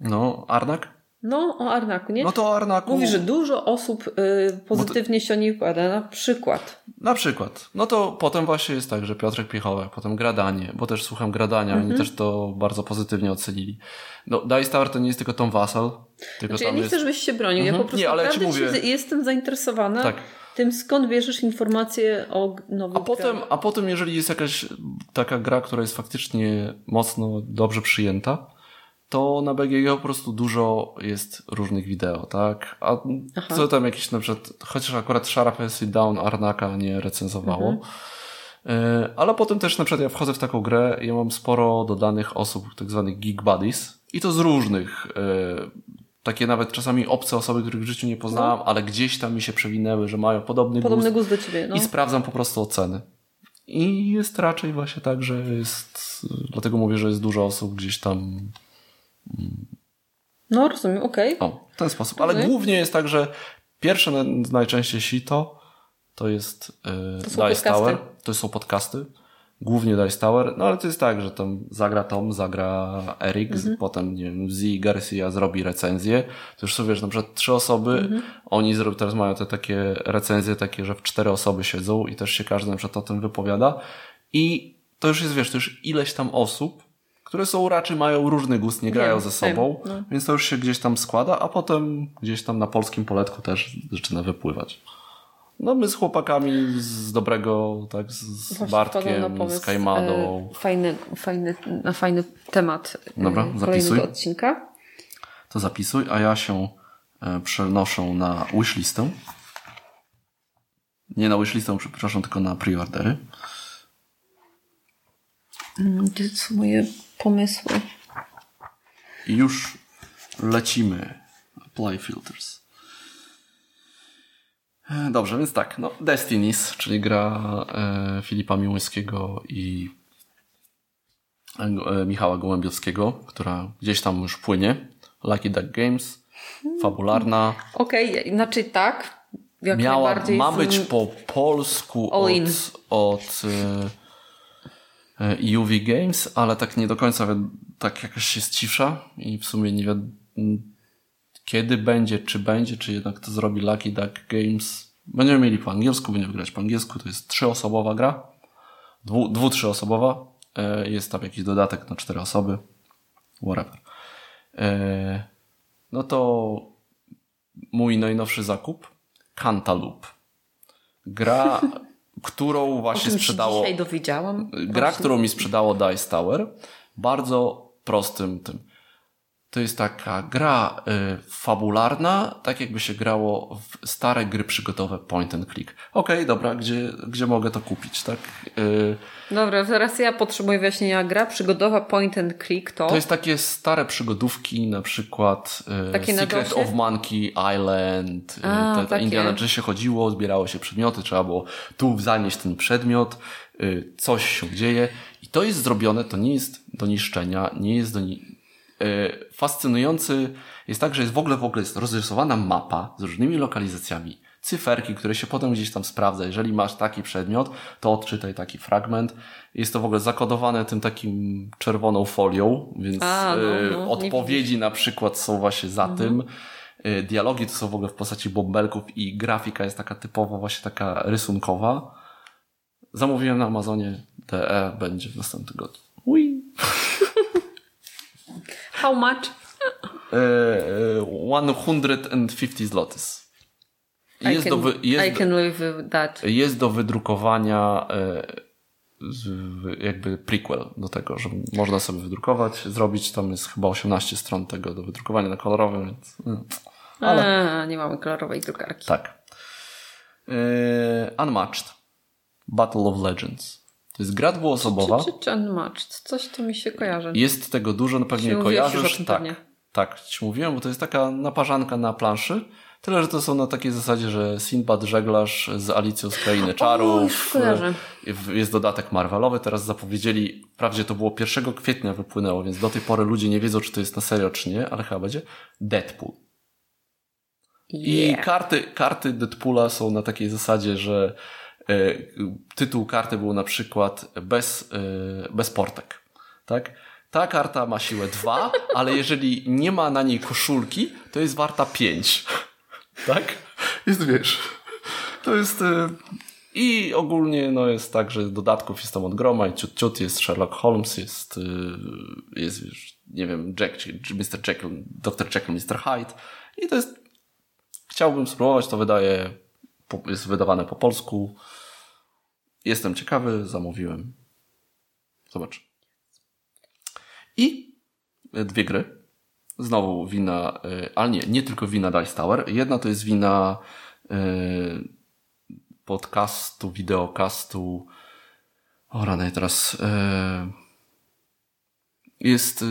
No, Arnak? No, o Arnaku, nie? No to o Arnaku. Mówi, że dużo osób y, pozytywnie się o niej wypowiada. Na przykład. Na przykład. No to potem właśnie jest tak, że Piotrek Piechołek, potem Gradanie, bo też słucham Gradania, Mhm. oni też to bardzo pozytywnie ocenili. No, Dice Tower to nie jest tylko Tom Wassel, tylko Znaczy, ja nie jest... chcę, żebyś się bronił. Ja Mhm. po prostu Nie, ale ja naprawdę mówię- jestem zainteresowana Tak. tym, skąd bierzesz informacje o nowych A potem, grach. a potem, jeżeli jest jakaś taka gra, która jest faktycznie mocno dobrze przyjęta, to na BGG po prostu dużo jest różnych wideo, tak? A Aha. co tam jakieś na przykład, chociaż akurat Sharp Acid Down Arnaka nie recenzowało, Mhm. E, ale potem też na przykład ja wchodzę w taką grę i ja mam sporo dodanych osób, tak zwanych geek buddies i to z różnych, e, takie nawet czasami obce osoby, których w życiu nie poznałam, ale gdzieś tam mi się przewinęły, że mają podobny, Podobny gust gust do ciebie. No. i sprawdzam po prostu oceny. I jest raczej właśnie tak, że jest, dlatego mówię, że jest dużo osób gdzieś tam, no, rozumiem, okej. o, w ten sposób. Ale Okej. głównie jest tak, że pierwsze na- najczęściej sito to jest To y, są Dice. Tower, to są podcasty. Głównie Dice Tower, no ale to jest tak, że tam zagra Tom, zagra Erik, Mhm. potem nie wiem, Z Garcia zrobi recenzję. To już sobie wiesz, na przykład trzy osoby, Mhm. oni zrobią, teraz mają te takie recenzje takie, że w cztery osoby siedzą i też się każdy na przykład o tym wypowiada. I to już jest, wiesz, to już ileś tam osób, które są raczej mają różny gust, nie grają Wiem, ze sobą, wiem, no. więc to już się gdzieś tam składa, a potem gdzieś tam na polskim poletku też zaczyna wypływać. No my z chłopakami z dobrego, tak, z Właśnie Bartkiem, pomysł, z Kajmadą. e, Fajny, fajny, na fajny temat e, Dobra, kolejnego zapisuj. odcinka. To zapisuj, a ja się e, przenoszę na wishlistę. Nie na wishlistę, przepraszam, tylko na preordery. Mm, Gdzie są moje pomysły? I już lecimy. Apply filters. E, Dobrze, więc tak, no Destinies, czyli gra e, Filipa Miłońskiego i e, Michała Gołębiowskiego, która gdzieś tam już płynie. Lucky Duck Games, fabularna. Okej, znaczy tak. Jak Miała, ma być po polsku od, od e, e, UV Games, ale tak nie do końca tak jakoś jest cisza i w sumie nie wiem kiedy będzie, czy będzie, czy jednak to zrobi Lucky Duck Games. Będziemy mieli po angielsku, będziemy grać po angielsku. To jest trzyosobowa gra. Dwu, dwu trzyosobowa. E, Jest tam jakiś dodatek na cztery osoby. Whatever. E, No to mój najnowszy zakup. Cantaloupe. Gra, [LAUGHS] którą właśnie sprzedało. dzisiaj dowiedziałam. Gra, Właśnie. którą mi sprzedało Dice Tower, bardzo prostym tym. To jest taka gra y, fabularna, tak jakby się grało w stare gry przygotowe point and click. Okej, dobra, gdzie, gdzie mogę to kupić, tak? Y, Dobra, teraz ja potrzebuję wyjaśnienia. Gra przygodowa point and click to... to jest takie stare przygodówki, na przykład y, Takie Secret of Monkey Island, y, A, te takie. Indiana Jones się chodziło, zbierało się przedmioty, trzeba było tu zanieść ten przedmiot, y, coś się dzieje i to jest zrobione, to nie jest do niszczenia, nie jest do ni- fascynujący jest tak, że jest w ogóle w ogóle jest rozrysowana mapa z różnymi lokalizacjami, cyferki, które się potem gdzieś tam sprawdza. Jeżeli masz taki przedmiot, to odczytaj taki fragment. Jest to w ogóle zakodowane tym takim czerwoną folią, więc A, no, y, no, odpowiedzi na przykład są właśnie za tym. Y, Dialogi to są w ogóle w postaci bąbelków i grafika jest taka typowo właśnie taka rysunkowa. Zamówiłem na Amazonie. DE będzie w następnym tygodniu. Ui. [LAUGHS] How much? E, e, 150 zlotys. I Jest, can, do, wy, I jest, can live with that. jest do wydrukowania e, jakby prequel do tego, że można sobie wydrukować, zrobić. Tam jest chyba 18 stron tego do wydrukowania na kolorowym, więc mm. ale A, nie mamy kolorowej drukarki. tak. E, Unmatched. Battle of Legends. To jest gra dwuosobowa. Czy, czy, czy? Coś to mi się kojarzy. Jest tego dużo, no pewnie kojarzysz. o tak, pewnie. tak, ci mówiłem, bo to jest taka naparzanka na planszy. Tyle, że to są na takiej zasadzie, że Sinbad żeglarz z Alicją z Krainy Czarów. e, Jest dodatek Marvelowy, teraz zapowiedzieli, wprawdzie to było 1 kwietnia wypłynęło, więc do tej pory ludzie nie wiedzą, czy to jest na serio, czy nie, ale chyba będzie Deadpool. I Yeah. karty, karty Deadpoola są na takiej zasadzie, że tytuł karty był na przykład bez, e, bez portek. Tak? Ta karta ma siłę 2, [LAUGHS] ale jeżeli nie ma na niej koszulki, to jest warta 5. [LAUGHS] Tak? Jest, wiesz. To jest. e, I ogólnie no jest tak, że dodatków jest tam od groma i ciut, ciut jest Sherlock Holmes, jest, e, jest wiesz, nie wiem, Jack, czy Mr. Jekyll, Dr. Jekyll, Mr. Hyde. I to jest Chciałbym spróbować, to wydaje, jest wydawane po polsku. Jestem ciekawy, zamówiłem. Zobacz. I dwie gry. Znowu wina, y, ale nie, nie tylko wina Dice Tower. Jedna to jest wina y, podcastu, wideocastu. O rany, teraz y, jest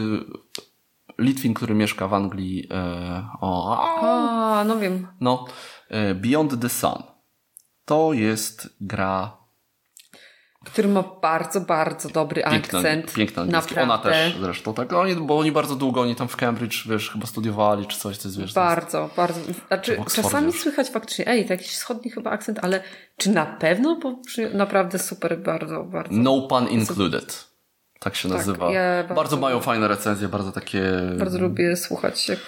Litwin, który mieszka w Anglii. o, A, no wiem. no, e, Beyond the Sun. To jest gra Który ma bardzo, bardzo dobry piękna, akcent. piękna angielski. Ona też zresztą, tak. Oni, bo oni bardzo długo, oni tam w Cambridge, wiesz, chyba studiowali czy coś, to jest, wiesz, to jest, Bardzo, bardzo. Znaczy, czasami już. słychać faktycznie, ej, to jakiś wschodni chyba akcent, ale czy na pewno? Bo naprawdę super, bardzo, bardzo. No Pun Included. Tak się Tak, nazywa. ja bardzo, bardzo mają fajne recenzje, bardzo takie... Bardzo lubię słuchać, jak.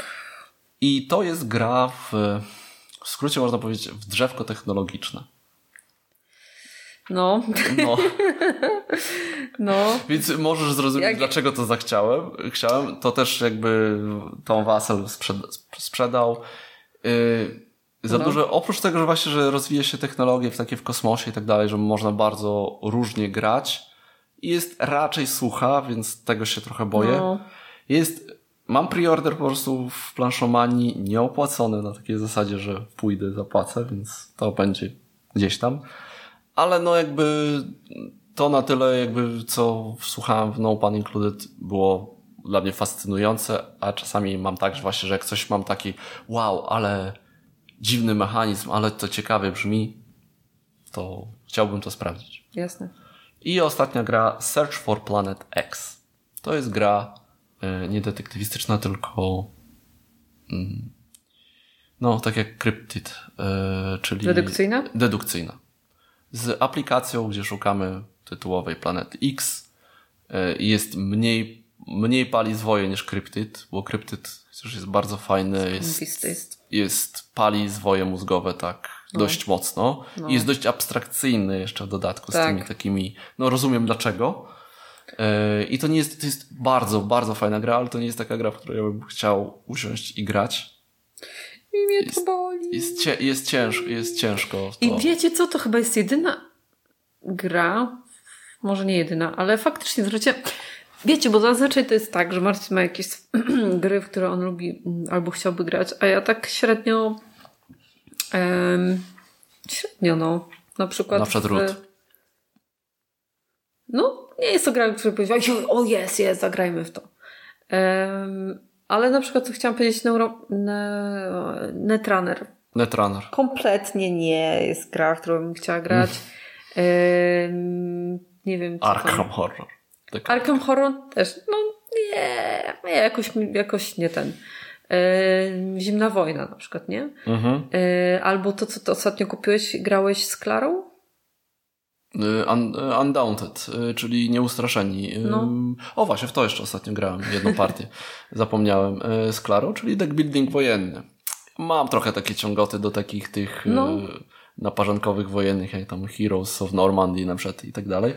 I to jest gra w, w skrócie można powiedzieć, w drzewko technologiczne. No, No. [LAUGHS] no. Więc możesz zrozumieć, Jak- dlaczego to zachciałem. Chciałem, to też jakby Wassel sprzed, sprzedał. Yy, za No. dużo, oprócz tego, że właśnie, że rozwija się technologie w takie w kosmosie i tak dalej, że można bardzo różnie grać. Jest raczej sucha, więc tego się trochę boję. No. Jest, mam preorder po prostu w planszomanii nieopłacony na takiej zasadzie, że pójdę, zapłacę, więc to będzie gdzieś tam. Ale no jakby to na tyle jakby co słuchałem w No Pun Included było dla mnie fascynujące, a czasami mam tak, że właśnie, że jak coś mam taki wow, ale dziwny mechanizm, ale to ciekawie brzmi, to chciałbym to sprawdzić. Jasne. I ostatnia gra Search for Planet X. To jest gra nie detektywistyczna, tylko mm, no, tak jak Cryptid, e, czyli... Dedukcyjna? Dedukcyjna. Z aplikacją, gdzie szukamy tytułowej planety X. E, jest mniej, mniej pali zwoje niż Cryptid, bo Cryptid chociaż jest bardzo fajny, jest, Jest, pali zwoje mózgowe tak dość mocno No. i jest dość abstrakcyjny jeszcze w dodatku z Tak. tymi takimi, no rozumiem dlaczego. E, I to nie jest, to jest bardzo, bardzo fajna gra, ale to nie jest taka gra, w której ja bym chciał usiąść i grać. I mnie to boli. Jest, cie, jest, cięż, jest ciężko. I wiecie co, to chyba jest jedyna gra, może nie jedyna, ale faktycznie zwróćcie, wiecie, bo zazwyczaj to jest tak, że Marcin ma jakieś [CLEARS THROAT] gry, w które on lubi mm, albo chciałby grać, a ja tak średnio em, średnio no, na przykład Na przykład w- no, nie jest to gra, która powiedziałeś, o jest, jest, zagrajmy w to. Em, ale na przykład co chciałam powiedzieć, Neuro, ne, Netrunner. Netrunner. Kompletnie nie jest gra, w którą bym chciała grać. Em, nie wiem. co tam. Arkham Horror. Tak. Arkham Horror też. No nie, nie jakoś, jakoś nie ten. Em, Zimna wojna na przykład, nie? Mhm. E, albo to, co ty ostatnio kupiłeś, grałeś z Klarą? Y, Un, y, Undaunted, y, czyli Nieustraszeni. No. O właśnie, w to jeszcze ostatnio grałem, jedną partię. [LAUGHS] Zapomniałem. Z Klarą, czyli deck building wojenny. Mam trochę takie ciągoty do takich tych No. naparzankowych wojennych, jak tam Heroes of Normandy na przykład i tak dalej.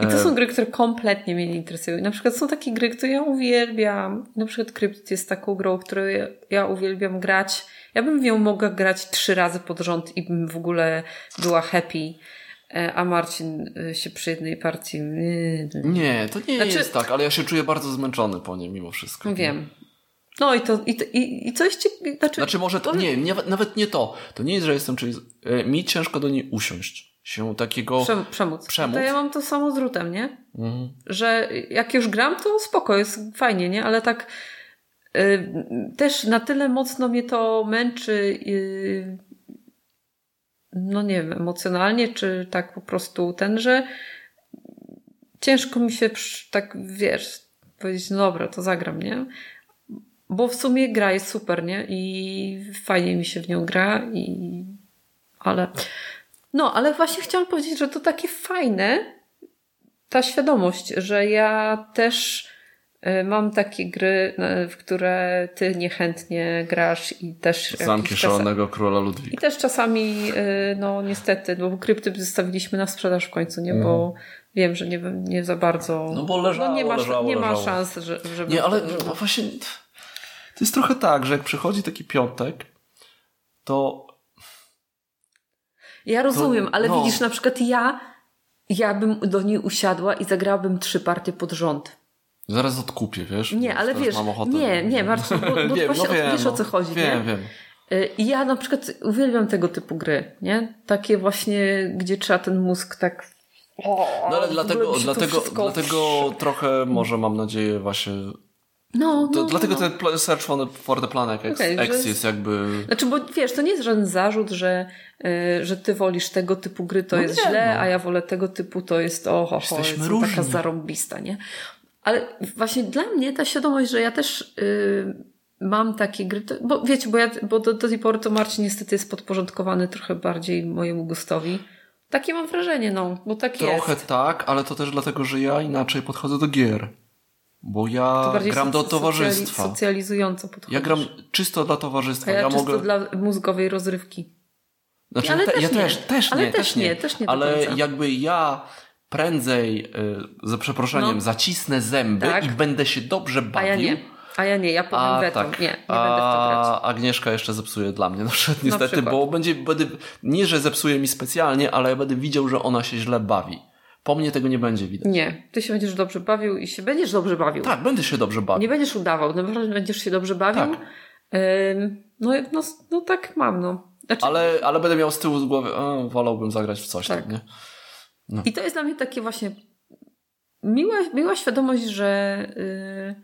I to są gry, które kompletnie mnie nie interesują. Na przykład są takie gry, które ja uwielbiam. Na przykład Cryptid jest taką grą, którą ja, ja uwielbiam grać. Ja bym w nią mogła grać trzy razy pod rząd i bym w ogóle była happy. E, A Marcin e, się przy jednej partii... nie, to nie Znaczy- jest tak, ale ja się czuję bardzo zmęczony po niej mimo wszystko. Wiem. No i to, i, to, i, i coś ci... Znaczy, Znaczy może to, nie, nie, nawet nie to. To nie jest, że jestem, czyli e, mi ciężko do niej usiąść. Się takiego... Przem, przemóc. Przemóc? To ja mam to samo z rutem, nie? Mhm. Że jak już gram, to spoko, jest fajnie, nie? Ale tak y, też na tyle mocno mnie to męczy y, no nie wiem, emocjonalnie, czy tak po prostu ten, że ciężko mi się tak, wiesz, powiedzieć, no dobra, to zagram, nie? Bo w sumie gra jest super, nie? I fajnie mi się w nią gra i... Ale... No, ale właśnie chciałam powiedzieć, że to takie fajne, ta świadomość, że ja też mam takie gry, y, w które ty niechętnie grasz i też Zamki Szalonego Króla i Ludwika. też czasami, y, no niestety, no bo krypty zostawiliśmy na sprzedaż w końcu, nie? Bo wiem, że nie, nie za bardzo. No bo leżało, no nie ma, leżało, nie ma leżało. szans, że, żeby. Nie, ale żeby- no właśnie to jest trochę tak, że jak przychodzi taki piątek, to Ja rozumiem, ale no. widzisz, na przykład ja, ja bym do niej usiadła i zagrałabym trzy partie pod rząd. Zaraz odkupię, wiesz? Nie, ale wiesz, mam ochotę. nie, nie, Marcin, bo, bo [LAUGHS] wiem, właśnie no wiem, wiesz o no. co chodzi, Wiem, nie? wiem. Y, I ja na przykład uwielbiam tego typu gry, nie? Takie właśnie, gdzie trzeba ten mózg tak... O, No ale dlatego, dlatego, wszystko- dlatego [LAUGHS] trochę może mam nadzieję właśnie... No, To, no, dlatego no. ten pla- Search for the, Planet X, że X jest- jest jakby... Znaczy, bo wiesz, to nie jest żaden zarzut, że, y, że ty wolisz tego typu gry, to No jest nie, źle, no. a ja wolę tego typu, to jest oho, ho, różni. taka zarąbista, nie? Ale właśnie dla mnie ta świadomość, że ja też y, mam takie gry, to, bo wiecie, bo, ja, bo do, do tej pory to Marcin niestety jest podporządkowany trochę bardziej mojemu gustowi. Takie mam wrażenie, no, bo tak Trochę jest. tak, ale to też dlatego, że ja inaczej podchodzę do gier. Bo ja gram do towarzystwa. Socjali, socjalizująco podchodzisz. Ja gram czysto dla A towarzystwa. ja, Ja, czysto mogę... dla mózgowej rozrywki. Znaczy, Ale te, też ja nie. też, też Ale nie, też też nie, nie, też nie Ale jakby ja prędzej, y, za przeproszeniem, No. zacisnę zęby Tak. i będę się dobrze bawił. A ja nie. A ja nie, ja powiem A tak, Nie, nie będę w to grać. a Agnieszka jeszcze zepsuje dla mnie, przykład niestety, bo będzie, będę, nie, że zepsuje mi specjalnie, ale ja będę widział, że ona się źle bawi. Po mnie tego nie będzie widać. Nie, ty się będziesz dobrze bawił i się będziesz dobrze bawił. Tak, będę się dobrze bawił. Nie będziesz udawał, naprawdę będziesz się dobrze bawił. Tak. Ym, no, no, no tak mam, no. Znaczy, Ale, ale będę miał z tyłu z głowy, a, wolałbym zagrać w coś Tak. tam, nie? I to jest dla mnie takie właśnie miła, miła świadomość, że, yy,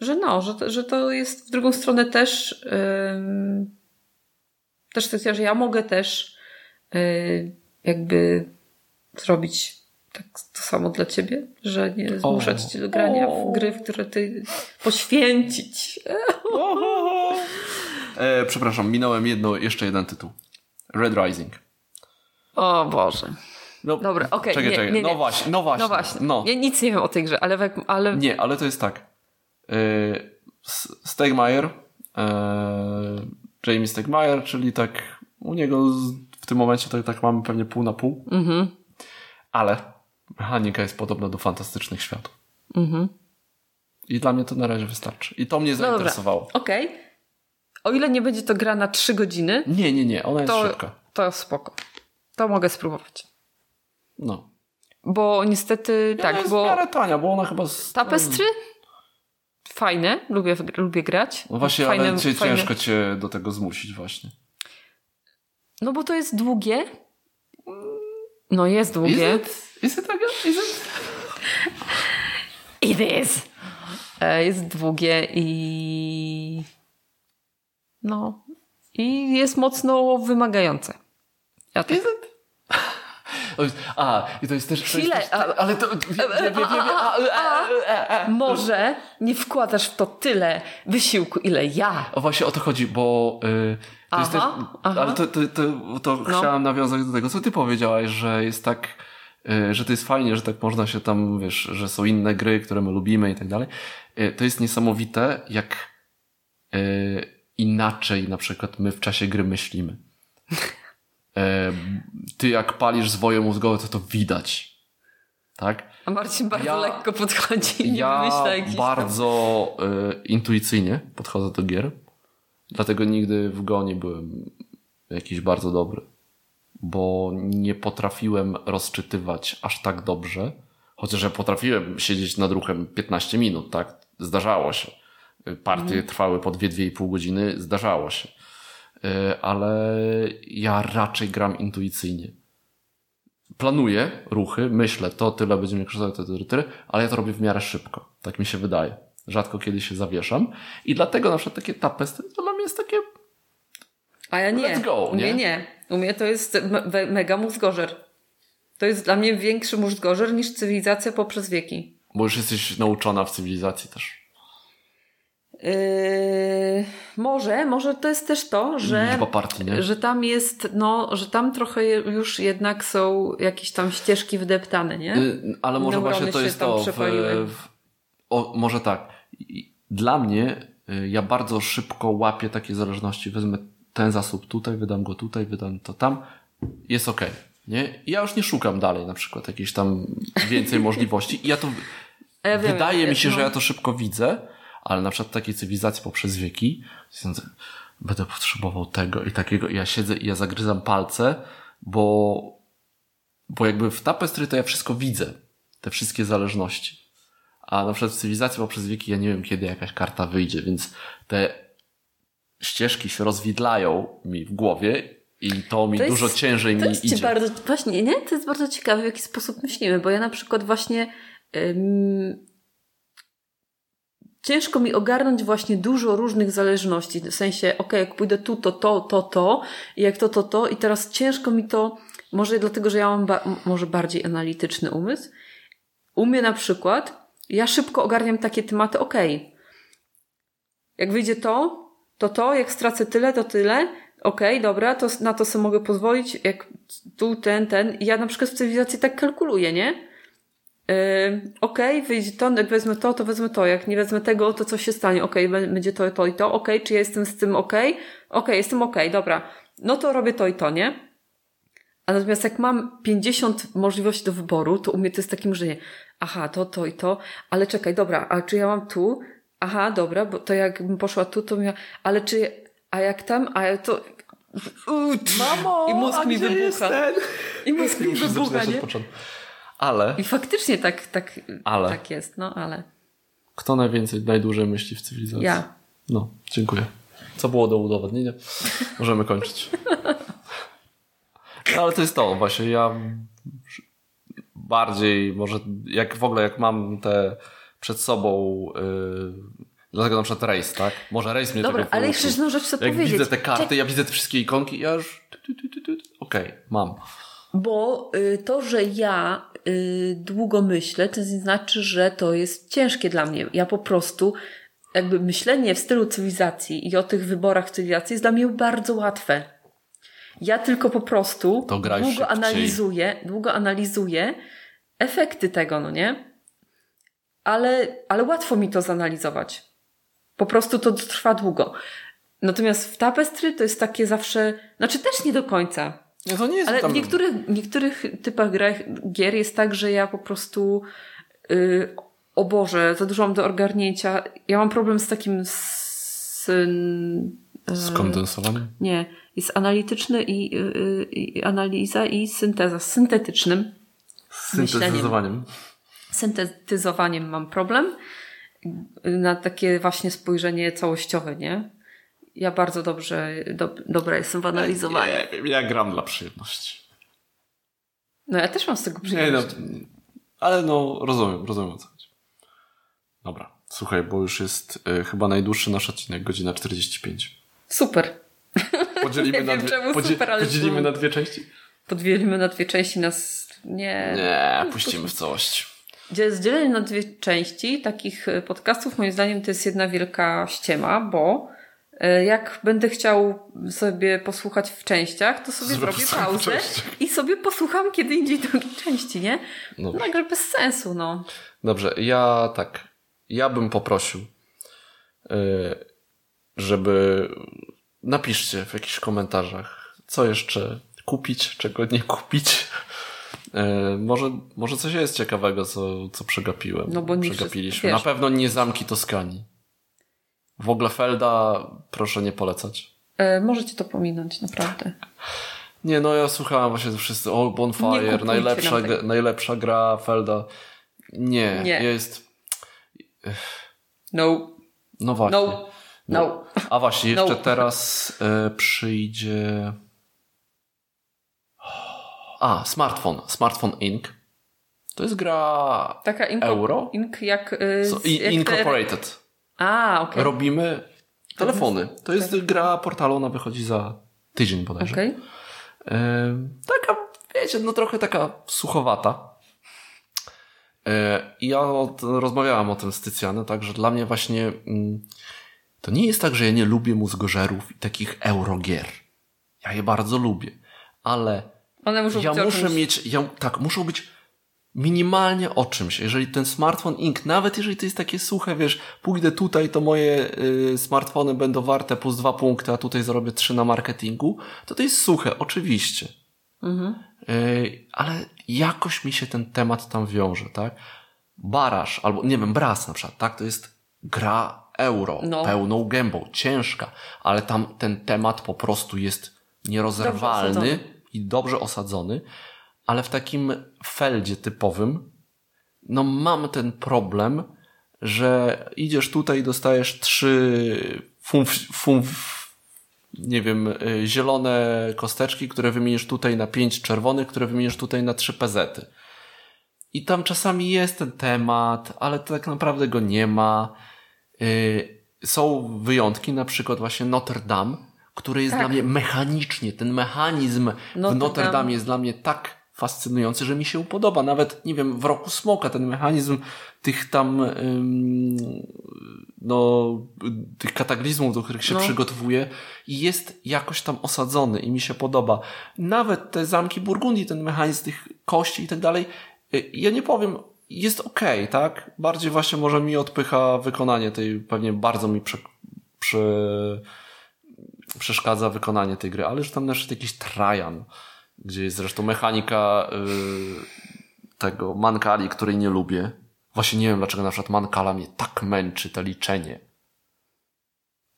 że no, że, to- że to jest w drugą stronę też ym, Też kwestia, że ja mogę też yy, jakby zrobić tak to samo dla ciebie, że nie zmuszać cię do grania w gry, w które ty poświęcić. E, przepraszam, minąłem jedno, jeszcze jeden tytuł. Red Rising. O Boże. No, Dobra, okej. Czekaj, nie, czekaj. nie, nie. No właśnie, no właśnie. No właśnie. No. Ja nic nie wiem o tej grze, ale, ale Nie, ale to jest tak. S- Stegmaier, e, Jamie Stegmaier, czyli tak u niego w tym momencie tak, tak mamy pewnie pół na pół. Mhm. Ale mechanika jest podobna do fantastycznych światów. I dla mnie to na razie wystarczy. I to mnie Mhm. no zainteresowało. Okej. O ile nie będzie to gra na trzy godziny, Nie, nie, nie, ona jest to, szybka. to spoko. To mogę spróbować. No. Bo niestety, Ona tak, jest bo miarę tania, bo ona chyba... Z... tapestry fajne, lubię, lubię grać. No właśnie, fajne, ale cię, fajne. ciężko cię do tego zmusić właśnie. No bo to jest długie. No jest długie. Is it? Is it again? Is it? [LAUGHS] It is. E, Jest długie i. No. I jest mocno wymagające. Ja tak. Is it? A, i to jest też... Chwilę, też ale to... Może nie wkładasz w to tyle wysiłku, ile ja. O właśnie o to chodzi, bo y, to jest też, Aha, aha. ale to, to, to, to No. chciałam nawiązać do tego, co ty powiedziałaś, że jest tak, y, że to jest fajnie, że tak można się tam, wiesz, że są inne gry, które my lubimy i tak dalej. Y, To jest niesamowite, jak y, inaczej na przykład my w czasie gry myślimy. [LAUGHS] Y, Ty jak palisz zwoje mózgowe, to to widać. Tak? A Marcin bardzo Ja- lekko podchodzi nie Ja wymyśla jakichś tam- bardzo y, intuicyjnie podchodzę do gier. Dlatego nigdy w go nie byłem jakiś bardzo dobry. Bo nie potrafiłem rozczytywać aż tak dobrze. Chociaż ja potrafiłem siedzieć nad ruchem 15 minut, tak? Zdarzało się. Partie Mhm. trwały po 2-2,5 godziny, zdarzało się. Y, Ale ja raczej gram intuicyjnie planuję ruchy, myślę, to tyle będzie mnie kosztowało, to tyle, ale ja to robię w miarę szybko. Tak mi się wydaje. Rzadko kiedy się zawieszam. I dlatego na przykład takie tapestry to dla mnie jest takie... A ja nie. Let's go, U mnie nie? nie. U mnie to jest me- mega mózgorzer. To jest dla mnie większy mózgorzer niż cywilizacja poprzez wieki. Bo już jesteś nauczona w cywilizacji też. Yy, może, może to jest też to, że, Liczba partii, że tam jest, no, że tam trochę już jednak są jakieś tam ścieżki wydeptane, nie? Y, Ale może Neurony właśnie to jest to. W, w, o, może tak. Dla mnie, y, ja bardzo szybko łapię takie zależności. Wezmę ten zasób tutaj, wydam go tutaj, wydam to tam. Jest ok. Nie? I ja już nie szukam dalej na przykład jakiejś tam więcej [LAUGHS] możliwości. I ja to. Ja wydaje mi się, no. że ja to szybko widzę, ale na przykład takiej cywilizacji poprzez wieki, będę potrzebował tego i takiego. I ja siedzę i ja zagryzam palce, bo bo jakby w tapestry to ja wszystko widzę. Te wszystkie zależności. A na przykład w cywilizacji poprzez wieki ja nie wiem, kiedy jakaś karta wyjdzie, więc te ścieżki się rozwidlają mi w głowie i to mi To jest- dużo ciężej To mi jest idzie. bardzo, właśnie, nie? To jest bardzo ciekawe, w jaki sposób myślimy, bo ja na przykład właśnie ym, ciężko mi ogarnąć właśnie dużo różnych zależności, w sensie, ok, jak pójdę tu, to to, to, to, i jak to, to, to, i teraz ciężko mi to, może dlatego, że ja mam ba- może bardziej analityczny umysł, u mnie na przykład, ja szybko ogarniam takie tematy, ok, jak wyjdzie to, to to, jak stracę tyle, to tyle. Okej, dobra, to na to sobie mogę pozwolić, jak tu, ten, ten. I ja na przykład w cywilizacji tak kalkuluję, nie? Yy, Okej, wyjdzie to, jak wezmę to, to wezmę to. Jak nie wezmę tego, to co się stanie? Okej, b- będzie to, to i to. Okej, czy ja jestem z tym okej? Okej, jestem okej, dobra. No to robię to i to, nie? A natomiast jak mam 50 możliwości do wyboru, to u mnie to jest takie myślenie, aha, to, to i to, ale czekaj, dobra, a czy ja mam tu? Aha, dobra, bo to jakbym poszła tu, to miała, ale czy, a jak tam, a ja to... Mamo, I mózg mi wybucha. I mózg mi wybucha, nie? Ale I faktycznie tak, tak, Ale. tak jest, no ale. kto najwięcej, najdłużej myśli w cywilizacji? Ja. No, dziękuję. Co było do udowodnienia? Możemy kończyć. No, ale to jest to, właśnie ja bardziej, może jak w ogóle jak mam te przed sobą y, Dlatego na przykład rejs, tak? Może rejs mnie Dobra, tego ale jeszcze jedną rzecz chcę Jak powiedzieć. widzę te karty, Czek- ja widzę te wszystkie ikonki, ja już... Okej, mam. Bo y, to, że ja długo myślę, to nie znaczy, że to jest ciężkie dla mnie. Ja po prostu, jakby myślenie w stylu cywilizacji i o tych wyborach w cywilizacji jest dla mnie bardzo łatwe. Ja tylko po prostu długo szybciej. analizuję, długo analizuję efekty tego, no nie? Ale, ale łatwo mi to zanalizować. Po prostu to trwa długo. Natomiast w tapestry to jest takie zawsze, znaczy też nie do końca. Nie, to nie jest Ale tam... w niektórych, niektórych typach grach, gier jest tak, że ja po prostu yy, o Boże, za dużo mam do ogarnięcia. Ja mam problem z takim z, yy, Skondensowanym? nie, jest analityczny i, yy, i analiza i synteza. Z syntetycznym Syntetyzowaniem. syntetyzowaniem mam problem. Na takie właśnie spojrzenie całościowe, nie? Ja bardzo dobrze, do, dobra jestem w analizowaniu. Nie wiem, ja gram dla przyjemności. No ja też mam z tego Nie, no, przyjemność. ale no, rozumiem, rozumiem o co chodzi. Dobra, słuchaj, bo już jest y, chyba najdłuższy nasz odcinek, godzina 45. Super. [LAUGHS] Podzielimy, Nie na, wiem, dwie, czemu podzi- super, ale podzielimy to- na dwie części? Podwielimy na dwie części nas. Nie. Nie, puścimy w całości. Zdzielenie na dwie części takich e, podcastów, moim zdaniem, to jest jedna wielka ściema, bo jak będę chciał sobie posłuchać w częściach, to sobie Zrobię zrobię pauzę i sobie posłucham kiedy indziej drugiej części, nie? No. Także bez sensu, no. Dobrze, ja tak. Ja bym poprosił, y, żeby napiszcie w jakichś komentarzach, co jeszcze kupić, czego nie kupić. Y, Może, może coś jest ciekawego, co, co przegapiłem. No bo nie Przegapiliśmy. Na pewno nie zamki Toskanii. W ogóle Felda proszę nie polecać. E, możecie to pominąć, naprawdę. Nie, no ja słuchałem właśnie wszyscy, o Bonfire, najlepsza, gra- najlepsza gra Felda. Nie, Nie. jest... No, No właśnie. no, no. A właśnie, jeszcze No. teraz e, przyjdzie. A, smartfon. Smartphone Inc. To jest gra Taka inko, Euro? Ink jak... y, so, z- i, jak te- Incorporated. A, okej. Robimy telefony. To jest gra portalu, ona wychodzi za tydzień bodajże. E, taka, wiecie, no trochę taka suchowata. E, I ja od, rozmawiałam o tym z Tycjanem, tak, że dla mnie właśnie mm, to nie jest tak, że ja nie lubię mózgożerów i takich eurogier. Ja je bardzo lubię, ale One muszą ja muszę mieć, ja, tak, muszą być minimalnie o czymś. Jeżeli ten smartfon Ink, nawet jeżeli to jest takie suche, wiesz, pójdę tutaj, to moje y, smartfony będą warte plus dwa punkty, a tutaj zarobię trzy na marketingu, to to jest suche, oczywiście. Y, ale jakoś mi się ten temat tam wiąże, tak? Baraż, albo nie wiem, Bras na przykład, tak? To jest gra euro, No. pełną gębą, ciężka, ale tam ten temat po prostu jest nierozerwalny osadzony. i dobrze osadzony, ale w takim feldzie typowym, no mam ten problem, że idziesz tutaj i dostajesz trzy fumf, fumf, nie wiem, y, zielone kosteczki, które wymienisz tutaj na pięć czerwonych, które wymienisz tutaj na trzy pezety. I tam czasami jest ten temat, ale tak naprawdę go nie ma. Y, Są wyjątki, na przykład właśnie Notre Dame, który jest Tak. dla mnie mechanicznie, ten mechanizm Notre w Notre Dame. Dame jest dla mnie tak fascynujący, że mi się podoba. Nawet, nie wiem, w Roku Smoka ten mechanizm tych tam no, tych kataklizmów, do których się No. przygotowuje i jest jakoś tam osadzony i mi się podoba. Nawet te zamki Burgundii, ten mechanizm tych kości i tak dalej, y, ja nie powiem, jest okej, tak? Bardziej właśnie może mi odpycha wykonanie tej, pewnie bardzo mi prze, prze, przeszkadza wykonanie tej gry, ale już tam też jakiś Trajan, gdzie jest zresztą mechanika y, tego Mankali, której nie lubię. Właśnie nie wiem, dlaczego na przykład Mankala mnie tak męczy, to liczenie.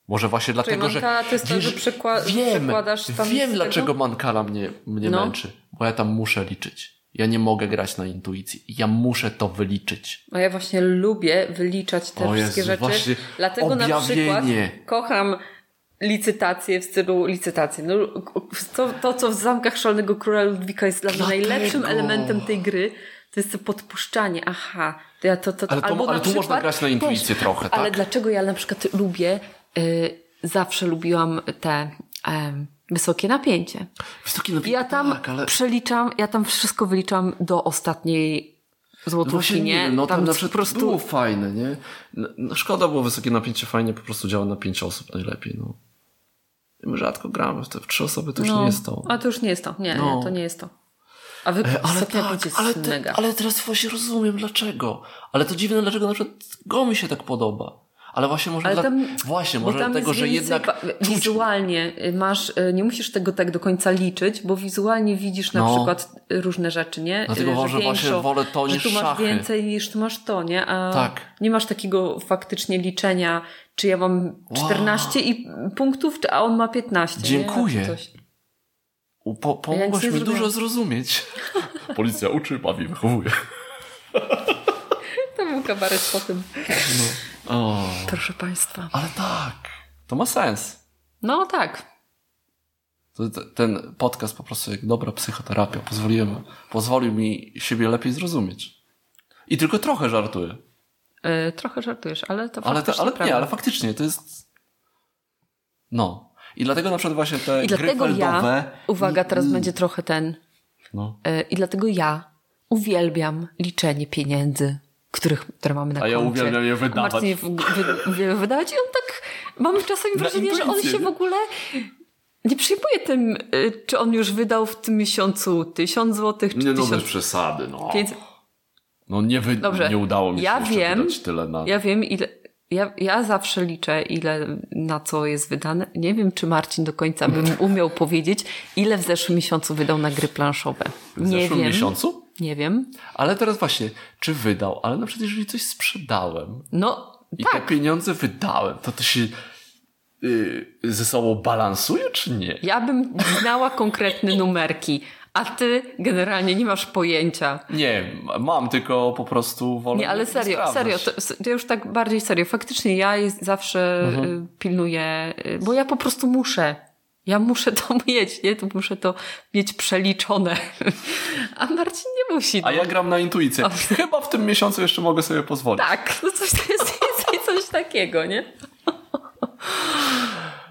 Może właśnie dlatego, że... Mankala to jest to, że przekła- wiem, przekładasz tam wiem dlaczego Mankala mnie, mnie No. męczy. Bo ja tam muszę liczyć. Ja nie mogę grać na intuicji. Ja muszę to wyliczyć. No ja właśnie lubię wyliczać te O wszystkie Jezu, rzeczy. Dlatego na przykład objawienie. kocham licytacje w stylu licytacji. No, to, to, co w Zamkach Szalonego Króla Ludwika jest dla mnie najlepszym elementem tej gry, To jest to podpuszczanie, aha. To ja to, to, Ale to- albo ale tu można grać na intuicję trochę, Ale tak? dlaczego ja na przykład lubię, y, zawsze lubiłam te em, wysokie napięcie. Wysoki napięcie, Ja tam tak, ale... przeliczam, ja tam wszystko wyliczam do ostatniej No złotówki, właśnie nie, no tam, tam na po przykład prostu... było fajne, nie? No, no, szkoda było wysokie napięcie, fajnie po prostu działa na pięć osób najlepiej, no. Rzadko gramy w te w trzy osoby, to już nie jest to. A to już nie jest to. Nie, No. nie, to nie jest to. A wy E, Ale tak, jest ale, te, mega. ale teraz właśnie rozumiem dlaczego. Ale to dziwne, dlaczego na przykład go mi się tak podoba. Ale właśnie może Ale dla... tam, właśnie, bo może dlatego, że jednak czuć... wizualnie masz, y, nie musisz tego tak do końca liczyć, bo wizualnie widzisz na No. przykład różne rzeczy, nie? Dlatego Y, może właśnie wolę to że niż tu masz szachy. więcej niż tu masz to, nie? A Tak. nie masz takiego faktycznie liczenia, czy ja mam 14 i punktów, czy- a on ma 15. Dziękuję. Nie? Po, Ja pomogłaś mi dużo zrozumieć. [LAUGHS] Policja uczy, bawi, wychowuje. [LAUGHS] To był kabaret po tym. O, Proszę Państwa. ale tak. To ma sens. No tak. Ten podcast po prostu jak dobra psychoterapia pozwoliłem, pozwolił mi siebie lepiej zrozumieć. I tylko trochę żartuję. Y, trochę żartujesz, ale to Ale, to, faktycznie ale prawda. nie, ale faktycznie to jest. No. I dlatego na przykład właśnie te I gry dlatego feldowe. ja, uwaga, teraz będzie trochę ten, No. y, i dlatego ja uwielbiam liczenie pieniędzy, których, które mamy na A ja koncie. uwielbiam je wydawać. Marcin je uwielbia wydawać i on tak, mam czasami wrażenie, że on się w ogóle nie przejmuje tym, y, czy on już wydał w tym miesiącu tysiąc złotych, czy Nie no, bez tysiąc przesady, no. pięćset. No nie, wy... Dobrze. nie udało mi się Ja wiem, tyle na... Ja wiem, ile. Ja, ja zawsze liczę, ile na co jest wydane. Nie wiem, czy Marcin do końca bym [LAUGHS] umiał powiedzieć, ile w zeszłym miesiącu wydał na gry planszowe. w Nie zeszłym wiem. miesiącu? Nie wiem. Ale teraz właśnie, czy wydał? Ale na przykład jeżeli coś sprzedałem No, i tak. te pieniądze wydałem, to to się yy, ze sobą balansuje, czy nie? Ja bym znała konkretne numerki, a ty generalnie nie masz pojęcia. Nie, mam, tylko po prostu wolę Nie, ale serio, serio, to, to już tak bardziej serio. Faktycznie ja jest, zawsze Mhm. y, pilnuję, y, bo ja po prostu muszę. Ja muszę to [LAUGHS] mieć, nie? To muszę to mieć przeliczone. [LAUGHS] A Marcin nie musi. A no. ja gram na intuicję. Chyba w tym miesiącu jeszcze mogę sobie pozwolić. Tak, no coś, to jest [LAUGHS] coś, coś takiego, nie?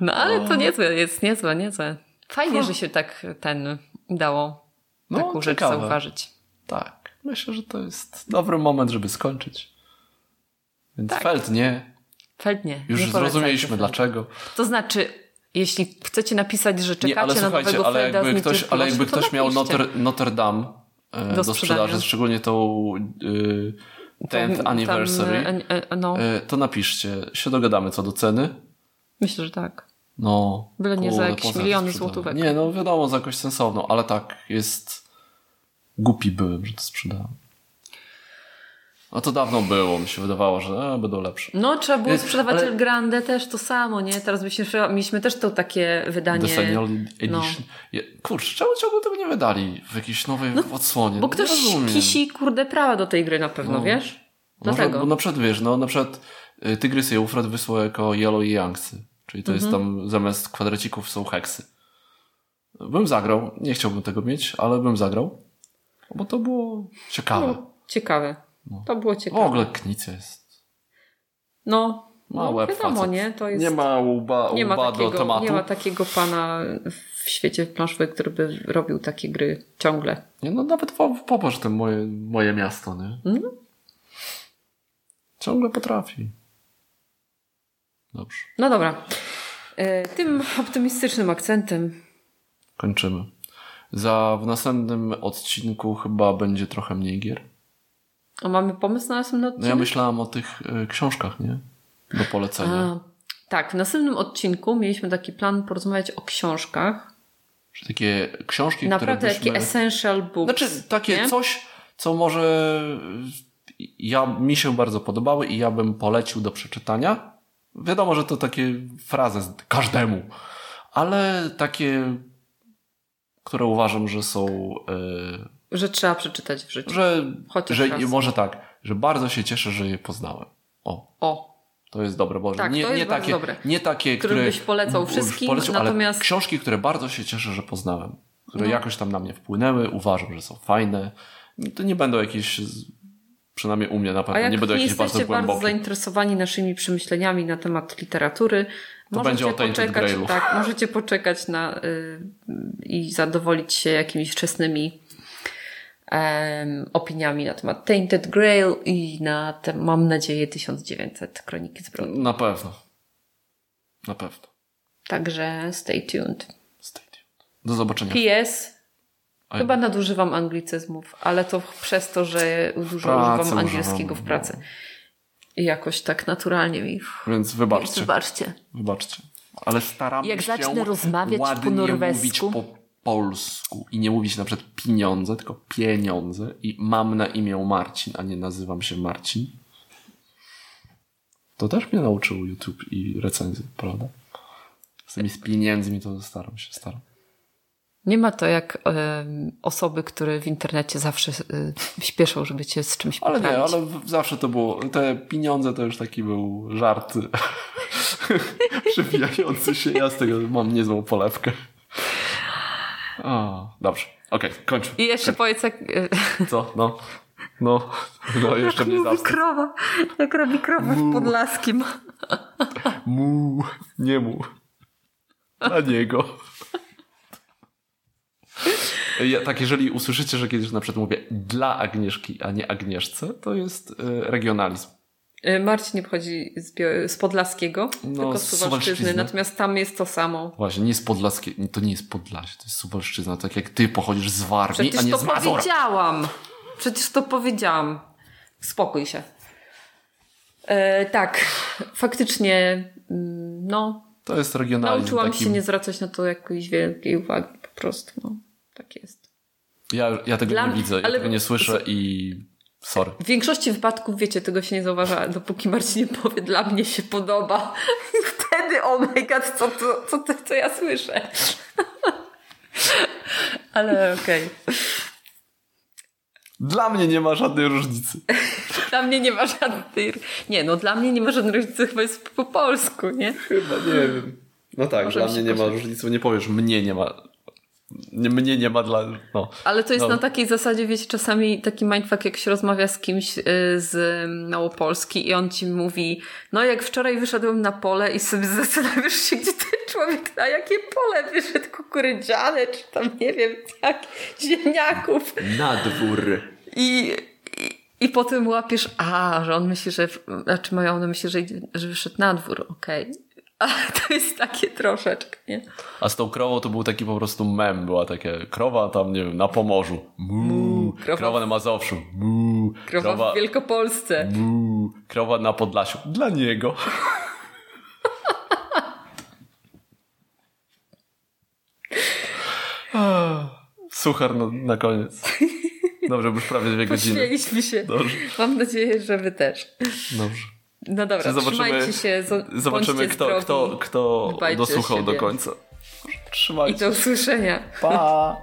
No ale to niezłe, jest niezłe, niezłe. Fajnie, że się tak ten udało No, taką rzecz ciekawe. zauważyć. Tak. Myślę, że to jest dobry moment, żeby skończyć. Więc Tak. Feld nie. Pewnie. Już nie zrozumieliśmy dlaczego. To znaczy, jeśli chcecie napisać, że Nie, czekacie ale na nowego ale Felda jakby ktoś, ale jakby ktoś to miał. Notre, Notre Dame e, do, Do sprzedaży, szczególnie tą y, 10th Tam, anniversary, Tam, e, e, no, e, to napiszcie. Się dogadamy co do ceny. myślę, że tak. No. Byle nie za jakieś miliony złotówek. Nie, no wiadomo, za jakoś sensowną, ale tak, jest... Głupi byłem, że to sprzedałem. No to dawno było, mi się wydawało, że e, będą lepsze. No, trzeba było Jest- sprzedawać ale- El Grande też to samo, nie? Teraz byśmy, mieliśmy też to takie wydanie. The Senior Edition. no. Kurczę, czemu ciągle tego nie wydali w jakiejś nowej odsłonie? Bo No, ktoś kisi, kurde, prawa do tej gry na pewno, No. wiesz? Dlatego. bo na przykład wiesz, no na przykład y, Tygrys i Eufrat wysłał jako Yellow i Youngsy. Czyli to jest Mhm. tam zamiast kwadracików są heksy. Bym zagrał, nie chciałbym tego mieć, ale bym zagrał. Bo to było ciekawe. No, ciekawe. To było W ciekawe. ogóle Knicja jest. No, Ma no wiadomo, facet. nie? To jest... Nie ma łba, nie ma, łba do takiego, tematu. nie ma takiego pana w świecie planszowym, który by robił takie gry ciągle. Nie, no nawet po, popatrz te moje, moje miasto, nie? Mhm. Ciągle potrafi. Dobrze, No dobra. E, Tym optymistycznym akcentem kończymy. Za w następnym odcinku chyba będzie trochę mniej gier. a mamy pomysł na następny No odcinek? ja myślałam o tych y, książkach, nie? Do polecenia. A, tak, w następnym odcinku mieliśmy taki plan porozmawiać o książkach. Że takie książki, Naprawdę które byśmy... takie essential books. Znaczy takie nie? coś, co może ja, mi się bardzo podobały i ja bym polecił do przeczytania. Wiadomo, że to takie frazy każdemu, ale takie, które uważam, że są, y, Że trzeba przeczytać w życiu. że, Chociaż że raz. może tak, że bardzo się cieszę, że je poznałem. O, O, to jest dobre, Boże. Tak, nie, nie, takie, dobre. nie takie, które... byś polecał wszystkim, polecił, natomiast- Ale książki, które bardzo się cieszę, że poznałem. Które No. jakoś tam na mnie wpłynęły, uważam, że są fajne To nie będą jakieś, przynajmniej u mnie na A pewno, jak nie będą nie jakieś bardzo jesteście bardzo zainteresowani naszymi przemyśleniami na temat literatury, możecie będzie o poczekać, Grailu. tak, możecie poczekać na y, i zadowolić się jakimiś wczesnymi opiniami na temat Tainted Grail i na te, mam nadzieję, 1900 Kroniki Zbrodni. Na pewno. Na pewno. Także stay tuned. Stay tuned. Do zobaczenia. PS. Chyba nadużywam anglicyzmów, ale to przez to, że dużo Pracy używam angielskiego w używam, pracy. I jakoś tak naturalnie mi. Więc wybaczcie. Wybaczcie. Wybaczcie. Ale staram Jak się zacznę rozmawiać po norwesku. mówić po polsku i nie mówić na przykład pieniądze, tylko pieniądze i mam na imię Marcin, a nie nazywam się Marcin. To też mnie nauczył YouTube i recenzje, prawda? Z tymi z pieniędzmi to staram się, staram. Nie ma to jak osoby, które w internecie zawsze y, śpieszą, żeby cię z czymś Ale poprawić. nie, ale zawsze to było, te pieniądze to już taki był żart [LAUGHS] przewijający się. Ja z tego mam niezłą polewkę. O, dobrze, okej, kończmy. I jeszcze powiedz, jak, y, Co? No. No, no [LAUGHS] jeszcze mnie zawsze. krowa, jak robi krowa w Podlaskim. Mu, nie mu. Dla niego. Ja, tak, jeżeli usłyszycie, że kiedyś na przykład mówię dla Agnieszki, a nie Agnieszce, to jest y, regionalizm. Y, Marcin nie pochodzi z, z Podlaskiego, No, tylko z Suwalszczyzny, natomiast tam jest to samo. Właśnie, nie z Podlaskiej, to nie jest Podlasie, to jest Suwalszczyzna, tak jak ty pochodzisz z Warmii, a Przecież nie to z Mazur. powiedziałam. Przecież to powiedziałam. Spokój się. E, tak, faktycznie, mm, no, To jest regionalizm. nauczyłam taki... się nie zwracać na to jakiejś wielkiej uwagi, po prostu, no, tak jest. ja, ja tego Dla nie widzę, ja ale- tego nie słyszę i sorry. W większości wypadków, wiecie, tego się nie zauważa, dopóki Marcin nie powie, dla mnie się podoba. I [LAUGHS] wtedy, oh my god, co, to, co, to, co ja słyszę. [LAUGHS] Ale okej. Dla mnie nie ma żadnej różnicy. [LAUGHS] Dla mnie nie ma żadnej... Nie, no dla mnie nie ma żadnej różnicy, chyba jest po polsku, nie? Chyba nie wiem. No tak, Możemy dla mnie nie ma różnicy, bo nie powiesz, mnie nie ma. Nie, mnie nie ma dla. No. Ale to jest No. na takiej zasadzie, wiecie, czasami taki mindfuck, jak się rozmawia z kimś y, z Małopolski i on ci mówi, no jak wczoraj wyszedłem na pole i sobie [LAUGHS] zastanawiasz się, gdzie ten człowiek na jakie pole wyszedł, kukurydziane, czy tam nie wiem, jak, ziemniaków. Na dwór. I, i, i potem łapiesz, a, że on myśli, że, znaczy mają na myśli, że, że wyszedł na dwór, okej. Ale [LAUGHS] to jest takie troszeczkę, nie? A z tą krową to był taki po prostu mem. Była takie krowa tam, nie wiem, na Pomorzu. Mu. krowa- Krowa na Mazowszu. Mu. Krowa w Wielkopolsce. Mu. Krowa na Podlasiu. Dla niego. [LAUGHS] Suchar na, na koniec. Dobrze, bo już prawie dwie godziny. Pośmieliśmy się. Dobrze. Mam nadzieję, że wy też. Dobrze. No dobra, Zobaczymy- trzymajcie się, zo- Zobaczymy, kto, zdrowi. kto, kto dosłuchał do końca. I Trzymajcie do usłyszenia. Pa!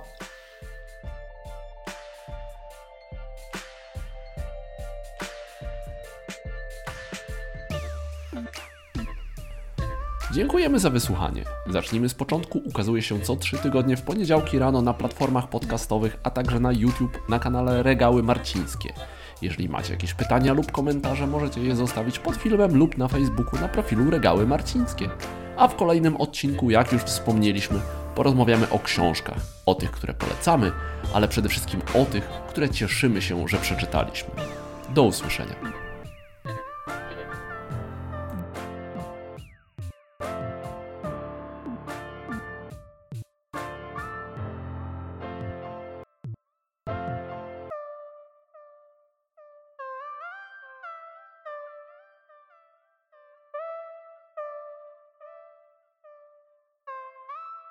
Dziękujemy za wysłuchanie. Zacznijmy z początku. Ukazuje się co trzy tygodnie w poniedziałki rano na platformach podcastowych, a także na YouTube na kanale Regały Marcińskie. Jeżeli macie jakieś pytania lub komentarze, możecie je zostawić pod filmem lub na Facebooku na profilu Regały Marcińskie. A w kolejnym odcinku, jak już wspomnieliśmy, porozmawiamy o książkach. O tych, które polecamy, ale przede wszystkim o tych, które cieszymy się, że przeczytaliśmy. Do usłyszenia.